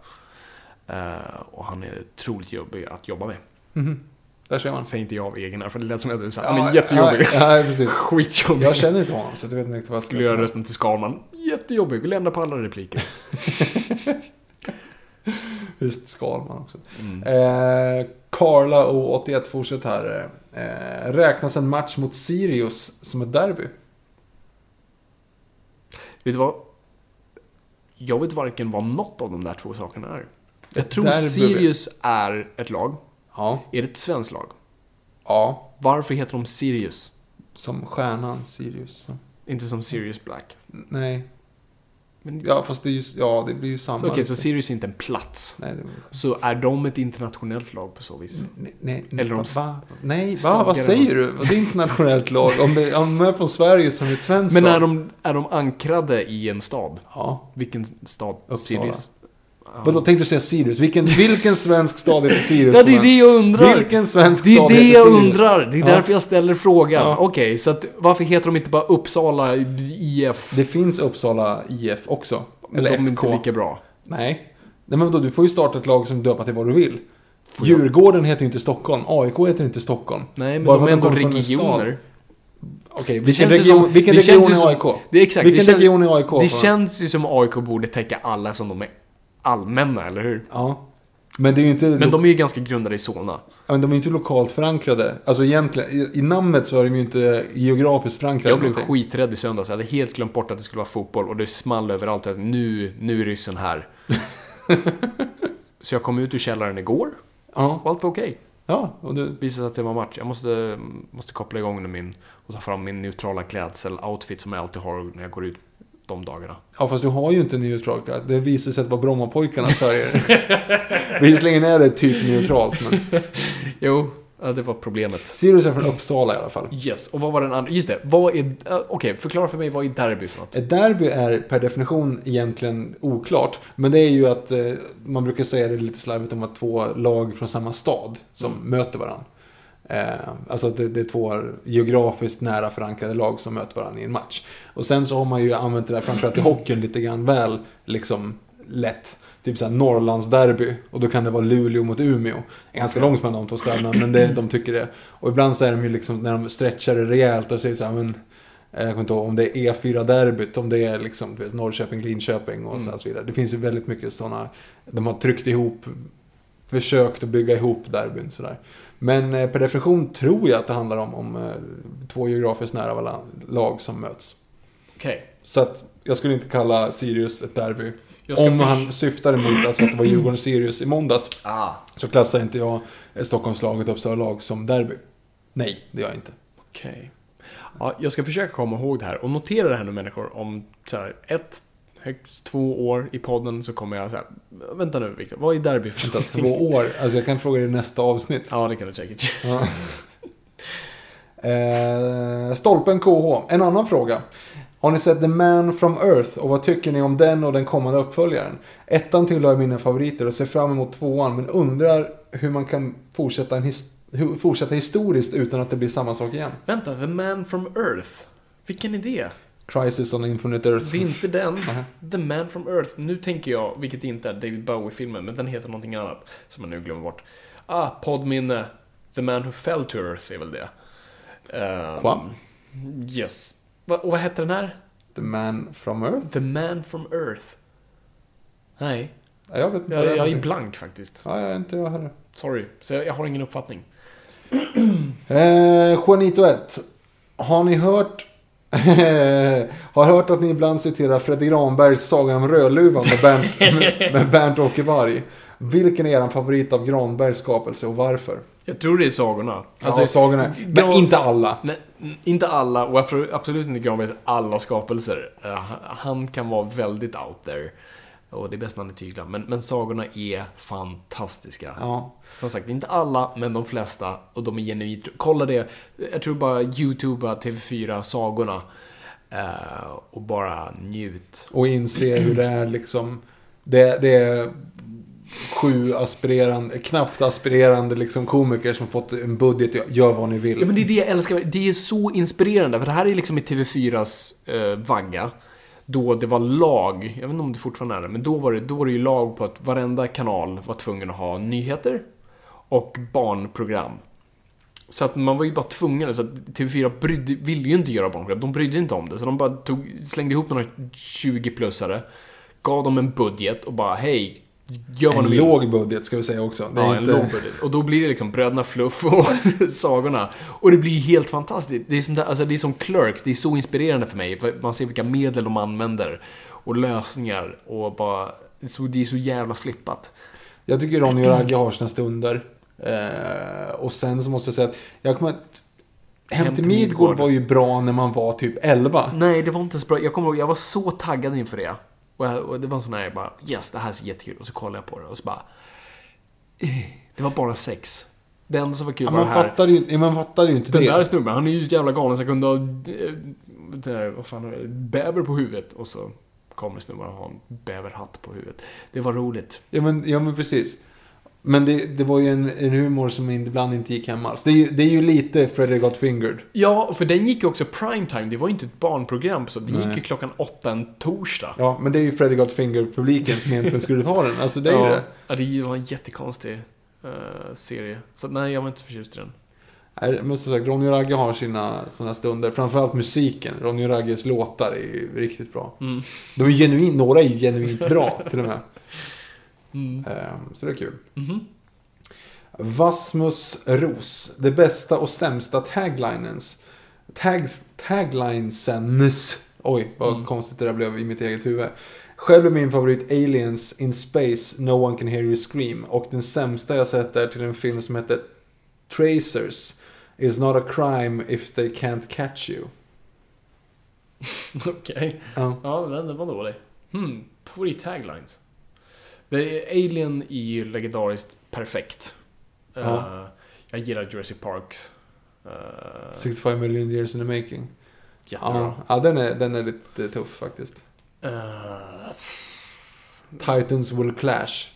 Eh, och han är otroligt jobbig att jobba med. Mhm. Där ser man. Säger inte jag av egen erfarenhet, för det lät som att du sa han är jättejobbig. Ja, ja, precis. Skitjobbig. Jag känner inte honom, så jag vet inte vad jag skulle göra rösten till Skalman. Jättejobbig, vill ändra på alla repliker. Just Skalman också. Mm. Eh, Carla O81 fortsätter här. Eh, räknas en match mot Sirius som ett derby? Vet du vad? Jag vet varken vad något av de där två sakerna är. Jag Ett tror derby. Sirius är ett lag. Ja. Är det ett svenskt lag? Ja. Varför heter de Sirius? Som stjärnan Sirius. Inte som Sirius Black. Nej. Men- Ja, fast det är ju, ja, det blir ju samma. Okej, så Sirius är inte en plats. Nej, det, Så är de ett internationellt lag på så vis? nej, nej, Eller de va? Nej, va? Vad säger du? Det är internationellt lag. Om, det, om de är från Sverige som ett svenskt Men lag. är de, är de ankrade i en stad? Ja. Vilken stad? Uppsala. Sirius? Vadå, tänkte du säga Sirius? Vilken, vilken svensk stad heter Sirius? Ja, det är det jag undrar. Vilken svensk Det är stad det heter jag Sirius? undrar. Det är Ja. därför jag ställer frågan. Ja. Okej, så att, varför heter de inte bara Uppsala IF? Det finns Uppsala IF också. Men Eller de är FK. inte lika bra. Nej. Nej men vadå, du får ju starta ett lag som döpa till vad du vill. Får jag- Djurgården heter ju inte Stockholm. AIK heter inte Stockholm. Nej, men Bara de är ändå stad. regioner. Okej, Det vilken region, som- vilken det region är som- AIK? Det är exakt. Vilken det känns, region är AIK? Det känns ju som AIK borde täcka alla som de är allmänna, eller hur? Ja. Men det är ju inte, Men de är ju ganska grundade i Solna. ja, men de är inte lokalt förankrade. Alltså egentligen, i, i namnet så är de ju inte geografiskt förankrade. Jag blev skiträdd i söndags. Jag hade helt glömt bort att det skulle vara fotboll och det small överallt att nu, nu är ryssen här. Så jag kom ut ur källaren igår Ja, och allt var okej. ja och du, Visade sig att det var match. Jag måste, måste koppla igång min och ta fram min neutrala klädsel-outfit som jag alltid har när jag går ut de dagarna. ja fast du har ju inte neutralt. Det visar sig att det var Brommapojkarnas färger. Visserligen är det typ neutralt, men... Jo, det var problemet. Sirius är från Uppsala i alla fall. Yes, och vad var den andra? Just det, vad är... eh, Okej, förklara för mig vad är derby för något? Ett derby är per definition egentligen oklart. Men det är ju att eh, man brukar säga det lite slarvigt om att två lag från samma stad som möter varandra. Eh, alltså att det, det är två geografiskt nära förankrade lag som möter varandra i en match. Och sen så har man ju använt det där framförallt i hockeyn lite grann väl liksom lätt. Typ såhär Norrlandsderby. Och då kan det vara Luleå mot Umeå. Det är ganska långt mellan de två städerna, men det, de tycker det. Och ibland så är de ju liksom, när de stretchar det rejält och säger såhär, men Eh, Jag kommer inte ihåg om det är E4-derbyt, om det är liksom, vet, Norrköping, Linköping och så, här så vidare. Det finns ju väldigt mycket sådana, de har tryckt ihop, försökt att bygga ihop derbyn sådär. Men eh, per definition tror jag att det handlar om, om eh, två geografiskt nära varandra lag som möts. Okej. Så att jag skulle inte kalla Sirius ett derby. Om han syftar emot alltså att det var Djurgården-Sirius i måndags, Ah, så klassar inte jag eh, Stockholmslaget Uppsala lag som derby. Nej, det gör jag inte. okej. Ja, jag ska försöka komma ihåg det här och notera det här nu människor. Om så här, ett, högst två år i podden så kommer jag så här. Vänta nu Viktor, vad är derby för Vänta, två år. Alltså jag kan fråga dig i nästa avsnitt. Ja, det kan du säkert. Ja. Eh, stolpen KH. En annan fråga. Har ni sett The Man from Earth och vad tycker ni om den och den kommande uppföljaren? Ettan tillhör mina favoriter och ser fram emot tvåan men undrar hur man kan fortsätta, en his- fortsätta historiskt utan att det blir samma sak igen. Vänta, The Man from Earth. Vilken det? Crisis on Infinite Earth. Det är inte den. Nähä. The Man from Earth. Nu tänker jag, vilket inte är David Bowie-filmen, men den heter någonting annat som jag nu glömmer bort. Ah, poddminne. The Man Who Fell to Earth är väl det. Quam? Yes. Va, och vad hette den här? The Man from Earth? The Man from Earth. Nej, Ja, jag vet inte jag, jag är är. blank faktiskt. Ja, jag är inte jag heller. Sorry, så jag, jag har ingen uppfattning. Eh, Juanito 1. Har ni hört... har hört att ni ibland citerar Fredrik Granbergs Sagan om Rödluvan med Bernt, med, med Bernt Åke Varg. Vilken är er favorit av Granbergs skapelse och varför? Jag tror det är sagorna. Alltså, ja, sagorna. Men Gran- inte alla. Nej, inte alla, och absolut inte Granbergs alla skapelser. Eh, han kan vara väldigt out there. Och det är bäst han är tyglar. Men, men sagorna är fantastiska. Ja. Som sagt, inte alla, men de flesta. Och de är genuint... Kolla det. Jag tror bara YouTubea TV4 sagorna. eh, och bara njut. Och inse hur det är liksom. Det, det är sju aspirerande, knappt aspirerande liksom komiker som fått en budget. Gör vad ni vill. Ja, men det är det jag älskar. Det är så inspirerande. För det här är liksom i TV4s eh, vagga. Då det var lag, jag vet inte om det fortfarande är det, men då var det, då var det ju lag på att varenda kanal var tvungen att ha nyheter och barnprogram. Så att man var ju bara tvungen, så att TV4 brydde, ville ju inte göra barnprogram, de brydde sig inte om det. Så de bara tog, slängde ihop några 20-plussare, gav dem en budget och bara hej, gör vad en vill. låg budget ska vi säga också. Det är Ja, inte... en låg budget. Och då blir det liksom Bröderna Fluff och sagorna. Och det blir helt fantastiskt. Det är, som, alltså, det är som Clerks, det är så inspirerande för mig. För Man ser vilka medel de använder. Och lösningar. Och bara... Det är så, det är så jävla flippat. Jag tycker Ronny och Ragge har sina stunder. Eh, och sen så måste jag säga att jag kommer att Hem till Midgård var ju bra när man var typ 11. Nej, det var inte så bra. Jag kommer ihåg, jag var så taggad inför det. Och, jag, och det var en sån här, jag bara yes, det här ser jättekul. Och så kollade jag på det och så bara... eh, Det var bara sex. Det enda som var kul Ja, var man, det här. ju, man fattade ju inte Den det. där snubben, han är ju jävla galen så jag kunde ha... eh, det vad fan är det? Bäver på huvudet. Och så kommer snubben och har en bäverhatt på huvudet. Det var roligt. Ja men, ja, men precis. Men det, det var ju en, en humor som ibland inte gick hem alls. Det är ju, det är ju lite Freddy Got Fingered. Ja, för den gick ju också primetime. Det var ju inte ett barnprogram så. Det Nej. gick ju klockan åtta en torsdag. Ja, men det är ju Freddy Got Fingered-publiken som egentligen skulle ha den. Alltså det är ju ja, det. Ja, det var en jättekonstig eh, serie. Så nej, jag var inte så förtjust i den. Nej, Men som sagt, Ronny och Ragge har sina såna stunder. Framförallt musiken. Ronny och Ragges låtar är ju riktigt bra. Mm. De är genuint, några är ju genuint bra till och med. Mm. Ehm, Så det är kul. Mhm. Vasmus Ros. Det bästa och sämsta taglinens. Tags, taglinesens. Oj, vad Mm. konstigt det där blev i mitt eget huvud. Själv är min favorit Aliens in Space, No One Can Hear You Scream. Och den sämsta jag sett är till en film som heter Tracers. Is not a crime if they can't catch you. Okej. Ja. Ja, den, den var dålig. Hmm, favorit taglines. Alien är ju legendariskt perfekt. Ja. Eh, jag gillar Jurassic Parks. Uh, 65 million years in the making. jättebra. Ja, den, är, den är lite tuff faktiskt. Eh, Titans will clash.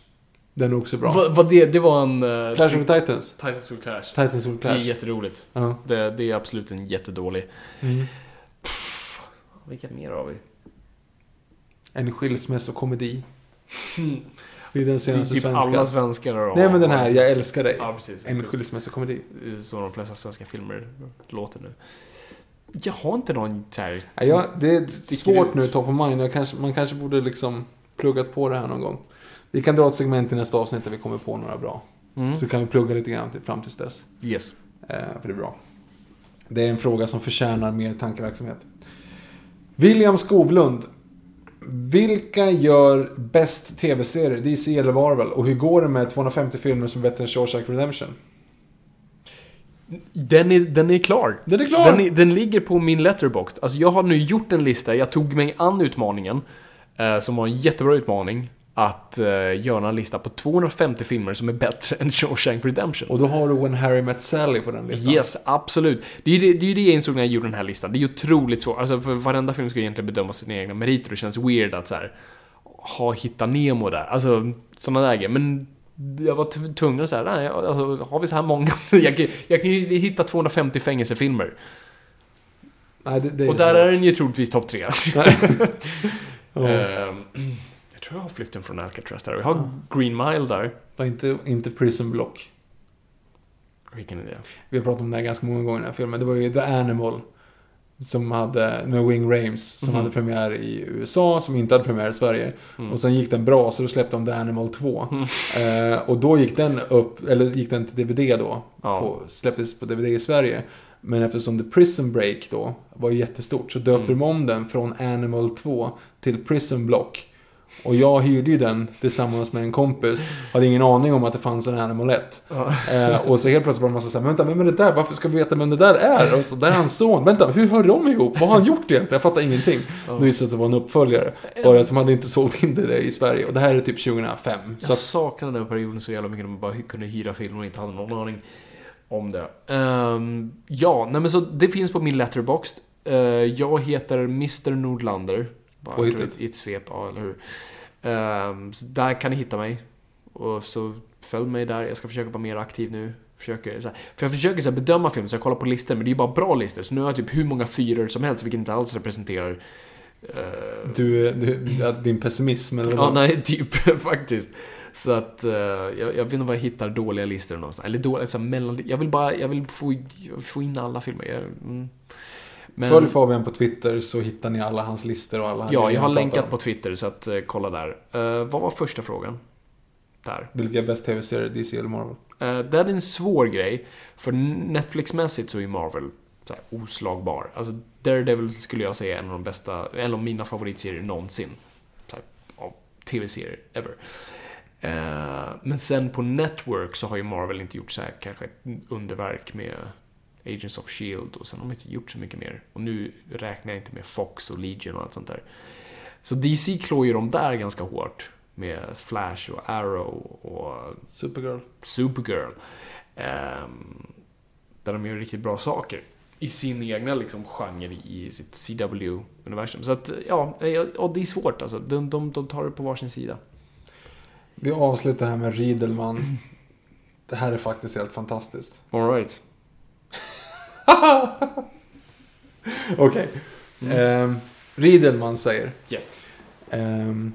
Den är också bra. vad, vad det, det var en... Uh, Clash of Titans. Titans will Clash. Titans will Det är clash. jätteroligt. Ja. Det, det är absolut en jättedålig. Mm. Vilka mer har vi? En skilsmässokomedi. Det är den Det är senaste typ svenska. alla svenskar har Nej men den här, Jag älskar dig. Ja, precis. En skilsmässokomedi. Så de flesta svenska filmer låter nu. Jag har inte någon så här... Ja, det är svårt ut. nu top of mind. Jag kanske, man kanske borde liksom pluggat på det här någon gång. Vi kan dra ett segment i nästa avsnitt där vi kommer på några bra. Mm. Så kan vi plugga lite grann till, fram tills dess. Yes. Eh, för det är bra. Det är en fråga som förtjänar mer tankeverksamhet. William Skovlund. Vilka gör bäst tv-serier? DC eller Marvel? Och hur går det med 250 filmer som är bättre än Shawshank Redemption? Den är, den är klar. Den är klar! Den, är, den ligger på min letterbox. Alltså jag har nu gjort en lista, jag tog mig an utmaningen. Eh, som var en jättebra utmaning. Att eh, göra en lista på 250 filmer som är bättre än Shawshank Redemption. Och då har du When Harry Met Sally på den listan. Yes, absolut. Det är ju det, det, är det jag insåg när jag gjorde den här listan. Det är ju otroligt svårt. Alltså för varenda film ska ju egentligen bedöma sina egna meriter. Det känns weird att så här, ha Hitta Nemo där. Alltså, sådana där grejer. Men jag var tv- tvungen att säga, nej, alltså, har vi så här många? jag, kan, jag kan ju hitta 250 fängelsefilmer. Nej, det, det Och där svårt. är den ju troligtvis topp tre. Jag tror jag har Flykten från Alcatraz där. Vi har Green Mile där. Ja, inte, inte Prison Block. Vilken är det? Vi har pratat om det här ganska många gånger i den här filmen. Det var ju The Animal. Som hade, med Wing Rames, som Mhm. hade premiär i USA, som inte hade premiär i Sverige. Mm. Och sen gick den bra, så då släppte de The Animal 2. Eh, och då gick den upp, eller gick den till DVD då. Ja. På, släpptes på DVD i Sverige. Men eftersom The Prison Break då var jättestort så döpte Mm. de om den från Animal 2 till Prison Block. Och jag hyrde ju den tillsammans med en kompis. Hade ingen aning om att det fanns en Animal 1. Eh, och så helt plötsligt var det massa såhär, vänta, vem är det där? Varför ska vi veta vem det där är? Och så, där är hans son. Vänta, hur hör de ihop? Vad har han gjort egentligen? Jag fattar ingenting. Då visade det att det var en uppföljare. Bara att de hade inte sålt in det i Sverige. Och det här är typ 2005. Så Jag att, saknade den perioden så jävla mycket när man bara kunde hyra filmer och inte hade någon aning om det. Ehm, ja, nej men så det finns på min letterboxd. Uh, jag heter Mr Nordlander. Bara i ett svep, ja, eller hur. Ehm, så där kan ni hitta mig. Och så följ mig där. Jag ska försöka vara mer aktiv nu. Försöker, här, för jag försöker så här, bedöma film, så jag kollar på listor, men det är ju bara bra listor. Så nu har jag typ hur många fyror som helst, vilket inte alls representerar eh, du, du, din pessimism eller Ja, nej, typ faktiskt. Så att eh, jag, jag vet inte var jag hittar dåliga listor någonstans. Eller dåliga, så här, mellan, jag vill bara, jag vill få, få in alla filmer. Jag, mm. Men, Följ Fabian på Twitter så hittar ni alla hans listor och alla ja, jag har länkat pratar på om. Twitter, så att eh, kolla där. Eh, vad var första frågan? Där. Vilka är bäst tv-serier, DC eller Marvel? Uh, det är en svår grej. För Netflix-mässigt så är Marvel så här, oslagbar. Alltså Daredevil skulle jag säga är en av de bästa, en av mina favoritserier någonsin. Här, av tv-serier, ever. Eh, men sen på Network så har ju Marvel inte gjort så här kanske underverk med Agents of Shield och sen har de inte gjort så mycket mer. Och nu räknar jag inte med Fox och Legion och allt sånt där. Så DC klår ju de där ganska hårt. Med Flash och Arrow och Supergirl. Supergirl. ehm, där de gör riktigt bra saker. I sin egna liksom, genre i sitt CW-universum. Så att, ja, ja, det är svårt alltså. De, de, de tar det på varsin sida. Vi avslutar här med Riedelman. Det här är faktiskt helt fantastiskt. Alright. Okej. Ehm, Riedelman säger. Yes. ehm,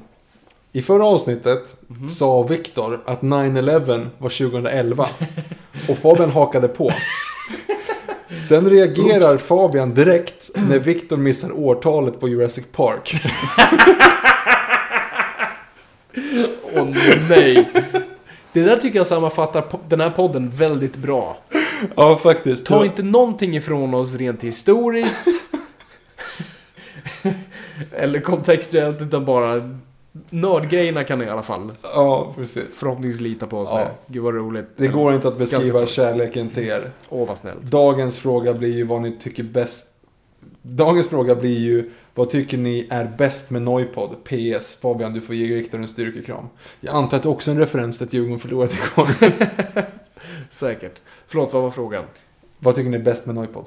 I förra avsnittet sa Viktor att 9-11 var 2011. och Fabian hakade på. Sen reagerar Fabian direkt när Viktor missar årtalet på Jurassic Park. Åh nej. Det där tycker jag sammanfattar den här podden väldigt bra. Ja, faktiskt. Ta inte någonting ifrån oss rent historiskt. Eller kontextuellt, utan bara nördgrejerna kan ni i alla fall Ja, precis. förhoppningsvis lita på oss Ja. med. Gud vad roligt. Det går inte att beskriva kärleken till er. Åh vad snällt. Dagens fråga blir ju vad ni tycker bäst. Dagens fråga blir ju vad tycker ni är bäst med Noipod? PS. Fabian, du får ge Viktor en styrkekram. Jag antar att det också är en referens till att Djurgården förlorat igår. Säkert. Förlåt, vad var frågan? vad tycker ni är bäst med Noipod?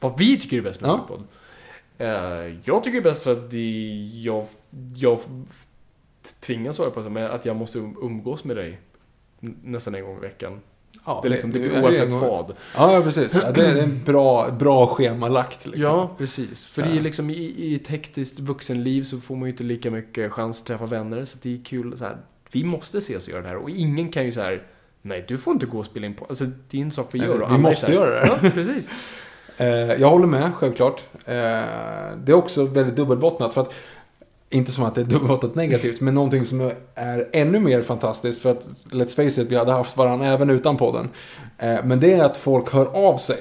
Vad vi tycker är bäst med Ja. ja. podd? Eh, jag tycker det är bäst för att det, jag, jag tvingas hålla på så med att jag måste um- umgås med dig nästan en gång i veckan. Ja, det är liksom, det det- blir oavsett det är- vad. Ja, precis. Ja, det är en bra, bra schemalagt. Liksom. Ja, precis. För det Ja. är liksom i, i ett hektiskt vuxenliv så får man ju inte lika mycket chans att träffa vänner. Så det är kul så här. Vi måste ses och göra det här. Och ingen kan ju så här. Nej, du får inte gå och spela in på... Alltså, det är en sak vi Nej, gör. vi måste göra det. Ja, precis. Eh, jag håller med, självklart. Eh, det är också väldigt dubbelbottnat. För att, inte som att det är dubbelbottnat negativt, men någonting som är ännu mer fantastiskt. För att, let's face it, vi hade haft varandra även utan podden. Eh, men det är att folk hör av sig.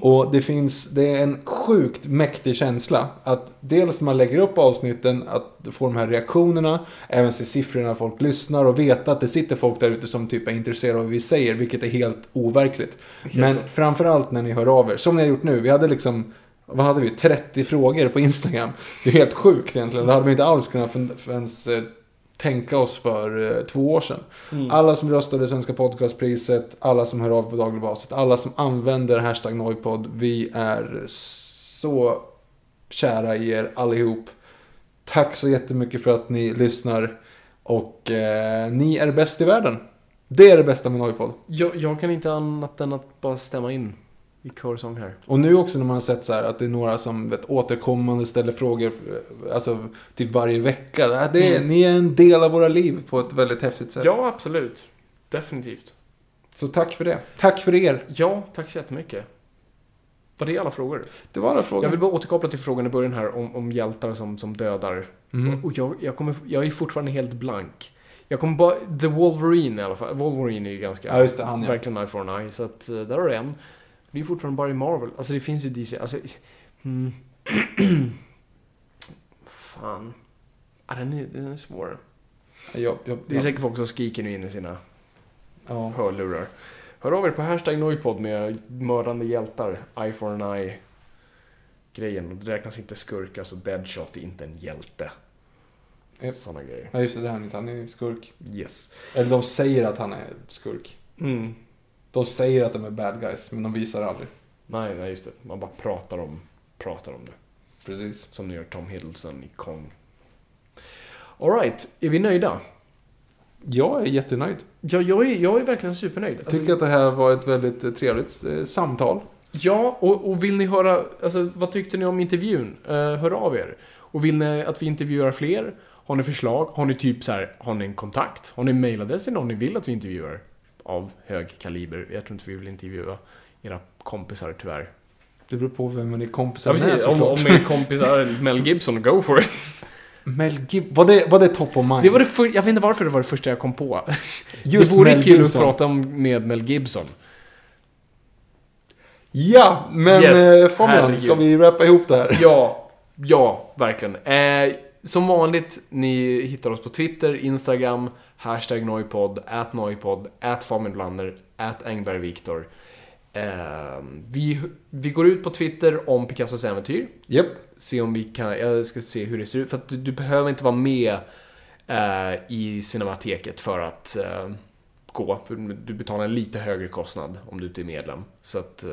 Och det finns, det är en sjukt mäktig känsla. Att dels när man lägger upp avsnitten, att få de här reaktionerna. Även se siffrorna när folk lyssnar och veta att det sitter folk där ute som typ är intresserade av vad vi säger. Vilket är helt overkligt. Men framförallt när ni hör av er. Som ni har gjort nu. Vi hade liksom, vad hade vi? 30 frågor på Instagram. Det är helt sjukt egentligen. Det hade vi inte alls kunnat ens eh, tänka oss för eh, två år sedan. Alla som röstade Svenska podcastpriset, alla som hör av på daglig basis, alla som använder hashtag Noipod. Vi är så kära i er allihop. Tack så jättemycket för att ni lyssnar. Och eh, ni är bäst i världen. Det är det bästa med Noipod. Jag, jag kan inte annat än att bara stämma in i körsång här. Och nu också när man har sett så här att det är några som vet, återkommande ställer frågor, eh, alltså typ varje vecka. Det är, Ni är en del av våra liv på ett väldigt häftigt sätt. Ja, absolut. Definitivt. Så tack för det. Tack för er. Ja, tack så jättemycket. Var det alla frågor? Det var alla frågor. Jag vill bara återkoppla till frågan i början här om, om hjältar som, som dödar. Mm. Och jag, jag, kommer, jag är fortfarande helt blank. Jag kommer bara... The Wolverine i alla fall. Wolverine är ju ganska... Ja, just det, han, ja. Verkligen eye for an eye. Så att eh, där har du en. Det är fortfarande bara i Marvel. Alltså det finns ju DC. Alltså... Mm. Fan. Ja, den är, den är svår. Jag, jag, Det är säkert folk som skriker nu in i sina ja. hörlurar. Hör av er på hashtag Noipod med mördande hjältar, eye for an eye grejen. Och det räknas inte skurkar, så Deadshot är inte en hjälte. Japp. Såna grejer. ja, just det. det är Han inte. Han är skurk. Yes. Eller de säger att han är skurk. Mm. De säger att de är bad guys, men de visar aldrig. Nej, nej, just det. Man bara pratar om, pratar om det. Precis. Som nu gör Tom Hiddleston i Kong. Alright, är vi nöjda? Jag är jättenöjd. Ja, jag är, jag är verkligen supernöjd. Jag tycker att det här var ett väldigt eh, trevligt eh, samtal. Ja, och, och vill ni höra, alltså vad tyckte ni om intervjun? Uh, hör av er. Och vill ni att vi intervjuar fler? Har ni förslag? Har ni typ så här, har ni en kontakt? Har ni en mailadress till någon ni vill att vi intervjuar? Av hög kaliber. Jag tror inte vi vill intervjua era kompisar tyvärr. Det beror på vem man är Ja, kompisar med precis. Om, såklart. om er kompisar Mel Gibson, go for it. Mel Gibson, var det, var det top of mind? Det var det för, jag vet inte varför det var det första jag kom på. Just det vore Mel kul Gibson. att prata om med Mel Gibson. Ja, men Yes, yes, Fabian, ska vi rappa ihop det här? Ja, ja, verkligen. Eh, som vanligt, ni hittar oss på Twitter, Instagram, hashtag Noipod, at Noipod, at Fabian Blander, at Engberg Viktor. Eh, vi, vi går ut på Twitter om Picassos äventyr. Japp. Se om vi kan, jag ska se hur det ser ut. För att du, du behöver inte vara med eh, i Cinemateket för att eh, gå. För du betalar en lite högre kostnad om du inte är medlem. Så att eh,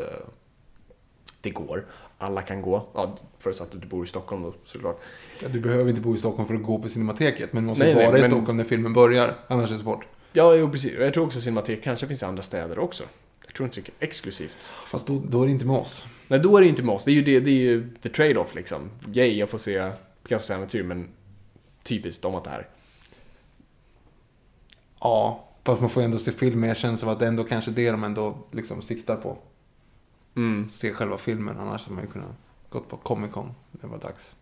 det går. Alla kan gå. Ja, förutsatt att du bor i Stockholm då såklart. Ja, Du behöver inte bo i Stockholm för att gå på Cinemateket, men du måste Nej, nej, vara i men- Stockholm när filmen börjar, annars är det svårt. Ja, jo, precis. Jag tror också Cinematek kanske finns i andra städer också. Jag tror inte det är exklusivt. Fast då, då är det inte med oss. Nej, då är det inte med oss. Det är ju, det, det är ju the trade-off liksom. Yay, jag får se Picassos äventyr, men typiskt, de har inte här. Ja, fast man får ändå se film, men jag känner som att det ändå kanske är det de ändå liksom siktar på. Mm, Se själva filmen, annars hade man ju kunnat gått på Comic Con. Det var dags.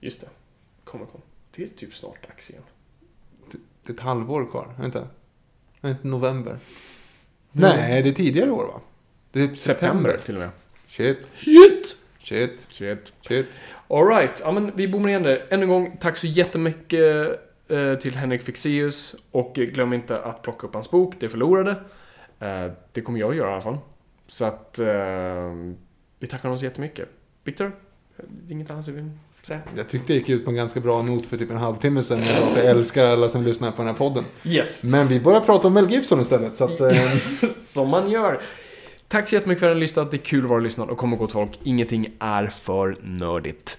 just det. Kommer, kom. Det är typ snart dags igen. Det är ett halvår kvar, är det inte? Nej, inte november. Nej, det är tidigare år va? Det är september. September till och med. Shit, Shit! shit, Shit. shit. Alright, ja men vi bommar igen där. Än en gång, tack så jättemycket eh, till Henrik Fexeus och eh, glöm inte att plocka upp hans bok, Det förlorade. Eh, det kommer jag göra i alla fall. Så att eh, vi tackar honom så jättemycket. Viktor, inget annat du vill säga? Jag tyckte det gick ut på en ganska bra not för typ en halvtimme sedan. Jag jag älskar alla som lyssnar på den här podden. Yes, Men vi börjar prata om Mel Gibson istället, så att... Eh, som man gör. Tack så jättemycket för att ni har lyssnat. Det är kul att vara lyssnad och kommer gott folk. Ingenting är för nördigt.